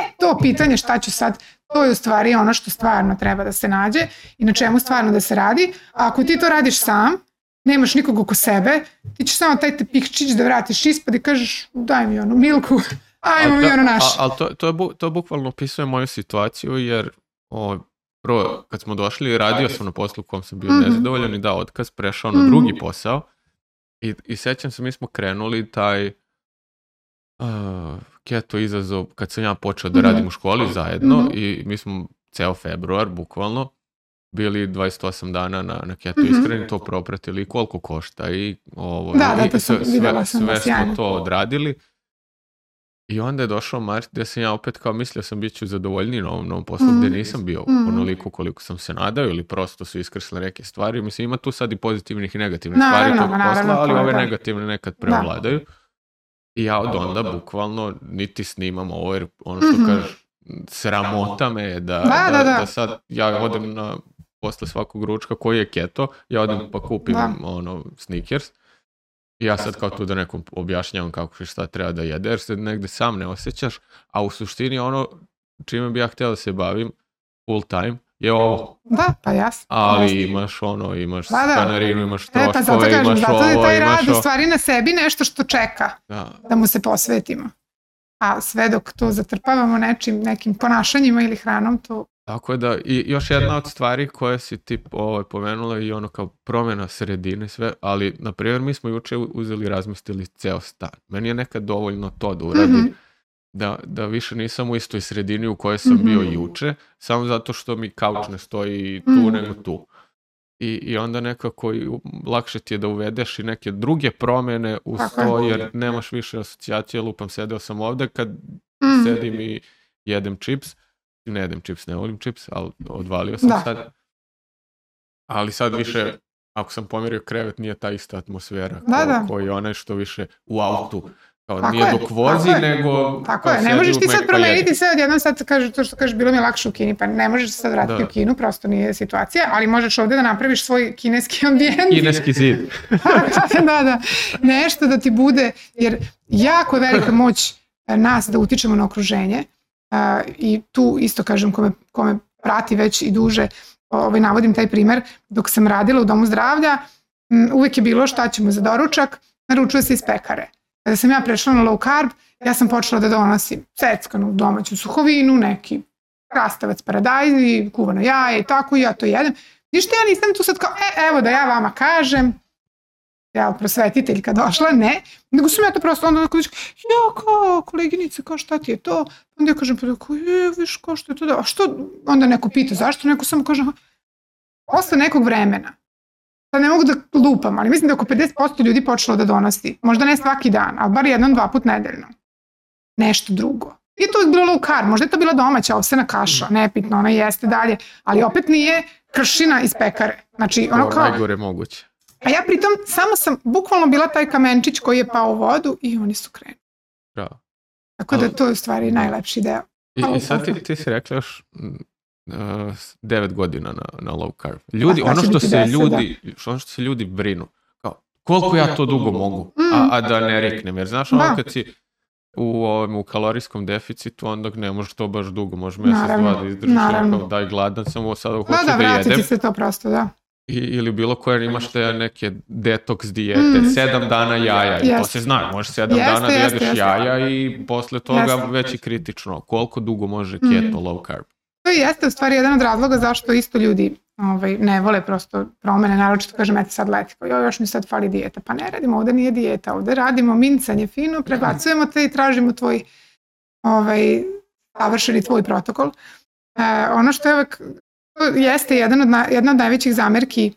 B: E, to pitanje šta ću sad, to je u stvari ono što stvarno treba da se nađe i na čemu stvarno da se radi. A ako ti to radiš sam, nemaš nikog oko sebe, ti ćeš samo taj tepihčić da vratiš ispod i kažeš daj mi onu milku, <laughs> ajmo mi ono naše.
A: Ali to, to, to, to bukvalno opisuje moju situaciju jer o, prvo kad smo došli radio sam na poslu u kom sam bio mm -hmm. nezadovoljan i dao otkaz, prešao na mm -hmm. drugi posao i, i sećam se mi smo krenuli taj keto izazov kad sam ja počeo da mhm. radim u školi zajedno mm -hmm. i mi smo ceo februar bukvalno bili 28 dana na, na keto mm-hmm. ishrani, to propratili koliko košta i ovo,
B: da, da,
A: i,
B: to sve, sve,
A: sve smo to odradili. I onda je došao mart gdje sam ja opet kao mislio sam bit ću zadovoljniji na ovom novom poslu mm. gdje nisam bio mm. onoliko koliko sam se nadao ili prosto su iskrsle neke stvari. Mislim ima tu sad i pozitivnih i negativnih no, stvari tog posla, ali ove negativne nekad prevladaju. Da. I ja od onda bukvalno niti snimam ovo jer ono što mm-hmm. kažeš sramota me je da, da, da, da, da sad ja odem na posle svakog ručka koji je keto, ja odem pa kupim da. ono sneakers i ja sad kao tu da nekom objašnjavam kako šta treba da jede, jer se negde sam ne osjećaš, a u suštini ono čime bi ja htio da se bavim full time je ovo.
B: Da, pa jasno.
A: Ali imaš ono, imaš da, da. stanarinu, imaš troškove, e, pa zato
B: kažem,
A: imaš
B: zato
A: ovo,
B: je taj
A: rad
B: u stvari na sebi nešto što čeka da. da mu se posvetimo. A sve dok to zatrpavamo nečim, nekim ponašanjima ili hranom, to
A: Tako da, i još jedna od stvari koje si ti ovaj, pomenula i ono kao promjena sredine sve, ali na primjer mi smo juče uzeli razmestili ceo stan. Meni je nekad dovoljno to da uradim, mhm. Da, da više nisam u istoj sredini u kojoj sam bio mhm. juče, samo zato što mi kauč ne stoji tu mhm. nego tu. I, I onda nekako lakše ti je da uvedeš i neke druge promjene u to, jer nemaš više asocijacije, lupam, sedeo sam ovde kad sedim i jedem čips, ne jedem čips, ne volim čips, ali odvalio sam sad. Ali sad više, ako sam pomjerio krevet, nije ta ista atmosfera da, koji je onaj što više u autu. Kao tako nije je, dok vozi, tako nego...
B: Tako je, ne možeš ti sad promeniti sve odjednom, sad kaže to što kažeš, bilo mi je lakše u Kini, pa ne možeš sad vratiti u Kinu, prosto nije situacija, ali možeš ovdje da napraviš svoj kineski <laughs> ambijent.
A: Kineski zid. <laughs>
B: da, da, nešto da ti bude, jer jako je velika moć nas da utičemo na okruženje, i tu isto kažem kome, kome prati već i duže ovaj, navodim taj primjer dok sam radila u domu zdravlja uvijek je bilo šta ćemo za doručak naručuje se iz pekare kada sam ja prešla na low carb ja sam počela da donosim seckanu domaću suhovinu neki krastavac paradajzi kuvano jaje i tako ja to jedem ništa ja nisam tu sad kao e, evo da ja vama kažem jel, prosvetiteljka došla, ne, nego sam ja to prosto onda onako ja kao koleginice, kao šta ti je to? Onda ja kažem, pa tako, je, viš, kao što je to da, a što, onda neko pita, zašto? Neko samo kaže, posle nekog vremena, sad ne mogu da lupam, ali mislim da oko 50% ljudi počelo da donosi, možda ne svaki dan, ali bar jednom, dva put nedeljno, nešto drugo. Nije to bilo low carb, možda je to bila domaća ovsena kaša, nepitno, ona jeste dalje, ali opet nije kršina iz pekare. Znači, ono kao...
A: Najgore moguće.
B: A ja pritom samo sam bukvalno bila taj kamenčić koji je pao u vodu i oni su krenuli.
A: Bravo.
B: Tako da to je u stvari najlepši deo.
A: I, i sad ti, ti si rekla još devet godina na, na low carb. Ljudi, ono što se ljudi, ono što se ljudi brinu, kao, koliko ja to dugo mogu, a, a da ne riknem, jer znaš ono kad si u, ovom, u kalorijskom deficitu, onda ne možeš to baš dugo, možeš mjesec dva da izdržiš, kao, daj gladan sam, ovo sada hoću da, da, da jedem.
B: se to prosto, da
A: ili bilo koje imaš te neke detoks dijete, mm. sedam dana jaja i to se zna, možeš sedam dana da jedeš jaja i posle toga već i kritično, koliko dugo može mm. keto low carb.
B: To jeste u stvari jedan od razloga zašto isto ljudi ovaj, ne vole prosto promene, naročito kažem, eto sad leti, pa još mi sad fali dijeta, pa ne radimo, ovdje nije dijeta, ovdje radimo mincanje fino, prebacujemo te i tražimo tvoj ovaj, savršeni tvoj protokol. E, ono što je uvek jeste jedan od jedna od najvećih zamerki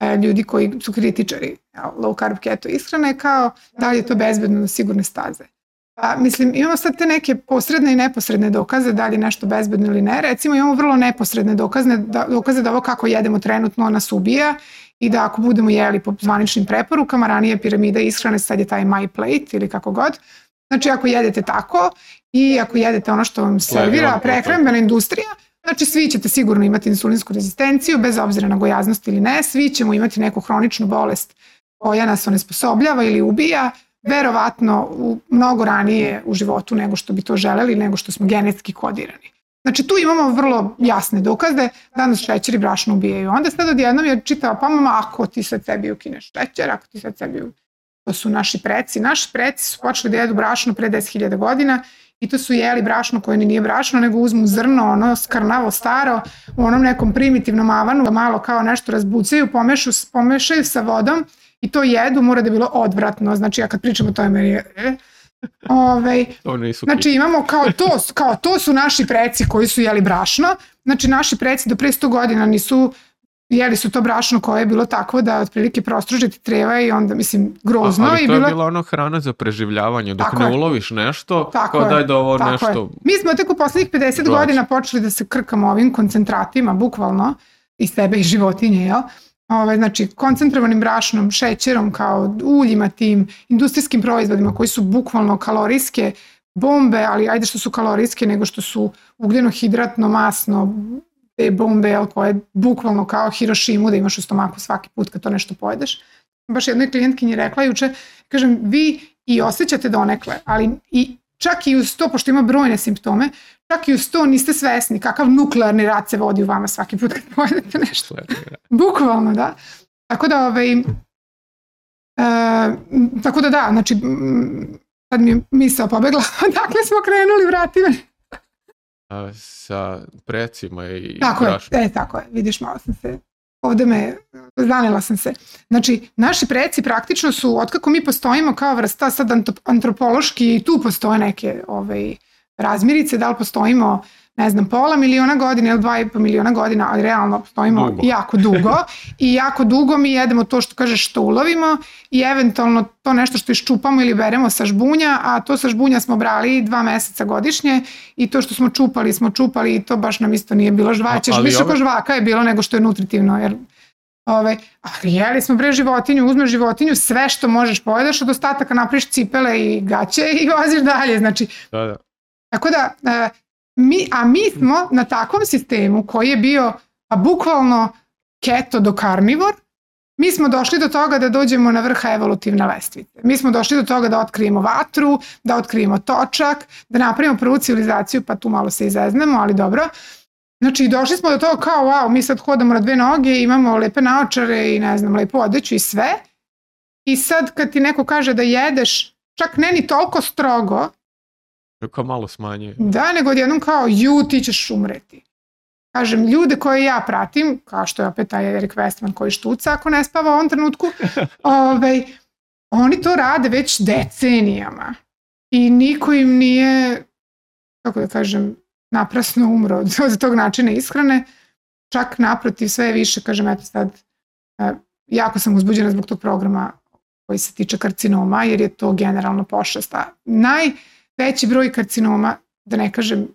B: e, ljudi koji su kritičari low carb keto ishrane kao da li je to bezbedno na sigurne staze. Pa, mislim, imamo sad te neke posredne i neposredne dokaze da li je nešto bezbedno ili ne. Recimo imamo vrlo neposredne dokaze da, dokaze da ovo kako jedemo trenutno nas ubija i da ako budemo jeli po zvaničnim preporukama, ranije piramida ishrane, sad je taj my plate ili kako god. Znači ako jedete tako i ako jedete ono što vam servira prehrambena industrija, Znači svi ćete sigurno imati insulinsku rezistenciju, bez obzira na gojaznost ili ne, svi ćemo imati neku hroničnu bolest koja nas onesposobljava ili ubija, verovatno u mnogo ranije u životu nego što bi to želeli, nego što smo genetski kodirani. Znači tu imamo vrlo jasne dokaze da nas šećer i brašno ubijaju. Onda sad odjednom je čitava pa mama ako ti sad sebi ukineš šećer, ako ti sad sebi to su naši preci. Naši preci su počeli da jedu brašno pre 10.000 godina i to su jeli brašno koje nije brašno, nego uzmu zrno, ono skarnavo staro, u onom nekom primitivnom avanu, malo kao nešto razbucaju, pomešu, pomešaju sa vodom i to jedu, mora da je bilo odvratno. Znači, ja kad pričam o tome, meni je... E, Ove, znači imamo kao to, kao to su naši preci koji su jeli brašno, znači naši preci do pre 100 godina nisu jeli su to brašno koje je bilo takvo da otprilike prostružiti treba i onda mislim grozno.
A: ali
B: to
A: je bila ono hrana za preživljavanje, dok ne uloviš nešto, tako kao daj da ovo nešto...
B: Mi smo tek u posljednjih 50 godina počeli da se krkamo ovim koncentratima, bukvalno, i sebe i životinje, jel? Ove, znači koncentrovanim brašnom, šećerom kao uljima tim, industrijskim proizvodima koji su bukvalno kalorijske bombe, ali ajde što su kalorijske nego što su ugljeno hidratno, masno, te bombe jel, koje bukvalno kao Hirošimu da imaš u stomaku svaki put kad to nešto pojedeš. Baš jednoj klijentkinji rekla juče, kažem, vi i osjećate donekle, ali i čak i uz to, pošto ima brojne simptome, čak i uz to niste svesni kakav nuklearni rat se vodi u vama svaki put kad pojedete nešto. Bukvalno, da. Tako da, ovaj, e, tako da da, znači, sad mi je misao pobegla, <laughs> dakle smo krenuli, vrati
A: sa precima i
B: tako je, e, tako je, vidiš malo sam se ovde me, zanela sam se. Znači, naši preci praktično su, otkako mi postojimo kao vrsta, sad antropološki, tu postoje neke ovaj, razmirice, da li postojimo ne znam, pola miliona godina ili dva i po miliona godina, ali realno stojimo dugo. jako dugo <laughs> i jako dugo mi jedemo to što kažeš što ulovimo i eventualno to nešto što iščupamo ili beremo sa žbunja, a to sa žbunja smo brali dva meseca godišnje i to što smo čupali smo čupali i to baš nam isto nije bilo žvaće, više ove... žvaka je bilo nego što je nutritivno, jer Ove, ali jeli smo bre životinju, uzmeš životinju, sve što možeš pojedaš, od ostataka napriš cipele i gaće i voziš dalje. Znači, da, da. Tako da, e, Mi, a mi smo na takvom sistemu koji je bio a bukvalno keto do karnivor, mi smo došli do toga da dođemo na vrha evolutivne lestvice. Mi smo došli do toga da otkrijemo vatru, da otkrijemo točak, da napravimo prvu civilizaciju, pa tu malo se izeznemo, ali dobro. Znači, došli smo do toga kao, wow, mi sad hodamo na dve noge, imamo lepe naočare i ne znam, lepu odeću i sve. I sad kad ti neko kaže da jedeš, čak ne ni toliko strogo,
A: Kao malo smanje.
B: Da, nego odjednom kao, ju, ti ćeš umreti. Kažem, ljude koje ja pratim, kao što je opet taj Erik Westman koji štuca ako ne spava u ovom trenutku, <laughs> ovaj, oni to rade već decenijama. I niko im nije, kako da kažem, naprasno umro od, od tog načina ishrane. Čak naprotiv, sve više, kažem, eto sad, e, jako sam uzbuđena zbog tog programa koji se tiče karcinoma, jer je to generalno pošasta. Naj, veći broj karcinoma, da ne kažem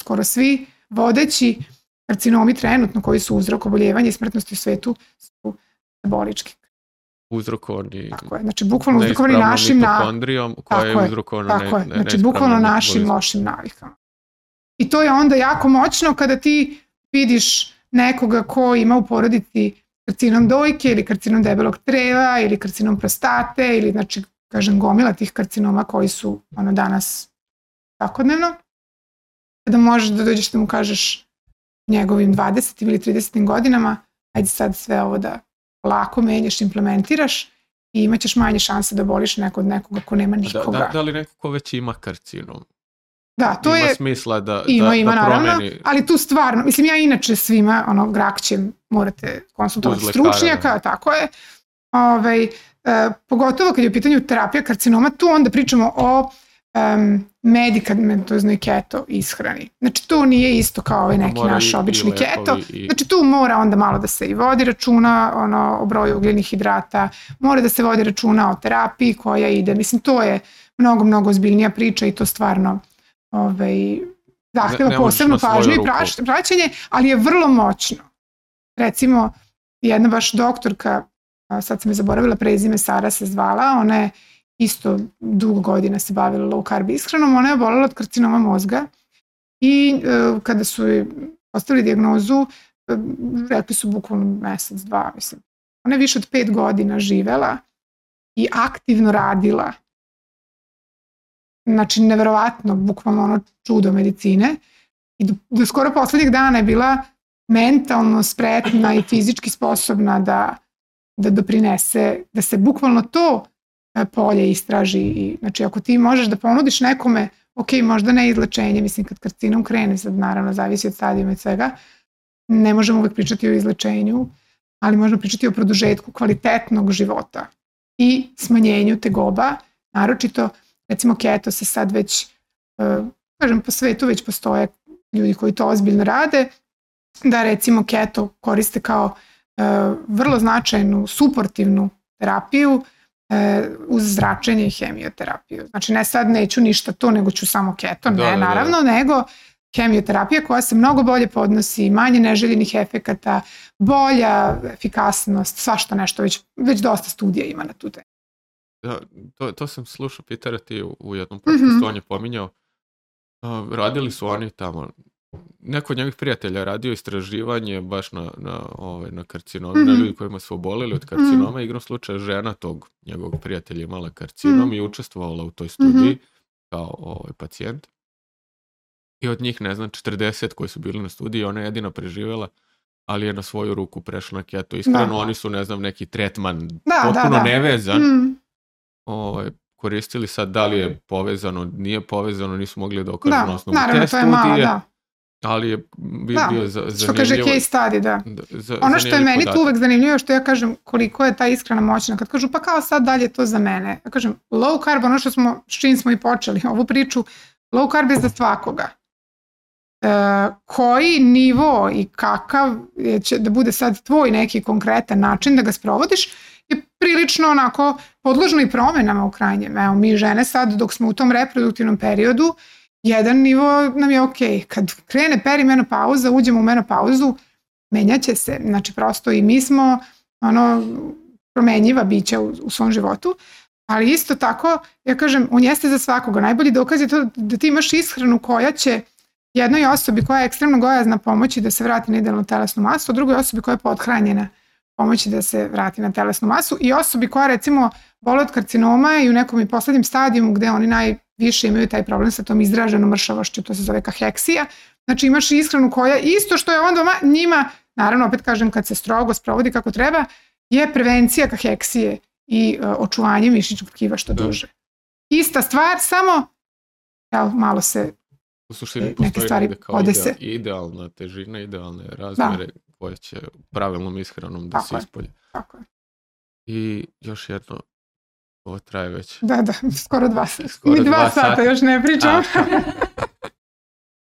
B: skoro svi, vodeći karcinomi trenutno koji su uzrok oboljevanja i smrtnosti u svetu su metabolički.
A: Uzrokovani.
B: Tako je, znači bukvalno uzrokovani našim
A: mitokondrijom koja je uzrokovana
B: tako ne, je, znači bukvalno našim lošim navikama. I to je onda jako moćno kada ti vidiš nekoga ko ima u porodici karcinom dojke ili karcinom debelog treva ili karcinom prostate ili znači kažem, gomila tih karcinoma koji su ono danas svakodnevno, kada možeš da dođeš da mu kažeš njegovim 20. ili 30. godinama, ajde sad sve ovo da lako menjaš, implementiraš i imaćeš manje šanse da boliš neko od nekoga ko nema nikoga.
A: Da, da, da li neko ko već ima karcinom?
B: Da, to
A: ima
B: je...
A: smisla da,
B: ima,
A: da,
B: ima,
A: da
B: naravno, promeni... ali tu stvarno, mislim ja inače svima, ono, grakćem, morate konsultovati stručnjaka, tako je. Ovaj, E, pogotovo kad je u pitanju terapija karcinoma, tu onda pričamo o um, medikamentoznoj keto ishrani. Znači to nije isto kao ovaj neki naš obični keto. I... Znači tu mora onda malo da se i vodi računa ono, o broju ugljenih hidrata, mora da se vodi računa o terapiji koja ide. Mislim to je mnogo, mnogo ozbiljnija priča i to stvarno ovaj, zahteva ne, posebnu pažnju i praćenje, ali je vrlo moćno. Recimo, jedna baš doktorka sad sam je zaboravila prezime, Sara se zvala, ona je isto dugo godina se bavila low carb ishranom, ona je obolela od karcinoma mozga i e, kada su joj postavili diagnozu, e, rekli su bukvalno mesec, dva, mislim. Ona je više od pet godina živela i aktivno radila. Znači, neverovatno, bukvalno ono čudo medicine. I do, do skoro poslednjeg dana je bila mentalno spretna i fizički sposobna da da doprinese, da se bukvalno to e, polje istraži. I, znači, ako ti možeš da ponudiš nekome, ok, možda ne izlečenje, mislim, kad karcinom krene, sad naravno zavisi od stadijuma i svega, ne možemo uvek pričati o izlečenju, ali možemo pričati o produžetku kvalitetnog života i smanjenju tegoba, naročito, recimo, keto se sad već, uh, kažem, po svetu već postoje ljudi koji to ozbiljno rade, da recimo keto koriste kao E, vrlo značajnu suportivnu terapiju e, uz zračenje i hemioterapiju. Znači ne sad neću ništa to, nego ću samo keto, da, ne da, da. naravno, da. nego hemioterapija koja se mnogo bolje podnosi, manje neželjenih efekata, bolja efikasnost, svašta nešto, već, već dosta studija ima na tu temu.
A: Da, to, to sam slušao Pitera ti u, u jednom podcastu, mm -hmm. on je pominjao, radili su oni tamo neko od njegovih prijatelja radio istraživanje baš na, na, ovaj, na karcinom, mm -hmm. na mhm. ljudi kojima su oboleli od karcinoma, mm -hmm. igrom slučaja žena tog njegovog prijatelja imala karcinom mm -hmm. i učestvovala u toj studiji mm -hmm. kao ovaj, pacijent. I od njih, ne znam, 40 koji su bili na studiji, ona je jedina preživela, ali je na svoju ruku prešla na keto iskreno. Da. Oni su, ne znam, neki tretman da, da potpuno da, da. nevezan. Mm. Ovaj, koristili sad da li je povezano, nije povezano, nisu mogli da okažu da, na osnovu te studije. Malo, da Ali je bio, da, bio za,
B: Što kaže case study, da. da za, ono što je meni tu uvek zanimljivo, što ja kažem koliko je ta iskrena moćna. Kad kažu pa kao sad dalje to za mene. Ja kažem low carb, ono što smo, s čim smo i počeli ovu priču, low carb je za svakoga. E, koji nivo i kakav će da bude sad tvoj neki konkretan način da ga sprovodiš je prilično onako podložno i promenama u krajnjem. Evo mi žene sad dok smo u tom reproduktivnom periodu jedan nivo nam je ok. Kad krene perimenopauza, uđemo u menopauzu, menjaće se. Znači prosto i mi smo ono promenjiva bića u, u svom životu. Ali isto tako, ja kažem, on jeste za svakoga. Najbolji dokaz je to da ti imaš ishranu koja će jednoj osobi koja je ekstremno gojazna pomoći da se vrati na idealnu telesnu masu, a drugoj osobi koja je podhranjena pomoći da se vrati na telesnu masu i osobi koja recimo boli od karcinoma i u nekom i poslednjem stadijumu gde oni najviše imaju taj problem sa tom izraženom mršavošću, to se zove kaheksija. Znači imaš ishranu koja isto što je onda njima, naravno opet kažem kad se strogo sprovodi kako treba, je prevencija kaheksije i uh, očuvanje mišićnog tkiva što da. duže. Ista stvar, samo jel, malo se
A: u suštini neke stvari kao odese. idealna težina, idealne razmere da. koje će pravilnom ishranom da Tako se ispolje.
B: Tako je.
A: I još jedno, ovo traje već.
B: Da, da, skoro dva, skoro Mi dva, dva sata, sata još ne pričam.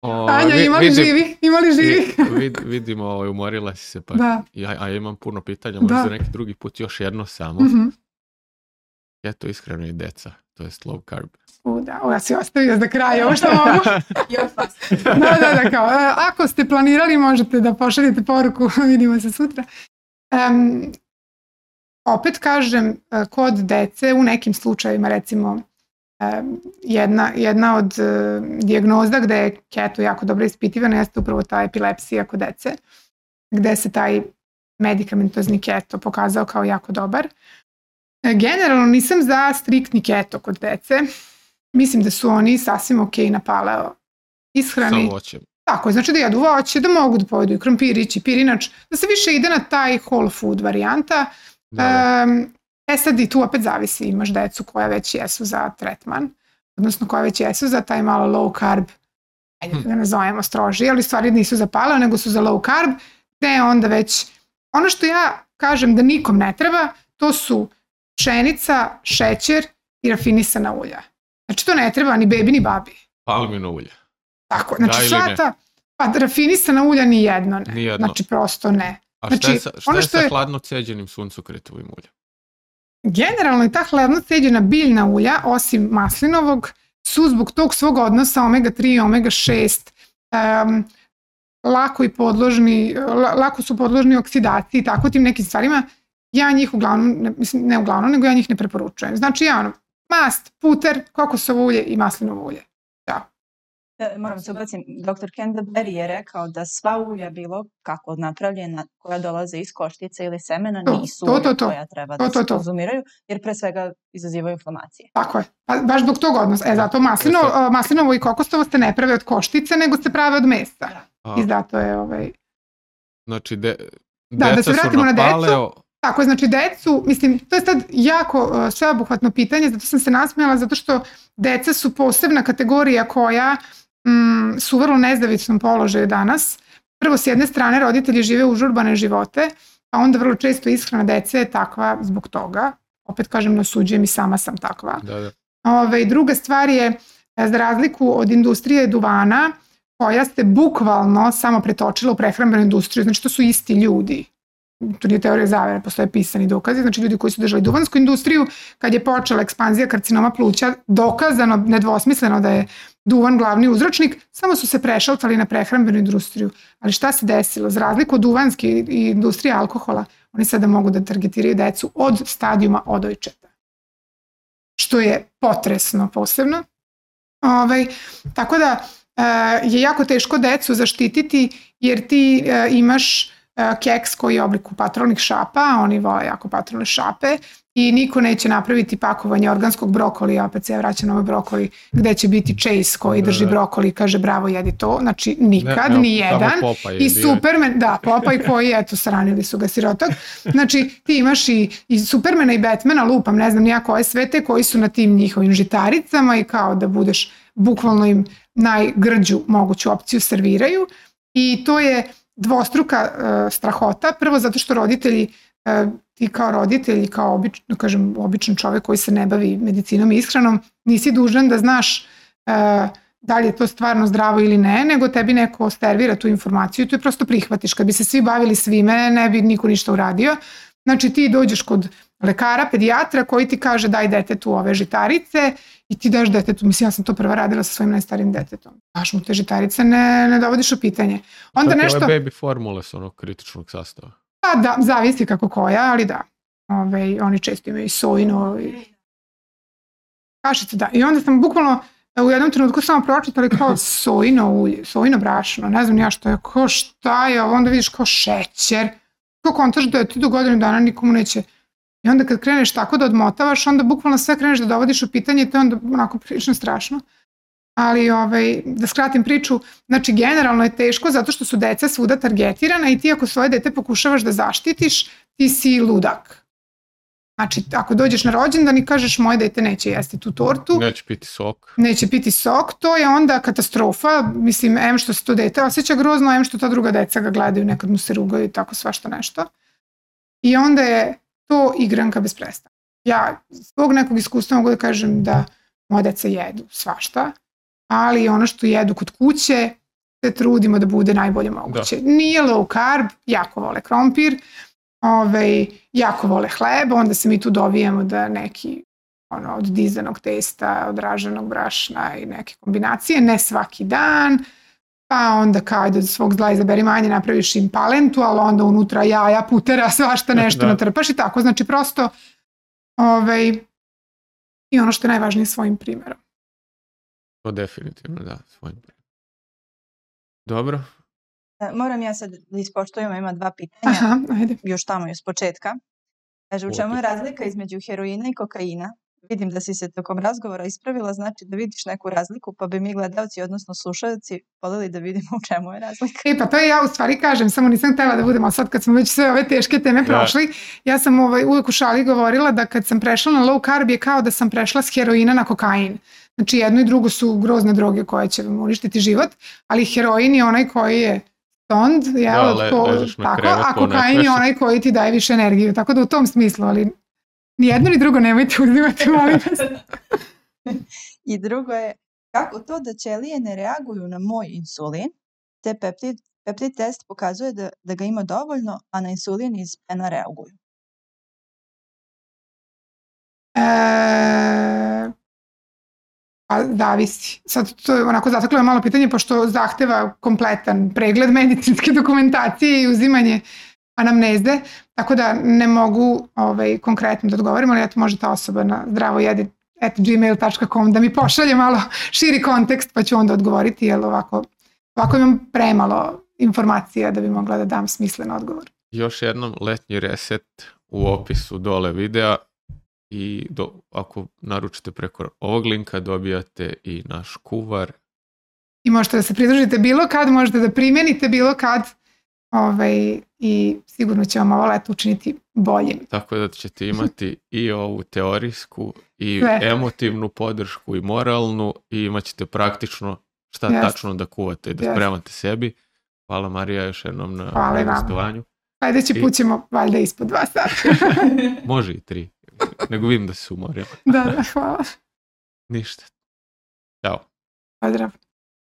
B: O, <laughs> Anja, ima li vidim, živi? Ima li živi?
A: vid, vidimo, ovaj, umorila si se, pa da. ja, a imam puno pitanja, možda da. neki drugi put još jedno samo. Mm -hmm. Eto, iskreno i deca, to je slow carb.
B: U, da, ja si ostavio za kraj ovo što mogu. <laughs> da, da, da, kao, ako ste planirali možete da pošaljete poruku, <laughs> vidimo se sutra. Um, opet kažem, e, kod dece u nekim slučajevima recimo jedna, jedna od uh, dijagnoza gde je keto jako dobro ispitivana jeste upravo ta epilepsija kod dece, gde se taj medikamentozni keto pokazao kao jako dobar. Generalno nisam za striktni keto kod dece. Mislim da su oni sasvim ok na paleo ishrani.
A: Sa voćem.
B: Tako, znači da jedu voće, da mogu da pojedu i krompirić i pirinač, da se više ide na taj whole food varijanta. Da. Um, e sad i tu opet zavisi, imaš decu koja već jesu za tretman, odnosno koja već jesu za taj malo low carb, ajde hm. da nazovemo stroži, ali stvari nisu za paleo, nego su za low carb, te onda već, ono što ja kažem da nikom ne treba, to su pšenica, šećer i rafinisana ulja. Znači to ne treba ni bebi ni babi.
A: Palmino ulje.
B: Tako, znači da sva ta, pa rafinisana ulja ni jedno ne. Nijedno. Znači prosto ne.
A: A šta, znači, je sa, šta ono je sa hladno ceđenim suncokretovim uljem?
B: Generalno i ta hladno ceđena biljna ulja, osim maslinovog, su zbog tog svog odnosa omega-3 i omega-6 um, lako i podložni, lako su podložni oksidaciji i tako tim nekim stvarima, ja njih uglavnom, ne, mislim, ne uglavnom, nego ja njih ne preporučujem. Znači ja ono, mast, puter, kokosovo ulje i maslinovo ulje.
C: E, moram se ubacim, dr. Canterbury je rekao da sva ulja bilo kako napravljena koja dolaze iz koštice ili semena to, nisu to, to, to. koja treba to, da to, se konzumiraju jer pre svega izazivaju inflamacije.
B: Tako je, pa, baš zbog tog odnosa. E, zato maslino, e, maslinovo i kokosovo ste ne prave od koštice nego ste prave od mesa. Da. I zato je ovaj...
A: Znači, de, da, da se vratimo na decu.
B: Tako je, znači decu, mislim, to je sad jako uh, sveobuhvatno pitanje, zato sam se nasmijala, zato što deca su posebna kategorija koja mm, su u vrlo nezavisnom položaju danas. Prvo, s jedne strane, roditelji žive užurbane živote, a onda vrlo često ishrana dece je takva zbog toga. Opet kažem, nasuđujem i sama sam takva.
A: Da, da.
B: Ove, druga stvar je, e, za razliku od industrije duvana, koja se bukvalno samo pretočila u prehrambenu industriju, znači to su isti ljudi to nije teorija zavere, postoje pisani dokazi, znači ljudi koji su držali duvansku industriju, kad je počela ekspanzija karcinoma pluća, dokazano, nedvosmisleno da je duvan glavni uzročnik, samo su se prešaltali na prehrambenu industriju. Ali šta se desilo? Za razliku od duvanske industrije alkohola, oni sada mogu da targetiraju decu od stadijuma odojčeta. Što je potresno posebno. Ovaj, tako da e, je jako teško decu zaštititi jer ti e, imaš E, keks koji je obliku patrolnih šapa, oni vole jako patrolne šape i niko neće napraviti pakovanje organskog brokolija, opet se ja vraćam na ovaj brokoli, gde će biti Chase koji drži brokoli i kaže bravo jedi to, znači nikad, ne, ne, ni jedan. I Superman, da, Popaj koji, eto, sranili su ga sirotak. Znači, ti imaš i, i Supermana i Batmana, lupam, ne znam nija koje sve te, koji su na tim njihovim žitaricama i kao da budeš bukvalno im najgrđu moguću opciju serviraju i to je dvostruka uh, strahota. Prvo zato što roditelji uh, ti kao roditelj i kao obič, da kažem, običan čovek koji se ne bavi medicinom i ishranom, nisi dužan da znaš uh, da li je to stvarno zdravo ili ne, nego tebi neko servira tu informaciju i tu je prosto prihvatiš. Kad bi se svi bavili svime, ne bi niko ništa uradio. Znači ti dođeš kod lekara, pedijatra koji ti kaže daj detetu ove žitarice i ti daš detetu, mislim ja sam to prva radila sa svojim najstarijim detetom. Daš mu te žitarice, ne, ne dovodiš u pitanje.
A: Onda Tako nešto... Ove baby formule su onog kritičnog sastava.
B: Da, zavisi kako koja, ali da. Ove, oni često imaju sojino. I... Kašice, da. I onda sam bukvalno u jednom trenutku samo pročitali kao sojino ulje, sojino brašno, ne znam ja što je, ko šta je, onda vidiš kao šećer, kao kontaš da je ti do godinu dana nikomu neće I onda kad kreneš tako da odmotavaš, onda bukvalno sve kreneš da dovodiš u pitanje, to je onda onako prilično strašno. Ali ovaj, da skratim priču, znači generalno je teško zato što su deca svuda targetirana i ti ako svoje dete pokušavaš da zaštitiš, ti si ludak. Znači, ako dođeš na rođendan i kažeš moje dete neće jesti tu tortu.
A: Neće piti sok.
B: Neće piti sok, to je onda katastrofa. Mislim, em što se to dete osjeća grozno, em što ta druga deca ga gledaju, nekad mu se rugaju i tako svašta nešto. I onda je to igranka bez prestana. Ja zbog nekog iskustva mogu da kažem da moje deca jedu svašta, ali ono što jedu kod kuće se trudimo da bude najbolje moguće. Da. Nije low carb, jako vole krompir, ovaj, jako vole hleb, onda se mi tu dovijemo da neki ono, od dizanog testa, od raženog brašna i neke kombinacije, ne svaki dan, pa onda kao da svog zla izaberi manje, napraviš im palentu, ali onda unutra jaja, putera, <laughs> svašta nešto da. natrpaš i tako, znači prosto ovaj, i ono što je najvažnije svojim primjerom.
A: To definitivno, da, svojim. Dobro,
C: E, moram ja sad da ispoštujemo, ima dva pitanja, Aha, ajde. još tamo, još s početka. Kaže, u čemu je razlika između heroina i kokaina? Vidim da si se tokom razgovora ispravila, znači da vidiš neku razliku, pa bi mi gledalci, odnosno slušalci, voljeli da vidimo u čemu je razlika.
B: E pa to je ja u stvari kažem, samo nisam htela da budemo sad kad smo već sve ove teške teme prošli. Ja sam ovaj, uvek u šali govorila da kad sam prešla na low carb je kao da sam prešla s heroina na kokain. Znači jedno i drugo su grozne droge koje će vam uništiti život, ali heroin je onaj koji je stoned, jel, da, le, ko, tako, krevet, a kokain je onaj koji ti daje više energiju, tako da u tom smislu, ali ni jedno ni drugo nemojte uzimati, molim vas. <laughs>
C: I drugo je, kako to da ćelije ne reaguju na moj insulin, te peptid, peptid test pokazuje da, da ga ima dovoljno, a na insulin iz pena reaguju?
B: E, Pa zavisi. Sad to je onako zataklo je malo pitanje pošto zahteva kompletan pregled <laughs> medicinske dokumentacije i uzimanje anamneze, tako da ne mogu ovaj, konkretno da odgovorim, ali eto može ta osoba na zdravojedi at gmail.com da mi pošalje malo širi kontekst pa ću onda odgovoriti jer ovako, ovako imam premalo informacija da bi mogla da dam smislen odgovor.
A: Još jednom letnji reset u opisu dole videa i do, ako naručite preko ovog linka dobijate i naš kuvar.
B: I možete da se pridružite bilo kad, možete da primenite bilo kad ovaj, i sigurno će vam ovo leto učiniti boljim.
A: Tako da ćete imati i ovu teorijsku i Sve. emotivnu podršku i moralnu i imat ćete praktično šta yes. tačno da kuvate i da yes. spremate sebi. Hvala Marija još jednom na gostovanju.
B: Sledeći put ćemo valjda ispod dva sata. <laughs>
A: Može i tri. Nego vidim da se umorila.
B: da, da, hvala.
A: Ništa. Ćao.
B: Pozdrav.